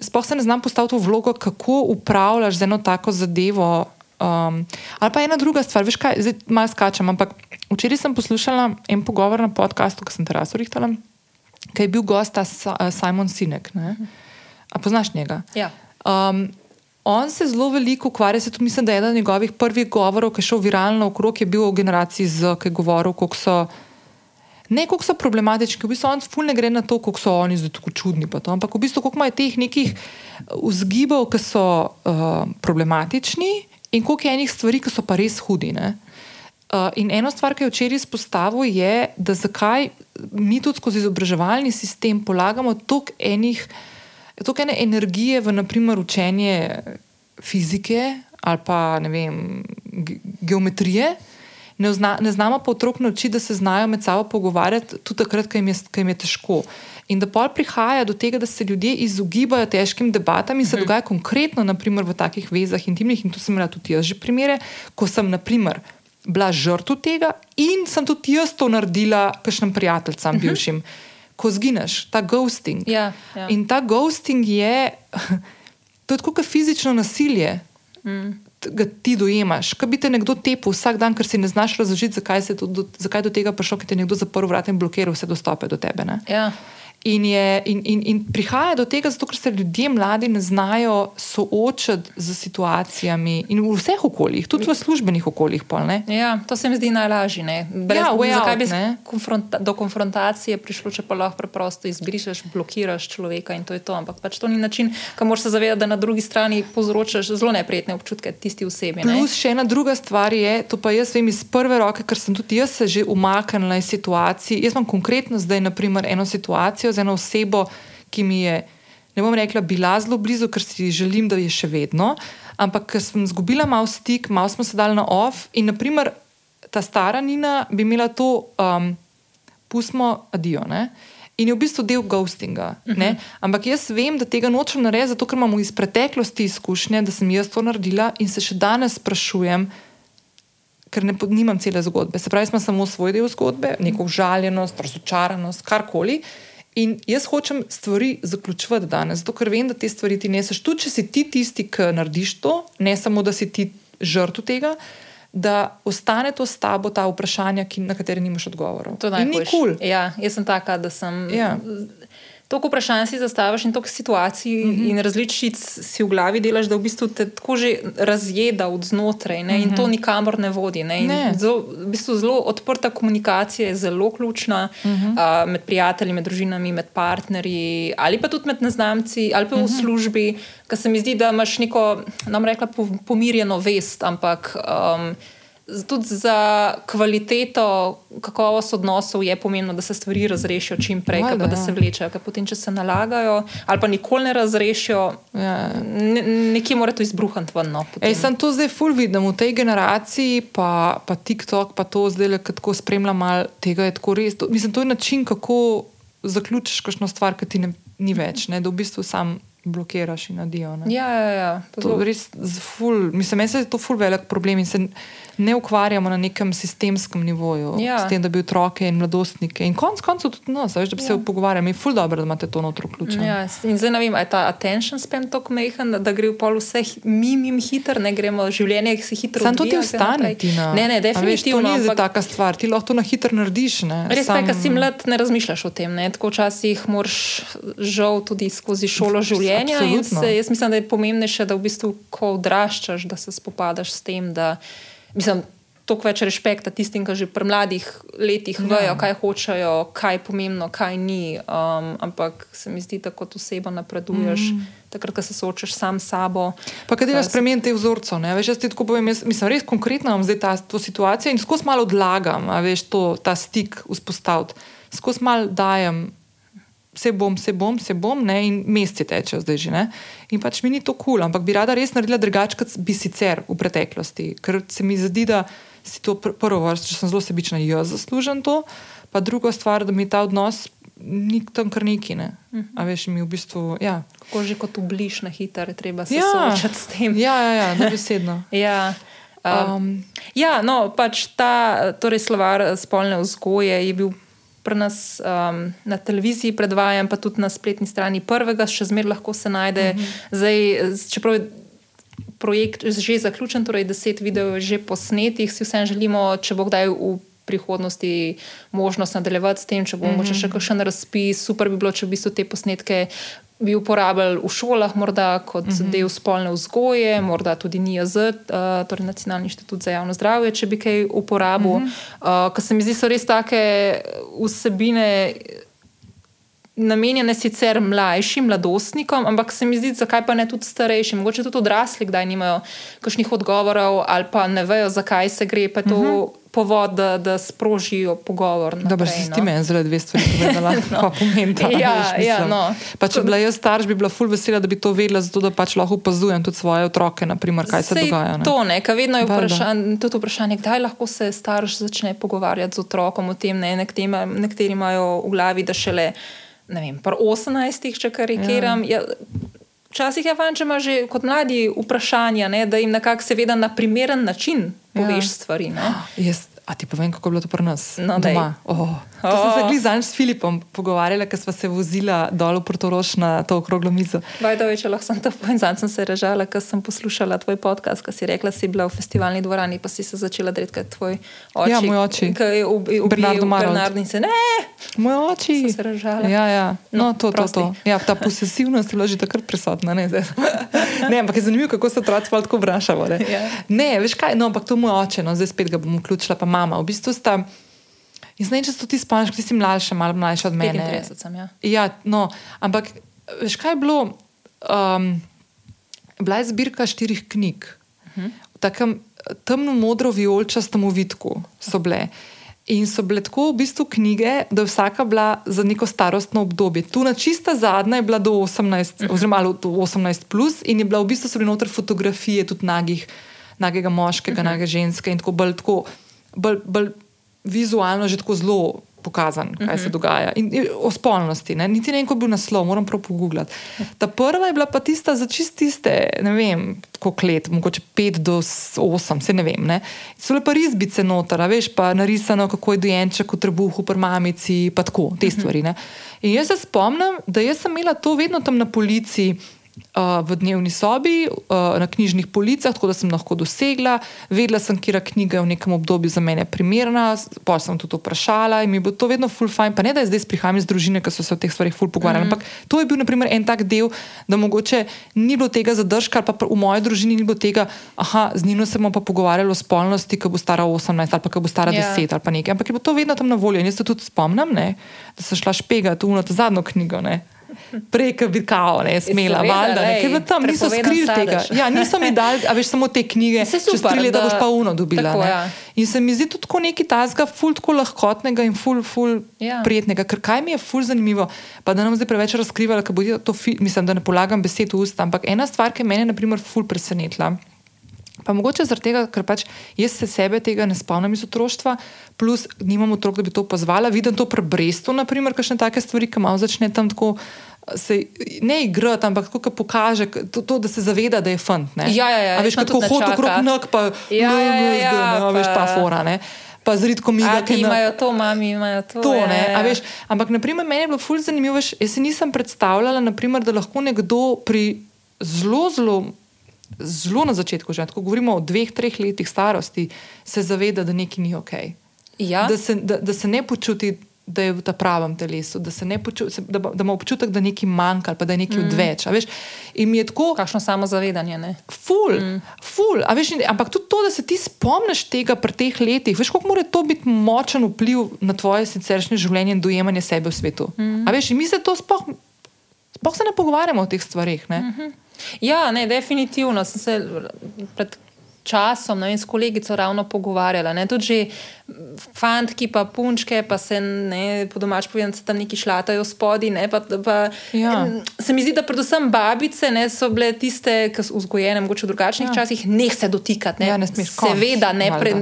Sploh se ne znam postaviti v vlogo, kako upravljaš z eno tako zadevo. Um, ali pa ena druga stvar, veš kaj, zdaj malo skačem. Ampak včeraj sem poslušala en pogovor na podkastu, ki sem teraso rihtala, ki je bil gost Simon Sinek. Ne? A poznaš njega? Ja. Um, on se zelo veliko ukvarja, se tudi mislim, da je eden njegovih prvih govorov, ki je šel viralno okrog, je bil o generaciji Z, ki je govoril, kako so. Ne, kako so problematični, v bistvu on ful ne gre na to, kako so oni zdaj tako čudni, to, ampak v bistvu koliko imajo teh nekih vzgibov, ki so uh, problematični in koliko je enih stvari, ki so pa res hudi. Ne? Uh, in eno stvar, ki je včeraj izpostavil, je, da zakaj mi tudi skozi izobraževalni sistem polagamo toliko enih, toliko ene energije v naprimer učenje fizike ali pa ne vem, ge- geometrije. Ne, zna, ne znamo pa otrok naučiti, da se znajo med sabo pogovarjati, tudi takrat, ko jim, je, ko jim je težko. In da pol prihaja do tega, da se ljudje izogibajo težkim debatam in se dogaja konkretno, naprimer v takih vezah intimnih, in tu sem imela tudi jaz že primere, ko sem, naprimer, bila žrtev tega in sem tudi jaz to naredila, kakšnim prijateljcem bivšim. Ko zgineš, ta ghosting. Ja, ja. In ta ghosting je, to je tako kot fizično nasilje. Mm. Ga ti dojemaš, kaj bi te nekdo tepel vsak dan, ker si ne znaš razložiti, zakaj, do, zakaj je do tega prišlo, ker ti je nekdo zaprl vrata in blokiral vse dostope do tebe. Ne? Ja. In, je, in, in, in prihaja do tega, zato, ker se ljudje mladi ne znajo soočati z situacijami in v vseh okoljih, tudi v službenih okoljih. Pol, ja, to se mi zdi najlažje. Ja, zakaj out, bi konfronta do konfrontacije prišlo, če pa lahko preprosto izbrišeš, blokiraš človeka in to je to. Ampak pač to ni način, kamor se zavedati, da na drugi strani povzročaš zelo neprijetne občutke tisti osebi. Ne? Plus še ena druga stvar je, to pa jaz vem iz prve roke, ker sem tudi jaz se že umaknila iz situacij. Jaz imam konkretno zdaj naprimer, eno situacijo z eno osebo, ki mi je, ne bom rekla, bila zelo blizu, ker si želim, da je še vedno. Ampak, ker sem izgubila malo stik, malo smo se dali na off. In, naprimer, ta stara Nina bi imela to, um, pustimo, adijo. Ne? In je v bistvu del ghostinga. Uh mhm. -huh. Ampak jaz vem, da tega nočem narediti, zato ker imamo iz preteklosti izkušnje, da sem jaz to naredila in se še danes sprašujem, ker ne nimam cele zgodbe. Se pravi, imam samo svoj del zgodbe, neko užaljenost, razočaranost, karkoli. In jaz hočem stvari zaključiti danes, zato ker vem, da te stvari ti neseš. Tudi če si ti tisti, ki narediš to, ne samo da si ti žrtev tega, da ostane to s tabo, ta vprašanja, ki, na katere nimaš odgovorov. To je najbolj kul. Cool. Ja, jaz sem taka, da sem. Ja. Toliko vprašanj si zastaviš in toliko situacij mm -hmm. in različic si v glavi delaš, da v bistvu te tako že razjeda od znotraj mm -hmm. in to mhm. nikamor ne vodi. Ne? Ne. Zelo, v bistvu zelo odprta komunikacija je zelo ključna mm -hmm. uh, med prijatelji, med družinami, med partnerji ali pa tudi med neznamci ali pa v mm -hmm. službi, ker se mi zdi, da imaš neko, nam rekla, pomirjeno vest, ampak. Um, Tudi za kvaliteto, kakovost odnosov je pomembno, da se stvari razrešijo čim prej, Vada, da se vlečejo. Potem, če se nalagajo ali pa nikoli ne razrešijo, ja. ne, nekje mora to izbruhati ven. No, Ej, sem to zdaj ful vidim v tej generaciji, pa, pa TikTok, pa to zdaj le tako spremljam, tega je tako res. To, mislim, to je način, kako zaključiš kakšno stvar, ki ti ne, ni več, ne, da v bistvu sam blokiraš in nadijo. Ja, ja, ja. To, to res, ful, mislim, da je to ful velik problem ne ukvarjamo na nekem sistemskem nivoju, ja. s tem, da bi otroke in mladostnike in konec koncev tudi nas, veš, da bi ja. se pogovarjali. Je ful dobro, da imate to notro vključeno. Ja, in zdaj ne vem, je ta attention span tako mehen, da, da gre v pol vse mimim hiter, ne gremo življenje, ki se hitro. Sam to ti ostane. Ne, ne, definitivno. To ni ampak... taka stvar, ti lahko to na hiter narediš. Ne? Res Sam... je, ker si mlad, ne razmišljaš o tem. Ne? Tako včasih moraš žal tudi skozi šolo življenja. Se, jaz mislim, da je pomembnejše, da v bistvu, ko odraščaš, da se spopadaš s tem, da mislim, toliko več respekta tistim, ki že pri mladih letih ja. vejo, kaj hočejo, kaj je pomembno, kaj ni. Um, ampak se mi zdi, da kot oseba napreduješ. Mm. Takrat, ko se soočaš sam s sabo. Pa, kaj delaš spremeniti te vzorce? Veš, jaz ti tako povem, jaz, mislim, res konkretno imam zdaj ta situacijo in skozi malo odlagam, veš, to, ta stik vzpostaviti. Skozi malo dajem, vse bom, vse bom, vse bom, ne, in meseci tečejo zdaj že. Ne. In pač mi ni to kul, cool, ampak bi rada res naredila drugače, kot bi sicer v preteklosti. Ker se mi zdi, da si to pr prvo vrsto, če sem zelo sebična, jaz zaslužim to, pa druga stvar, da mi ta odnos ni tam kar neki. Ne? Uh -huh. A veš, mi v bistvu. Ja. Kako že kot ubliš na hitro, treba se ja. soočati s tem. Ja, ja, ja nebesedno. ja. Um, um, ja, no, pač ta torej slovar spolne vzgoje je bil. Pri nas um, na televiziji predvajam, pa tudi na spletni strani prvega, še zmeraj lahko se najde. Uh -huh. Zdaj, čeprav je projekt že zaključen, torej deset videojev že posnetih, si vsem želimo, če bo kdaj v prihodnosti možnost nadaljevati s tem, če bomo mm -hmm. še kakšen razpis. Super bi bilo, če bi se te posnetke. Bi uporabljali v šolah, morda kot uh mhm. -huh. del spolne vzgoje, morda tudi NIAZ, uh, torej Nacionalni inštitut za javno zdravje, če bi kaj uporabil. Uh -huh. uh, Ker se mi zdi, so res take vsebine, namenjene sicer mlajšim, mladostnikom, ampak se mi zdi, zakaj pa ne tudi starejšim. Mogoče tudi odrasli, kdaj nimajo kakšnih odgovorov ali pa ne vejo, zakaj se gre. Pa je to uh mhm. -huh. Povod, da, da sprožijo pogovor. Dobro, si no. ti meni zelo dve stvari povedala, no. pa pomeni to. Ja, ja, no. pa če bi bila jaz starš, bi bila ful vesela, da bi to vedela, zato da pač lahko opazujem tudi svoje otroke, naprimer, kaj Sej se dogaja. Ne? To ne, vedno je vprašanje, tudi vprašanje, kdaj lahko se starš začne pogovarjati z otrokom o tem. Ne? Nekateri imajo v glavi, da šele ne vem, pa 18, če karikiram. Ja. Ja, Včasih je fajn, če imaš že kot mladi vprašanja, ne, da jim nekako seveda na primeren način poveš ja. stvari. Jaz, A ti povem, kako je bilo to pri nas? No, doma. Oh. To sem se glih zanj s Filipom pogovarjala, ker sva se vozila dol v Portoroš na to okroglo mizo. Vajda, če lahko sem to povem, zanj sem se režala, ker sem poslušala tvoj podcast, ker si rekla, si bila v festivalni dvorani, pa si se začela dredka tvoj oči. Ja, moj oči. Ki je ubil Bernardo Marold. Se ne. Moj oči. Sem se razžala. Ja, ja. No, No, to, to, prosti. to. Ja, ta posesivnost je bila že takrat prisotna. Ne, ne ampak je zanimivo, kako se otroci pol tako vprašajo. Ne? Ja. ne, veš kaj, no, ampak to moj oče, no, zdaj spet ga bom vključila, pa mama. V bistvu sta, jaz ne vem, če se ti spomniš, ti si mlajša, malo mlajša od mene. 35 sem, ja. Ja, no, ampak veš kaj je bilo? Um, bila je zbirka štirih knjig, uh -huh. v takem temno-modro-vijolčastem ovitku so bile. In so bile tako v bistvu knjige, da je vsaka bila za neko starostno obdobje. Tu na čista zadnja je bila do 18, oziroma ali do 18, plus, in je bila v bistvu so bile noter fotografije tudi nagih, nagega moškega, nage ženske in tako bolj, tako, bolj, bolj vizualno, že tako zelo pokazan, kaj se dogaja. In, in o spolnosti, ne? niti ne vem, kako je bil naslov, moram prav pogooglati. Ta prva je bila pa tista za čist tiste, ne vem, koliko let, mogoče 5 do 8, se ne vem. Ne? So bile pa risbice noter, veš, pa narisano, kako je dojenček v trebuhu, pri mamici, pa tako, te stvari. Ne? In jaz se spomnim, da jaz sem imela to vedno tam na policiji. Uh, v dnevni sobi, uh, na knjižnih policah, tako da sem lahko dosegla. Vedela sem, kje knjiga je v nekem obdobju za mene primerna, pa sem tudi vprašala in mi bo to vedno full fine. Pa ne, da zdaj prihajam iz družine, ki so se o teh stvarih full pogovarjali. Mm -hmm. Ampak to je bil naprimer, en tak del, da mogoče ni bilo tega zadržka, pa v moji družini ni bilo tega, aha, z njim se bomo pa pogovarjali o spolnosti, ko bo stara 18 ali pa ko bo stara Ja. 10 ali pa nekaj. Ampak je bilo to vedno tam na voljo. In jaz se tudi spomnim, ne, da sem šla špegati v to zadnjo knjigo. Ne. Prek bi kao, ne, smela, valjda, ker v tam niso skrili tega. Ja, niso mi dali, a veš, samo te knjige, super, tri leta da- boš pa uno dobila. Tako, ja. In se mi zdi tudi nekaj tazga, ful tako lahkotnega in ful, ful Ja. prijetnega. Ker kaj mi je ful zanimivo, pa da nam zdaj preveč razkrivala, ker bo to, mislim, da ne polagam besed v usta, ampak ena stvar, ki je mene, na primer, ful presenetila. Pa mogoče zaradi tega, ker pač jaz se sebe tega ne spomnim iz otroštva, plus nimam otrok, da bi to pozvala. Vidim to pri Brestu, naprimer, kakšne take stvari, ki malo začne tam tako. Se ne igrati, ampak tako, da pokaže to, to, da se zaveda, da je fant. ne. Ja, ja, ja, A veš, kako hodi okrog nog, pa Ja, ja, ja, LSD, ja, ne, a veš, ta pa- fora. Ne. Pa zridko mi Ati imajo to, mami imajo to. To, ja, ne, ja. veš, ampak naprimer, meni je bilo fulj zanimivo, veš, jaz si nisem predstavljala, naprimer, da lahko nekdo pri zelo, zelo, zelo na začetku, že ko govorimo o dveh, treh letih starosti, se zaveda, da nekaj ni ok. Ja. Da, se, da, da se ne počuti, da je v ta pravem telesu, da, ne se- da, da ima občutek, da nekaj manjka ali da je nekaj mm. odveč. veš. In je tako, Kakšno samozavedanje. Ne? Ful, mm. ful. Veš, ampak tudi to, da se ti spomniš tega pri teh letih, veš, kako mora to biti močen vpliv na tvoje siceršnje življenje in dojemanje sebe v svetu. Mm. A veš, mi se to sploh, sploh se ne pogovarjamo o teh stvarih. Mm. Ja, ne, definitivno sem se pred časom ne, vem, s kolegico ravno pogovarjala. Ne, tudi že fantki, pa punčke, pa se ne, po domač povem, se tam neki šlatajo spodi. Ne, pa, pa, Ja. Se mi zdi, da predvsem babice ne, so bile tiste, ki so vzgojene mogoče v drugačnih ja. časih, ne se dotikati. Ne. Ja, ne smeš Seveda, ne, pre,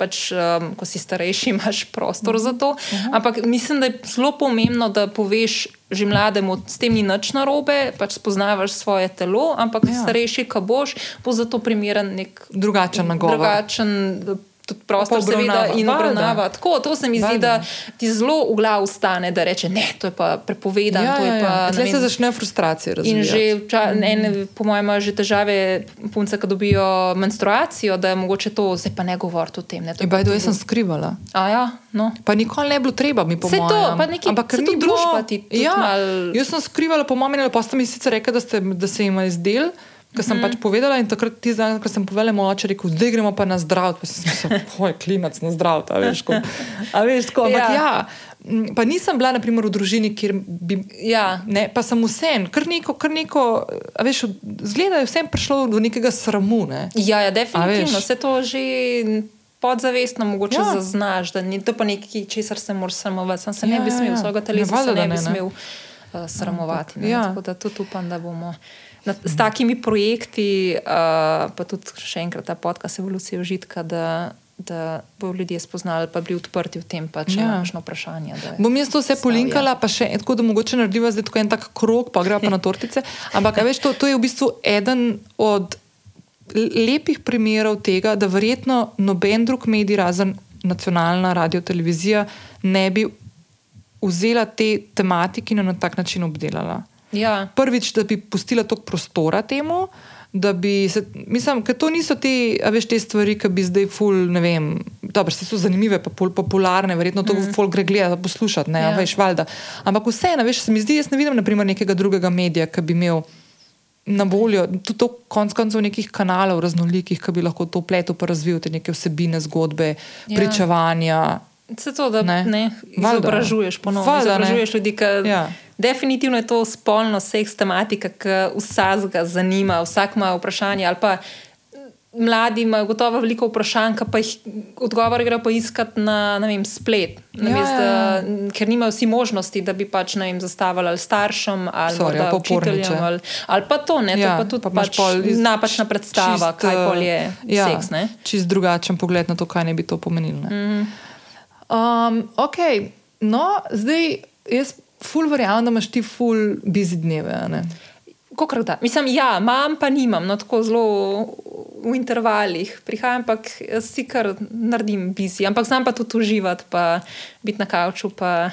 pač, um, ko si starejši, imaš prostor za to. Ampak mislim, da je zelo pomembno, da poveš že mlademu, s tem ni nič narobe, pač spoznavaš svoje telo, ampak Ja. starejši, ko boš, bo za to primeren nek Drugačen nagovor. drugačen tudi prostor, seveda, in obravnava. Tako, to se mi zdi, Valjda. da ti zelo v glavu stane, da reče, ne, to je pa prepovedano. Ja, to je ja, pa, ja. Tle vem, se začne frustracija In razvijati. že, ča, ene, po mojem, imajo že težave punce, ki dobijo menstruacijo, da je mogoče to, zdaj pa ne govoriti o tem. Ne, to In pa bajdo, jaz sem skrivala. A ja, no. Pa nikoli ne bi bilo treba, mi Saj to, pa neki- saj tudi družba ti ja, malo- Jaz sem skrivala, po mami, ali pa ste mi sicer rekli, da, ste, da se jim je izdel. Ker sem mm. pač povedala, in takrat ti zdaj, ko sem povedala, moj oče rekel, zdaj gremo pa na zdrav. Pa sem se poj, klinac na zdrav, a veš, ko, a veš, ko, ampak Ja. ja. ja. Pa nisem bila, naprimer, v družini, kjer bi. Ja. Ne, pa sem vsem, kar neko, kar neko, a veš, zgleda, da je vsem prišlo do nekega sramu. Ne. Ja, ja, definitivno. veš? Se to že podzavestno mogoče Ja. ja. zaznaš, da ni to pa nekaj, česar se moraš sramovati. Sam se Ja, ne bi ja, smel, ja. svojega Ne, telesa valjda, se ne bi ne, ne. smel uh, sramovati. Ne? Ja. Tako da tudi upam, da bomo. Na, s takimi projekti, uh, pa tudi še enkrat ta podcast Evolucija užitka, da, da bodo ljudje spoznali, pa bili odprti v tem, pa če Ja. ja. imaš vprašanje. Bom jaz to vse Stav, polinkala, pa še tako, da mogoče narediva zdaj tako en tak krog, pa greva pa na tortice. Ampak veš, to, to je v bistvu eden od lepih primerov tega, da verjetno noben drug medij razen nacionalna radio televizija ne bi vzela te tematike in jo na tak način obdelala. Ja. Prvič, da bi pustila toliko prostora temu, da bi se, mislim, ker to niso te, veš, te stvari, ki bi zdaj ful, ne vem, dobro, se so zanimive, pa pol, popularne, verjetno to mm. folk gre gledati, poslušati, ne, Ja. veš, valjda. Ampak vseeno, veš, se mi zdi, jaz ne vidim, naprimer, nekega drugega medija, ki bi imel na voljo, tudi to konc koncev nekih kanalov raznolikih, ki bi lahko to pletel pa razvil te neke vsebine, zgodbe, ja. pričevanja. Se to, da ne, Ne. ne Valjda. izobražuješ ponovno. Valjda, ne. Izobražuješ ljudi, ki. Ja. Definitivno je to spolno seks tematika, ki vsakega zanima, vsak ima vprašanje. Ali pa mladi imajo gotovo veliko vprašanj, pa jih odgovore grejo pa iskati na ne vem, splet. Ja, Namesto, ja, ja. da- Ker nimajo vsi možnosti, da bi pač ne vem, zastavili ali staršem ali Sorry, učiteljem. Ali, ali pa to, ne, Ja, to pa tudi pa pač pol iz- napačna predstava, čist, kaj pol je ja, seks. Ne? Čist drugačen pogled na to, kaj ne bi to pomenilo. Mm. Um, ok, no, zdaj jaz ful verjamem, da imaš ti ful busy dneve. Kokrat da. Mislim, ja, imam, pa nimam, no tako zelo v intervalih. Prihajam, ampak si kar naredim bizi, ampak znam pa tudi uživati, pa biti na kavču. Pa,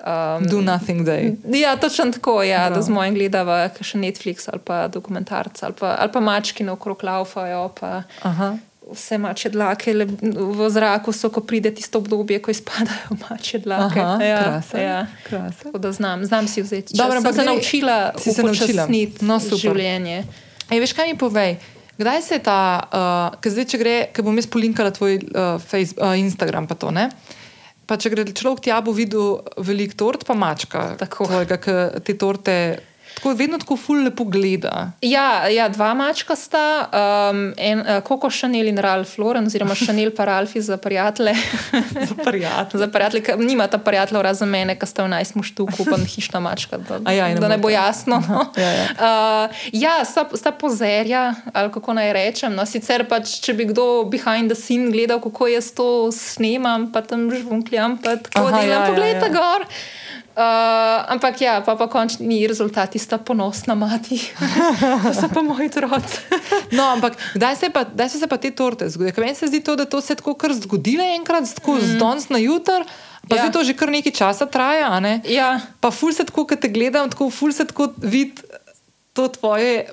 um, Do nothing day. Ja, točno tako, ja, Prav. da z mojim gledava še Netflix ali pa dokumentarce ali pa, ali pa mački naokrog laufajo. Pa, Aha. Vse mače dlake le- v zraku so, ko pride tisto obdobje, ko izpadajo mače dlake. Aha, ja, krasen, ja. krasen. Tako da znam, znam si vzeti čas. Dobro, sem se naučila si se naučila. upočasniti No, super. življenje. Ej, veš, kaj mi povej? Kdaj se ta, uh, ker zdaj, če gre, ker bom jaz polinkala tvoj uh, face, uh, Instagram, pa to ne. Pa če gre človek tja, bo videl velik tort, pa mačka. Tako. Tvojega, te torte tako, vedno tako ful lepo gleda. Ja, ja, dva mačka sta, um, en, uh, Koko Chanel in Ralph Lauren, oziroma Chanel pa Ralphi za prijatelje. Za prijatelje. za prijatelje, ki nimata prijateljev razen mene, ki sta v najstmu štuku, pa hišna mačka. Da, A ja, in da ne bo jasno. No. Ja, ja. Uh, ja sta, sta pozerja, ali kako naj rečem. No, sicer pač, če bi kdo behind the scene gledal, kako jaz to snemam, pa tam žvunkljam, pa tako Aha, delam, ja, ja, poglejte ja. gor. Uh, ampak ja, pa, pa končni rezultati sta ponosna mati. to so pa moji otroci. No, ampak kdaj, se pa, kdaj se pa te torte zgodile? Ker Meni se zdi to, da to se je tako kar zgodilo enkrat, tako mm. z danes na jutr, pa Ja. ja. zdaj to že kar nekaj časa traja. a ne? Ja. Pa ful se tako, ko te gledam, tako ful se tako vidi to tvoje,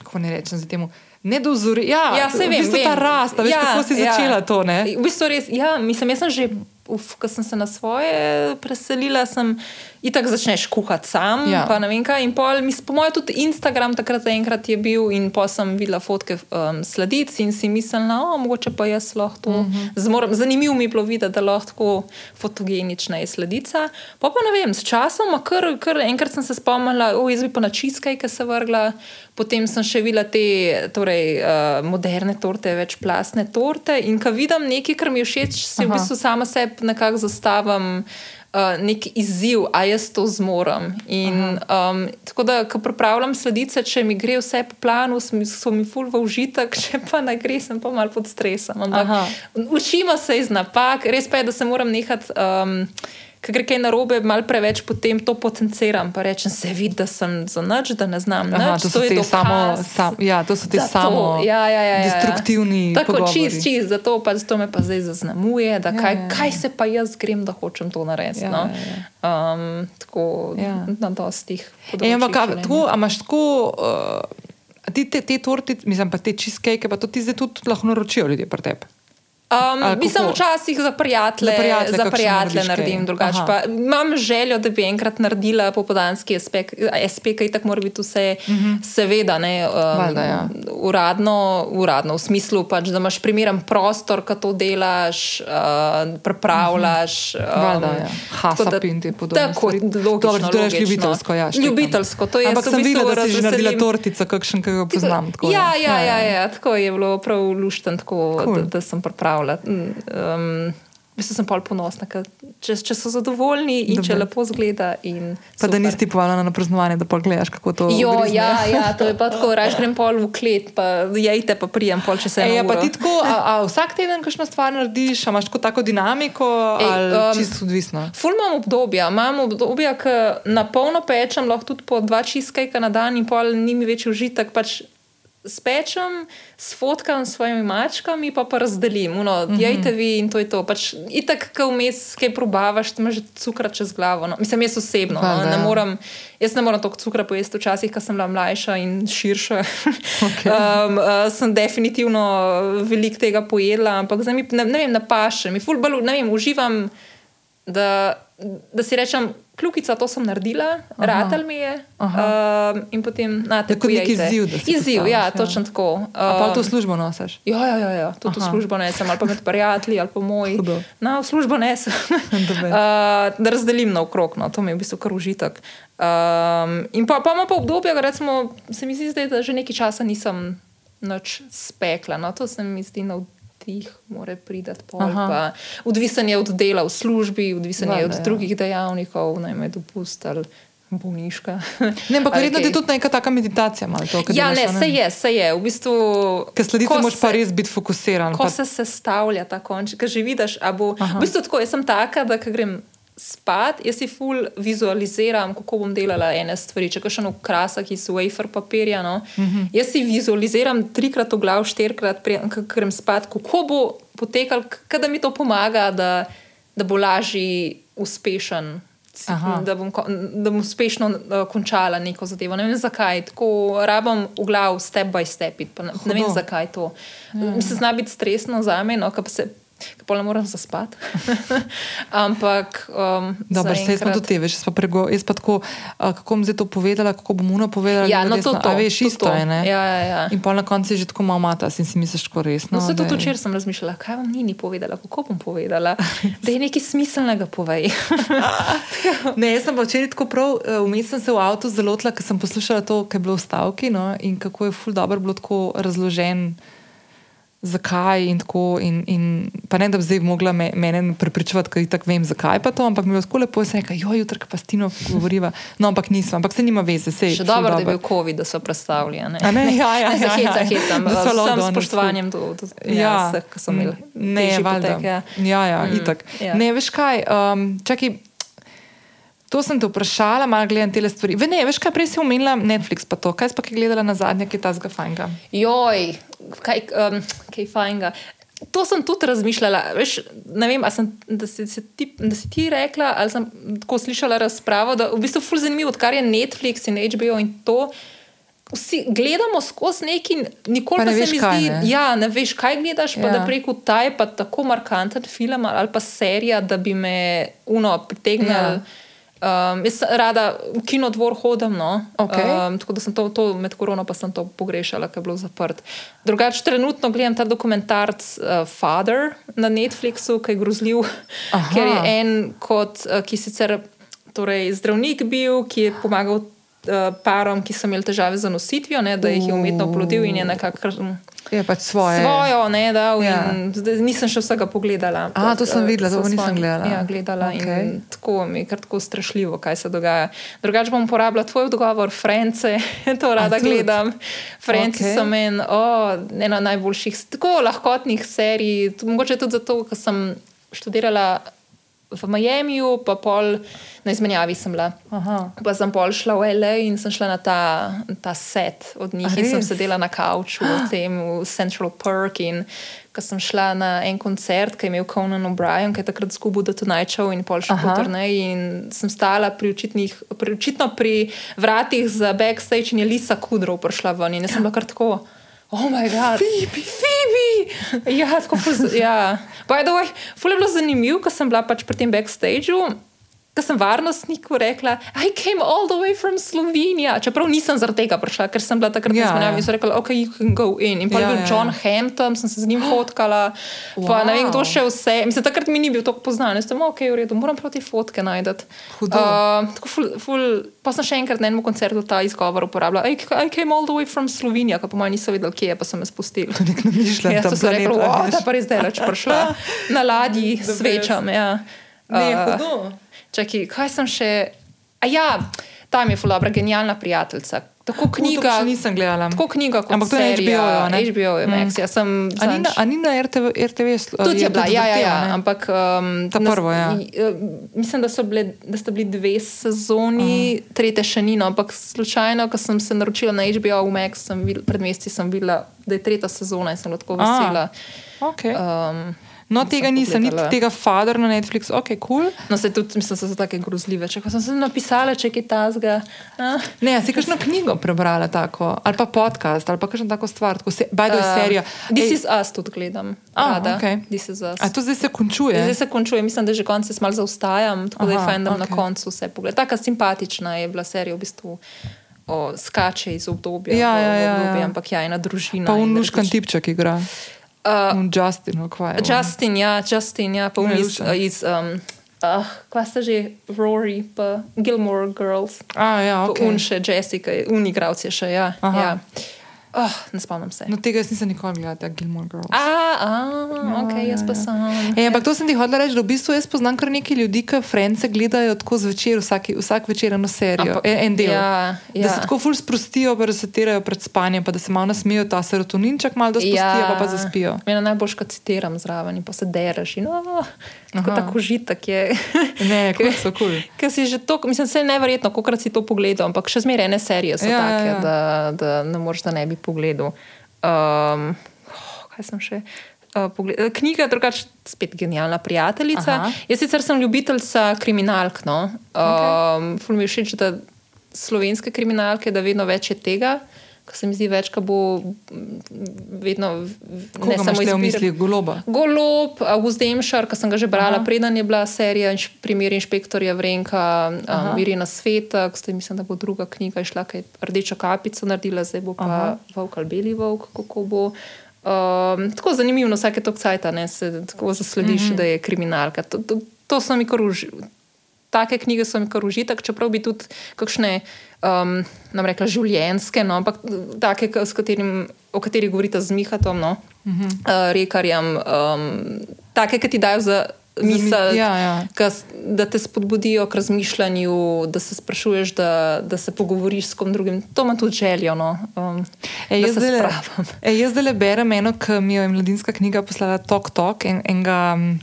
kako ne rečem za temu. Nedozori, ja, Ja, saj v vem, bistvu ta vem. rast, a veš, Ja, kako si ja. začela to. Ne? V bistvu res, ja, mislim, jaz sem že, uf, ko sem se na svoje preselila, sem itak začneš kuhati sam, Ja. pa ne vem kaj. In pol, mis, po mojem, tudi Instagram takrat enkrat je bil in pa sem videla fotke um, sladic in si mislila, o, mogoče pa jaz lahko to. Uh -huh. Zmoram, zanimivo mi je bilo videti, da lahko fotogenična je sladica. Pa pa ne vem, s časom, kar, kar enkrat sem se spomnila, o, jaz bi pa na čiskajke se vrgla. Potem sem še videla te torej, uh, moderne torte, večplastne torte. In ko vidim nekaj, kar mi je všeč, si Aha. v bistvu sama sebi nekako zastavim uh, nek izziv, a jaz to zmorem. In, um, tako da, ko pripravljam sledice, če mi gre vse po planu, so mi ful v užitek, če pa ne gre, sem pa mal pod stresom. Ampak Aha. učimo se iz napak, res pa je, da se moram nehati. Um, Ker gre kaj narobe, malo preveč potem to potenciram. Pa rečem, se vidi, da sem za nič, da ne znam. Aha, nič, to so je te dokaz samo, sam, ja, to so to. samo ja, ja, ja, ja, ja. destruktivni Tako pogovori. čist, čist, zato pa to me pa zdaj zaznamuje, da Ja, kaj, ja, ja. kaj se pa jaz grem, da hočem to narediti. Ja, no? ja, um, tako Ja. na dostih. Ampak, področjih tako, a imaš tako, uh, ti te, te torte, mislim pa te cheesecake, pa to ti zdaj tudi lahko naročijo ljudje pri tebi. Um, mislim, včasih za prijatelje, Za prijatelje za prijatelje kaj? naredim drugače. Pa Imam željo, da bi enkrat naredila popodanski SP, ki tako mora biti vse, uh -huh. seveda, ne, um, Mhm. Valjda, ja. uradno, uradno, v smislu, pač, da imaš primeren prostor, ki to delaš, uh, pripravljaš. Um, Valjda, ja. tako da- Hasap in te podobne Tako, logično, Dobro, to logično. ljubiteljsko, ja, štekam. Ljubiteljsko, to je Ampak sem videla, da si že naredila tortico, kakšen, ki ga poznam. Tako, ja, ja, ja, ja, tako je bilo prav lušten, tako, Cool. da, da sem pripravila. Um, v bistvu sem pol ponosna, če, če so zadovoljni in če Dobro. lepo zgleda. Pa da nisi povabila na praznovanje, da pa gledaš, kako to ugrizne. ja, ja, to je pa tako, raž grem pol v klet, pa jejte, pa prijem pol, če se Ej, eno ja, pa ti tako, a, a vsak teden kakšno stvar narediš, a imaš tako, tako dinamiko, Ej, ali um, čisto odvisno? Ful imam obdobja, imam obdobja, ki na polno pečem, lahko tudi po dva čiskajka na dan in pol ni mi več užitek. Pač spečem, sfotkam s svojimi mačkami, pa pa razdelim. Uno, Mhm. Jejte vi in to je to. Pač, itak, ko vmes kaj probavaš, imaš že cukra čez glavo. No. Mislim, jaz osebno. No. Valjda, Ne morem, jaz ne morem toliko cukra pojesti včasih, ko sem bila mlajša in širša. Okej. um, uh, sem definitivno veliko tega pojedla, ampak zdaj mi ne, ne vem, napaše. Mi ful bolj, ne vem, uživam, da, da si rečem, kljukica, to sem naredila, ratal mi je. Um, in potem, na te Da kot neki izziv, da si Izziv, ja, ja. točno tako. A pa v to Um, službo nosiš? Ja, ja, ja, ja. tudi v Aha. službo ne sem, ali pa med prijatelji, ali pa moj. Hudo. No, v službo ne sem. The best. uh, da razdelim na okrog, no, to mi je v bistvu kar užitek. Um, in pa, pa ima pa obdobje, recimo, se mi zdi, zdaj, da že nekaj časa nisem nič spekla. No, to se mi zdi navdih, mora priti. Aha. Odvisen je od dela v službi, odvisen je Valjda, od ja. drugih dejavnikov, naj me dopust ali bolniška. Ne, ampak verjetno kaj. je tudi neka taka meditacija. To, Ja, ne, a se je, se je. V bistvu, Ker sledice moraš pa res biti fokusiran. Ko Pa, se sestavlja ta konček, že vidiš, a bo. V bistvu tako, jaz sem taka, da grem spat, jaz si ful vizualiziram, kako bom delala ene stvari. Če še eno krasa, ki so wafer papirja. No? Uh -huh. Jaz si vizualiziram trikrat v glavu, štirikrat, preden ko grem spat, kako bo potekal, k- da mi to pomaga, da, da bo lažji, uspešen. Aha. Da bom, da bom uspešno uh, končala neko zadevo. Ne vem zakaj, tako rabim v glavu, step by step. Ne, ne vem zakaj to. Ja. Se zna biti stresno za me, no, ko se. Pa ne morem zaspati. Ampak. Um, Dobro, sej smo zaenkrat- do tebe, jaz pa, prego, jaz pa tako, a, kako bom zdaj to povedala, kako bom uno povedala. Ja, no, to, to, A veš, to, isto to. je, ne? Ja, ja, ja. In pa na koncu je že tako malo mata, in si misliš tako resno. No, se tudi včeraj sem razmišljala, kaj vam ni, ni povedala, kako bom povedala. Da je nekaj smiselnega povej. Ne, jaz sem pa včeraj tako prav, eh, vmes sem se v avtu zalotila, ker sem poslušala to, kar je bilo v stavki no, in kako je ful dobro bilo tako razložen. Zakaj in tako, in, in pa ne da bi zdaj mogla me, mene prepričevati, ker tako vem, zakaj pa to, ampak mi je tako lepo, da sem rekla, jo, jutri pa s Tino govoriva. No, ampak nisem, ampak se nima veze. Sej, Še dobro, da je bil COVID, da so predstavili. a Ne? Ne, ja, ja, ne se ja, heca, ja. hecam. Da so S vsem ful. spoštovanjem do, do ja, Ja, vseh, ki so imeli. ne, valjda. ja. Ja, ja, Mm, itak. ja. Ne, veš kaj, um, čakaj. To sem te vprašala, malo gledam te stvari. Ve, ne, veš kaj, prej si omenila Netflix, pa to. Kaj si pa kaj gledala na zadnje, ki je ta zgafanga? Joj, kaj, um, kaj fajnga. To sem tudi razmišljala. Veš, ne vem, sem, da, si, si ti, da si ti rekla, ali sem tako slišala razpravo, da v bistvu je zanimivo, odkar je Netflix in HBO in to. Vsi gledamo skozi neki, nikoli Pa pa, ne pa se mi kaj, zdi, ne. ja, ne veš, kaj gledaš, pa Ja. da preko taj pa tako markanten film ali pa serija, da bi me uno pritegnil. Ja. Um, jaz rada v kinodvor hodim, no. Okej. um, tako da sem to, to med korono pa sem to pogrešala, ker je bilo zaprt. Drugače, trenutno gledam ta dokumentarc uh, Father na Netflixu, ki je grozljiv, Aha. ker je en, kot, uh, ki sicer torej, zdravnik bil, ki je pomagal uh, parom, ki so imeli težave z nositvijo, ne, da jih je umetno oplodil in je nekako. Je pač svoje. Svojo, ne, dal, Ja. nisem še vsega pogledala. A, to sem eh, videla, to nisem gledala. Ja, gledala okay. Tako mi je kar tako strašljivo, kaj se dogaja. Drugače bom uporabljala tvoj odgovor, France, to rada tudi? gledam. France Okej. okay. so meni oh, ena najboljših, tako lahkotnih serij, mogoče tudi zato, ker sem študirala v Miamiju, pa pol na izmenjavi sem bila. Aha. Pa sem pol šla v LA in sem šla na ta, ta set od njih A in sem sedela na kavču v tem v Central Park. In ko sem šla na en koncert, ki je imel Conan O'Brien, ki je takrat zgubil The Tonight Show in pol šel po turneji in sem stala pri, pri očitno pri vratih za backstage in je Lisa Kudrow prišla ven in jaz sem bila kar tako. Oh, moj bog, Phoebe, Phoebe! Ja, tako poz, ja. By the way, ful je bilo zanimivo, ko sem bila pač pri tem backstageu. Ko sem varnostniku rekla, I came all the way from Slovenija. Čeprav nisem zaradi tega prišla, ker sem bila takrat Ja, na ja. in so rekli, ok, you can go in. In pa Ja, je bil ja, John ja. Hampton, sem se z njim fotkala, wow. pa ne vem, kdo še vse. Mislim, takrat mi ni bil tako poznan, jaz sem ok, v redu, moram prav te fotke najti. Hudo. Uh, tako ful, ful, pa sem še enkrat na enem koncertu ta izgovor uporabljala. I, I came all the way from Slovenija, ko po mojem niso vedeli, kje je, pa sem me spustili. To nek namišljen Jaz tam sem rekla, da pa res delač prišla na ladji s svečami. Ja. Ne, Uh, hudo. Čakaj, kaj sem še. A ja, tam je fulabra, genialna prijateljica. Tako knjiga, še nisem gledala. tako knjiga kot Ampak to je serija, HBO, ne? HBO je Max. Jaz sem A ni, na, a ni na RTV, RTV sl- Tudi je bila, ja, ja, ja, ne? ampak um, Ta nas- prvo, ja. eh, Mislim, da, so bile, da sta bili dve sezoni, uh. tretje še ni, no, ampak slučajno, ko sem se naročila na HBO v Max, sem videla, pred meseci sem videla, da je tretja sezona in sem A, vesela. Okay. Um, No, tega nisem, niti tega Father na Netflixu, ok, kul. Cool. No, se tudi, mislim, da so tako grozljive. Če sem se napisala, če je kaj tasga. Uh, Ne, si kakšno knjigo prebrala tako, ali pa podcast, ali pa kakšno tako stvar, tako se, bajdo je serija. This Ej, is us tudi gledam. A, rada. okej. This is us. A to zdaj se končuje? Zdaj se končuje, mislim, da že konec se malo zaostajam, tako da je Aha, fajn, da okay. na koncu vse pogled. Taka simpatična je bila serija v bistvu. O, skače iz obdobja, Ja, ja, ja, obdobje, ja. ampak ja, ena družina. Pa unuškan različ- tipček igra. Uh, Un Justin, no, kvaj. Justin, ja, Justin, ja, pa un iz, Luša. iz um, uh, kva sta že, Rory, pa Gilmore Girls, A, ja, pa ok. un še Jessica, un igralec je še, ja. Aha. ja. Oh, ne spomnim se. No, tega jaz nisem nikoli gledala, ta Gilmore Girls. A, a, ok, jaz pa sem. E, ampak to sem ti hodila reči, da v bistvu jaz poznam kar nekaj ljudi, ki France gledajo tako zvečer, vsaki, vsak večer eno serijo, Ampak- en, en del. ja, Da ja. se tako ful sprostijo, pa da se terajo pred spanjem, pa da se malo nasmejijo, ta serotoninček malo da sprostijo, pa pa zaspijo. Mene najbolj, ko citiram zraven in pa se dereš. In, oh, tako Aha. tako užitek je. Ne, kul so kul. Ker si že to, mislim, se je neverjetno, koliko si to pogledal, ampak še zmeraj ene serije so Ja, ja, ja, take, ja. Da, da ne moreš, da ne bi pogledal. Um, oh, kaj sem še? Uh, pogled- eh, knjiga, drugače, spet genialna prijateljica. Aha. Jaz sicer sem ljubiteljca kriminalk. No? Um, okay. Mi je všeč, da slovenske kriminalke, da vedno več je tega. Ko se mi zdi več, bo vedno Koga imaš le v izbira- mislih? Goloba. Golob, August Demšar, ki sem ga že brala, Aha. preden je bila serija inš, Primer inšpektorja Vrenka, Aha. um, Irina Sveta, ko ste, mislim, da bo druga knjiga išla, ki je rdečo kapico naredila, zdaj bo pa Aha. Aha. Volk ali Beli Volk, kako bo. Um, tako zanimivo, vsake tok cajta ne, se tako zaslediš, mm -hmm. da je kriminalka. To, to, to so mi kar uži. Take knjige so mi kar užitek, čeprav bi tudi kakšne, um, nam rekla, življenske, no, ampak take, s katerim, o katerih govorite z Mihatom, no, uh -huh. uh, rekarjem, um, take, ki ti dajo za misel, ja, ja. Kas, da te spodbudijo k razmišljanju, da se sprašuješ, da, da se pogovoriš s kom drugim. To ima tudi željo. No, um, E, jaz, spravim. e, jaz zdaj berem eno, ki mi jo je mladinska knjiga poslala Tok Tok, en, enega mm,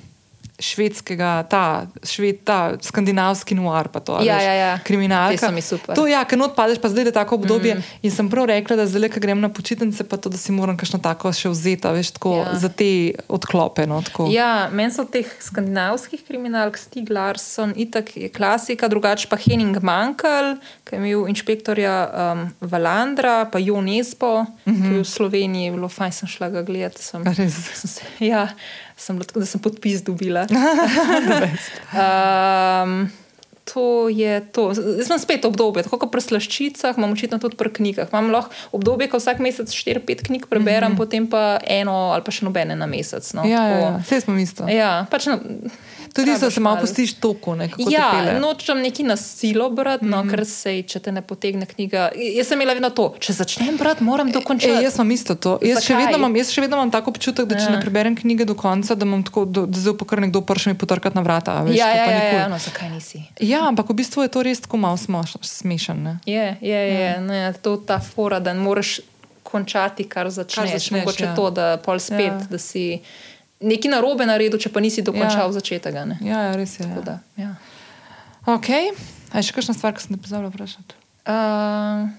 švedskega, ta, šved, ta skandinavski noir, pa to. a Ja, veš, ja, ja. Kriminalka. Te so mi super. To, ja, ker not padeš, pa zdaj je tako obdobje. Mm. In sem prav rekla, da zdaj, ko grem na počitnice, pa to, da si moram kakšno tako še vzeti, a veš, tako Ja. za te odklope. No, tako. Ja, meni so teh skandinavskih kriminalk, Stig Larsson, itak je klasika, drugače pa Henning Mankel, ki je imel inšpektorja um, Valandra, pa Jo Nesbo, mm -hmm. ki je v Sloveniji, bilo fajn sem šla ga gledati. Sem, res? sem se, ja, sem da sem podpis dobila. Um, To je to. Zdaj sem spet obdobje, tako kot pri slaščicah, imam očitno tudi pri knjigah. Imam lahko obdobje, ko vsak mesec 4-5 knjig preberem, mm -hmm. potem pa eno ali pa še nobene na mesec. No, Ja, ja, tako. ja, vse smo isto. Ja, pač na, Tudi so se malo pustiš toku, ne, Ja, pele. nočem neki na silo brati, no, mm. ker se, če te ne potegne knjiga. Jaz sem imela vedno to, če začnem brati, moram dokončati. E, jaz imam isto to. Jaz še, imam, jaz še vedno imam tako občutek, da če Ja. ne preberem knjige do konca, da, imam tako, da, da zdaj pa kar nekdo prši mi potrkati na vrata. Veš, ja, ja, ja, ja, no, zakaj nisi? ja, ampak v bistvu je to res tako malo smešen. Ne? Je, je, je. No, ja, to ta fora, da ne moreš končati, kar začneš. začneš, začneš Mogoče ja. ja. to, da pol spet, Ja. ja. da si nekaj narobe naredil, če pa nisi dokončal Ja. začetega. Ne? Ja, ja, res je. Tako Ja. da, ja. Ok, a je še kakšna stvar, ki sem te pozabila vprašati? Uh,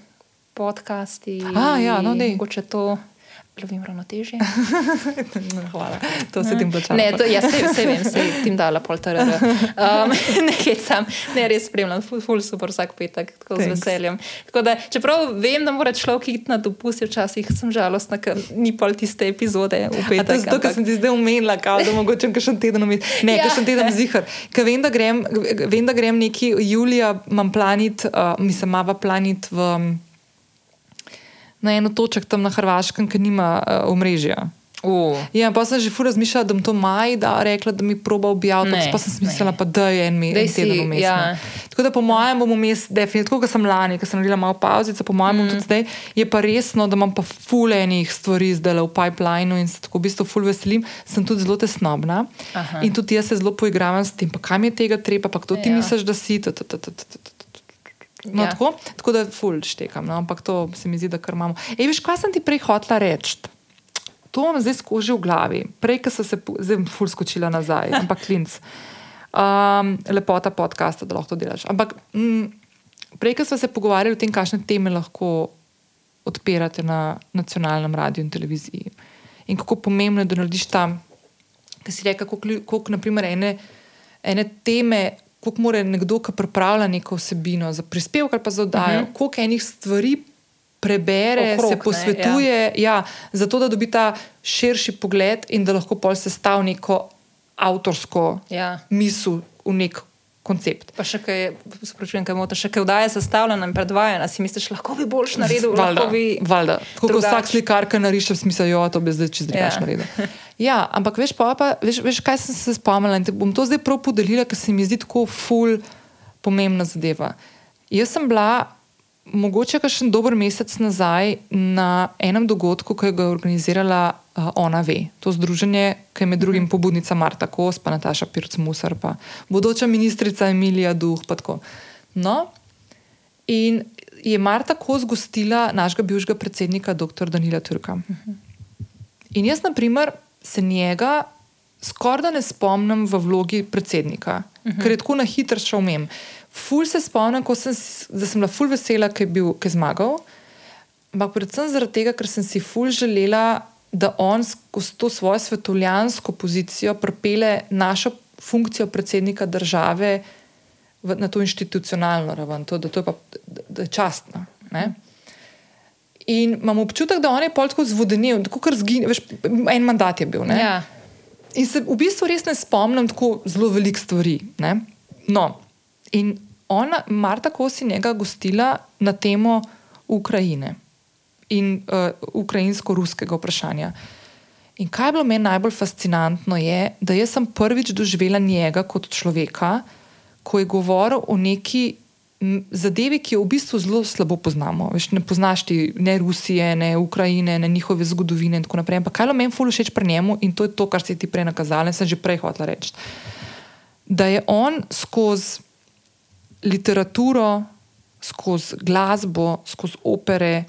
podcasti, A, ja, no, dej. mogoče to. Lovim ravnotežje. No, Hvala, to se ti plača. Ne, to, ja, se, se vem, se tim dala pol TRR. Um, ne, hecam, ne, res spremljam, ful, ful super vsak petek, tako Thanks. z veseljem. Tako da, čeprav vem, da mora človek iti na dopust, včasih sem žalostna, ker ni pol tiste epizode v A petek. to je zato, ker sem ti zdaj umenila, kao, da mogoče kakšen teden umeti. Ne, Ja. kakšen teden zihar. Ker vem, da grem, vem, da grem neki julija, imam planit, uh, mislim, mava planit v, um, na eno točk tam na Hrvaškem, ki nima uh, omrežja. Uh, Ja, pa sem že fur razmišljala, da bom to maj, da rekla, da mi proba objaviti, pa sem mislila, pa da je en, me, Daj en teden vmes. ja. Tako da po mojem bom vmes, definitivno, kot sem lani, ko sem naredila malo pauzice, po mojem mm. tudi zdaj, je pa resno, da imam pa ful enih stvari zdaj v pipelineu in se tako v bistvu ful veselim, sem tudi zelo tesnobna Aha. in tudi jaz se zelo poigravam s tem, pa kaj mi je tega treba, pa kdo ti Ja. misliš, da si. t, t, t, t, t, t, t. No, Ja. tako, tako da ful štekam, no, ampak to se mi zdi, da kar imamo. Ej, veš, kaj sem ti prej hotla reči? To imam zdaj skoži v glavi. Prej, ko sem se, zdaj ful skočila nazaj, ampak klinc. Um, lepota podcasta, da lahko to delaš. Ampak mm, prej, ko smo se pogovarjali o tem, kakšne teme lahko odpirate na nacionalnem radiju in televiziji. In kako pomembno je, da narediš tam, ki si rekel, koliko naprimer ene, ene teme. Kako mora nekdo, ki pripravlja neko vsebino za prispevek ali pa za oddajo, uh Mhm. -huh. koliko enih stvari prebere, Okrog, se ne, posvetuje, ja. Ja, zato da dobi ta širši pogled in da lahko pol sestavi neko avtorsko Ja. misel v nek koncept. Pa še kaj, sprašujem, kaj mota, še kaj vdaje sestavljena in predvajana, si misliš, lahko bi boljš naredil, Valjda, lahko bi. valjda. Tako kot vsak slikar, ki nariše, smisel, jo, to bi zdaj čez drugače Ja. naredil. Ja, ampak veš, pa, pa, veš, veš, kaj sem se spomnila in bom to zdaj prav podelila, ker se mi zdi tako ful pomembna zadeva. Jaz sem bila mogoče še dober mesec nazaj na enem dogodku, ki ga je organizirala uh, Ona Ve, to združenje, ki je med drugim pobudnica Marta Kos, pa Nataša Pirc Musar, pa bodoča ministrica Emilija Duh. No, in je Marta Kos gostila našega bivšega predsednika, dr. Danila Turka. In jaz, na primer, se njega skoraj da ne spomnim v vlogi predsednika, uh -huh. ker je tako na hitro šel umem. Ful se spomnim, sem, da sem bila ful vesela, ker je, bil, ker je zmagal. Ampak predvsem zaradi tega, ker sem si ful želela, da on skozi to svojo svetovljansko pozicijo pripele našo funkcijo predsednika države v, na to institucionalno raven, to, da, to je pa, da, da je častno. Ne? In imam občutek, da on je pol tako zvodenil, tako kar zginil, veš, en mandat je bil. Ne? Ja. In se v bistvu res ne spomnim tako zelo velik stvari. Ne? No, in ona, Marta Kosi, njega gostila na temo Ukrajine in uh, ukrajinsko-ruskega vprašanja. In kaj je bilo meni najbolj fascinantno, je, da jaz sem prvič doživela njega kot človeka, ko je govoril o neki zadevi, ki jo v bistvu zelo slabo poznamo. Veš, ne poznaš ti ne Rusije, ne Ukrajine, ne njihove zgodovine in tako naprej. Ampak kaj je meni ful všeč pri njemu in to je to, kar si ti prej nakazala in sem že prej hotela reči. Da je on skozi literaturo, skozi glasbo, skozi opere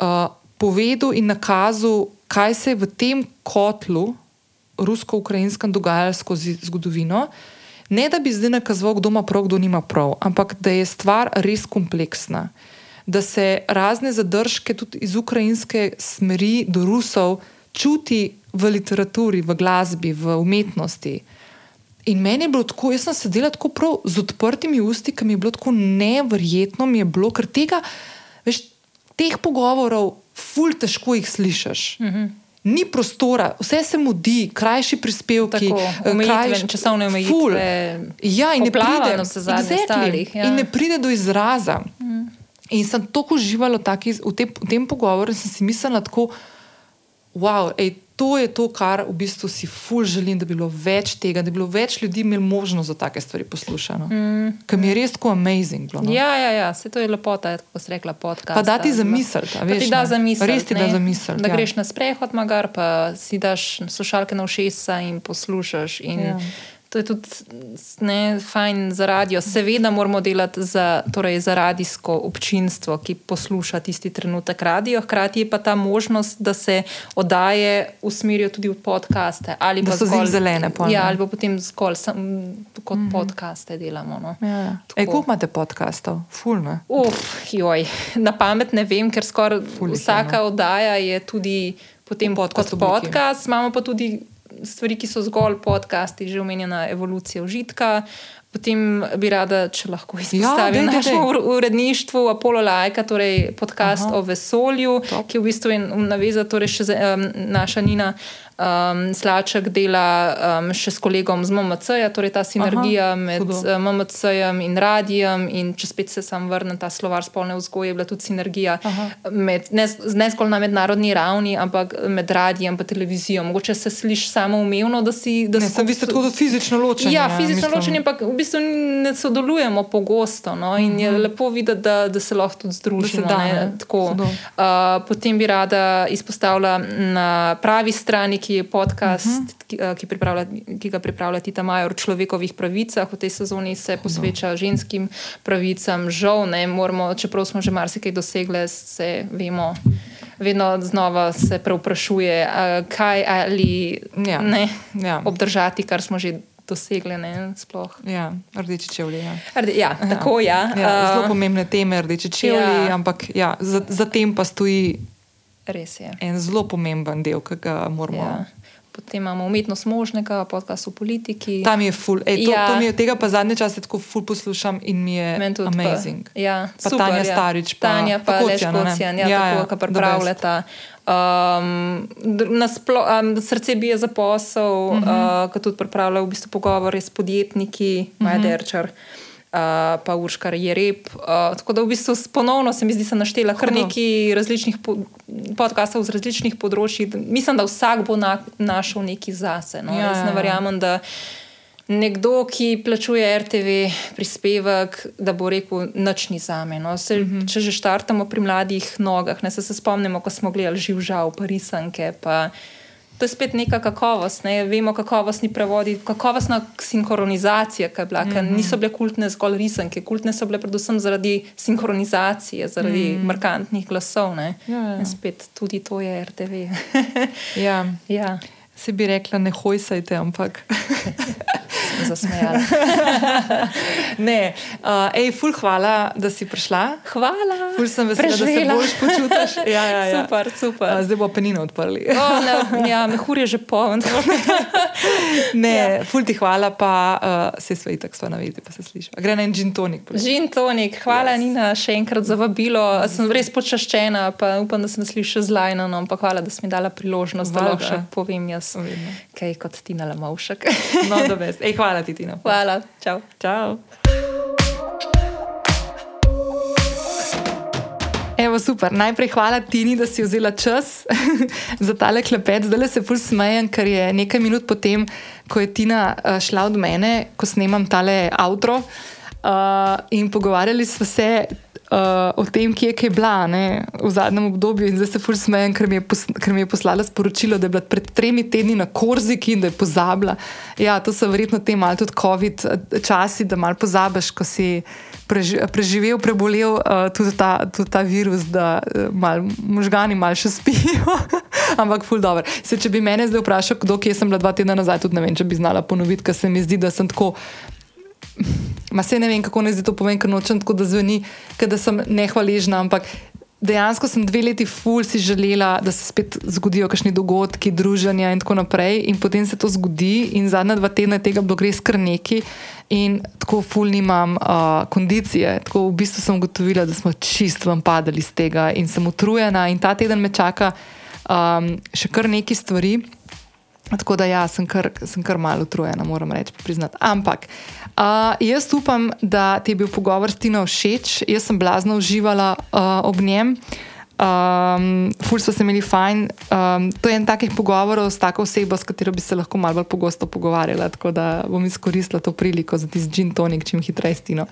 uh, povedal in nakazal, kaj se je v tem kotlu, rusko-ukrajinskem, dogajalo skozi zgodovino. Ne da bi zdaj nakazoval, kdo ima prav, kdo nima prav, ampak da je stvar res kompleksna. Da se razne zadržke tudi iz ukrajinske smeri do Rusov čuti v literaturi, v glasbi, v umetnosti. In meni je bilo tako, jaz sem sedela tako prav z odprtimi usti, ki mi je bilo tako neverjetno, mi je bilo, ker tega, veš, teh pogovorov, ful težko jih slišiš. Uh -huh. Ni prostora, vse se mudi, krajši prispevki, eh, omejitve, časovne omejitve, ful. Ja, in ne pride, navsezadnje exactly, ostalih, ja. in ne pride do izraza. Mm. In sem tako uživala v, taki, v, te, v tem pogovoru, sem si mislila tako, wow, ej, to je to, kar v bistvu si ful želim, da bi bilo več tega, da bi bilo več ljudi imeli možnost za take stvari poslušati. Mm. Ker mi je res tako amazing. Bilo, no. Ja, ja, ja, se to je lepota, kot si rekla, podcast. Pa da ti zamisliti, a Da veš, ti da ne. zamisliti. Res ti da ne. zamisliti, Da ja. greš na sprehod, magar, pa si daš slušalke na ušesa in poslušaš. In Ja. To je tudi ne, fajn za radio. Seveda moramo delati za, torej za radijsko občinstvo, ki posluša tisti trenutek radio. Hkrati je pa ta možnost, da se oddaje usmerijo tudi v podkaste. Ali pa zgolj- zimzelene pol, ne? Ja, ali pa potem zgolj sam, kot mm -hmm. podkaste delamo. No. Ja. Tako. Ej, koliko imate podkastov? Ful, ne? Uf, joj, na pamet ne vem, ker skoraj jih je, vsaka no. oddaja je tudi potem podcast kot podcast. Imamo pa tudi stvari, ki so zgolj podcasti, že omenjena evolucija užitka. Potem bi rada, če lahko izpostavim dej, ja, našo uredništvo Apollo Lajka, torej podcast Aha. O vesolju, Top. ki je v bistvu en- naveza, torej še za, um, naša Nina um, Slaček dela um, še s kolegom z MMC-ja, torej ta sinergija Aha, med hudo. uh, MMC-jem in radijem. In če spet se sam vrnem, ta slovar spolne vzgoje je bila tudi sinergija med, ne, ne zgolj na mednarodni ravni, ampak med radijem in televizijo. Mogoče se sliši samoumevno, da si. Da Ne, skup- sem vi ste tako fizično ločeni. Ja, fizično mislim. ločenje, ampak v bistvu ne sodelujemo pogosto. No? In je lepo videti, da, da se lahko tudi združimo. da, ne, ne. tako. Uh, potem bi rada izpostavila na pravi strani, ki ki je podcast, uh -huh. ki, ki, ki ga pripravlja Tita Major o človekovih pravicah. V tej sezoni se posveča ženskim pravicam. Žal, ne, moramo, čeprav smo že marsikaj dosegli, se vemo. Vedno znova se preoprašuje, kaj ali ja. ne ja. obdržati, kar smo že dosegli. Ne, ja, rdeči čevlji. Ja. Rde, ja, ja. Tako, ja. Ja, zelo pomembne teme, rdeči čevlji, ja. ampak ja, za, za tem pa stoji en zelo pomemben del, ki ga moramo. Ja. Potem imamo umetnost možnega, podcast o politiki. Tam je ful, Ej, to, ja. to mi je tega pa zadnje čase tako ful poslušam in mi je amazing. Pa, ja, pa super, Tanja ja. Starič, pa Tanja pa Leškocijan, ja, ja, tako, ja, kar pravljata. Um, um, srce bije za posel, uh -huh. uh, ki tudi pripravlja v bistvu pogovore s podjetniki, uh -huh. Maja Derčar. Uh, pa Urškar je rep. Uh, tako da v bistvu ponovno se mi zdi, da sem naštela kar nekaj različnih po podkastov z različnih področji. Mislim, da vsak bo na našel nekaj zase. No? Ja, Jaz ne ja, ja. verjamem, da nekdo, ki plačuje RTV prispevek, da bo rekel, noč ni za me. No? Se, uh mhm. -huh. Če že štartamo pri mladih nogah, ne se, se spomnimo, ko smo gledali živ žal, pa risanke. Pa, To je spet neka kakovost, ne? vemo, kakovostni prevodi, kakovostna sinhronizacija, ki je bila. Mm -hmm. Niso bile kultne zgolj risanke, kultne so bile predvsem zaradi sinhronizacije, zaradi mm -hmm. markantnih glasov. Ja, ja. In spet tudi to je RTV. ja. ja. Se bi rekla, ne hojsajte, ampak. zasmejala. ne, uh, ej, ful, hvala, da si prišla. Hvala. Ful sem vesela, Preživela. da se boš počutiš. Ja, ja, ja. Super, super. Uh, zdaj bo penino odprli. oh, ne, ja, mehur je že poln. ne, ja. ful ti hvala, pa uh, se svej tako sva navedi, pa se sliši. Gre na en gin tonik. Gin tonik, hvala yes. Nina še enkrat za vabilo. Sem res počaščena, pa upam, da sem slišala z lajnom, ampak hvala, da si mi dala priložnost, Valda. da lahko povem jaz, kaj kot Tina Lamovšek. no, da veš. Ej, hvala ti, Tina. Hvala, čau. čau. Evo, super. Najprej hvala Tini, da si vzela čas za tale klepet. Zdaj se ful smejem, ker je nekaj minut potem, ko je Tina uh, šla od mene, ko snemam tale avto uh, in pogovarjali smo se uh, o tem, kje je kaj bila ne, v zadnjem obdobju. In zdaj se ful smejem, ker, ker mi je poslala sporočilo, da je bila pred tremi tedni na Korziki in da je pozabila. Ja, to so verjetno te malo tudi COVID časi, da malo pozabiš, ko si. Preživel, prebolel uh, tudi, ta, tudi ta virus, da uh, mal, možgani malo še spijo, ampak ful dobro. Se, če bi me zdaj vprašal, kdo je sem bila dva tedna nazaj, tudi ne vem, če bi znala ponoviti, ker se mi zdi, da sem tako Ma se ne vem, kako naj zdaj to povem, ker nočem tako, da zveni, da sem nehvaležna, ampak dejansko sem dve leti ful si želela, da se spet zgodijo kakšni dogodki, druženja in tako naprej. In potem se to zgodi, in zadnja dva tedna tega bilo res kar neki. In tako ful nimam uh, kondicije. Tako v bistvu sem ugotovila, da smo čisto vam padali iz tega in sem utrujena. In ta teden me čaka um, še kar nekaj stvari. Tako da, ja, sem kar, sem kar malo utrujena, moram reči, priznati. Ampak uh, jaz upam, da ti je bil pogovor s Tino všeč, jaz sem blazno uživala uh, ob njem. Um, ful so se imeli fajn. Um, to je en takih pogovorov s tako osebo, s katero bi se lahko malo bolj pogosto pogovarjala. Tako da bom izkoristila to priliko za tisti gin tonik, čim hitreje stino.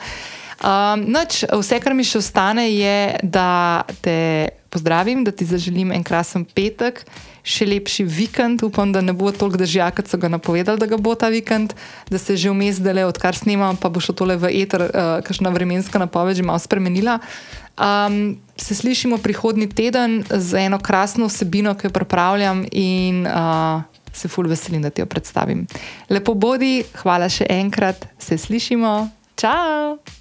Um, noč, vse, kar mi še ostane, je, da te pozdravim, da ti zaželim en krasen petek še lepši vikend. Upam, da ne bo toliko dežja, kot so ga napovedali, da ga bo ta vikend, da se že vmes dele, odkar snimam, pa bo šlo tole v eter, uh, kakšna vremenska napoved že malo spremenila. Um, se slišimo prihodnji teden z eno krasno vsebino, ki jo pripravljam in uh, se ful veselim, da ti jo predstavim. Lepo bodi, hvala še enkrat, se slišimo, čau!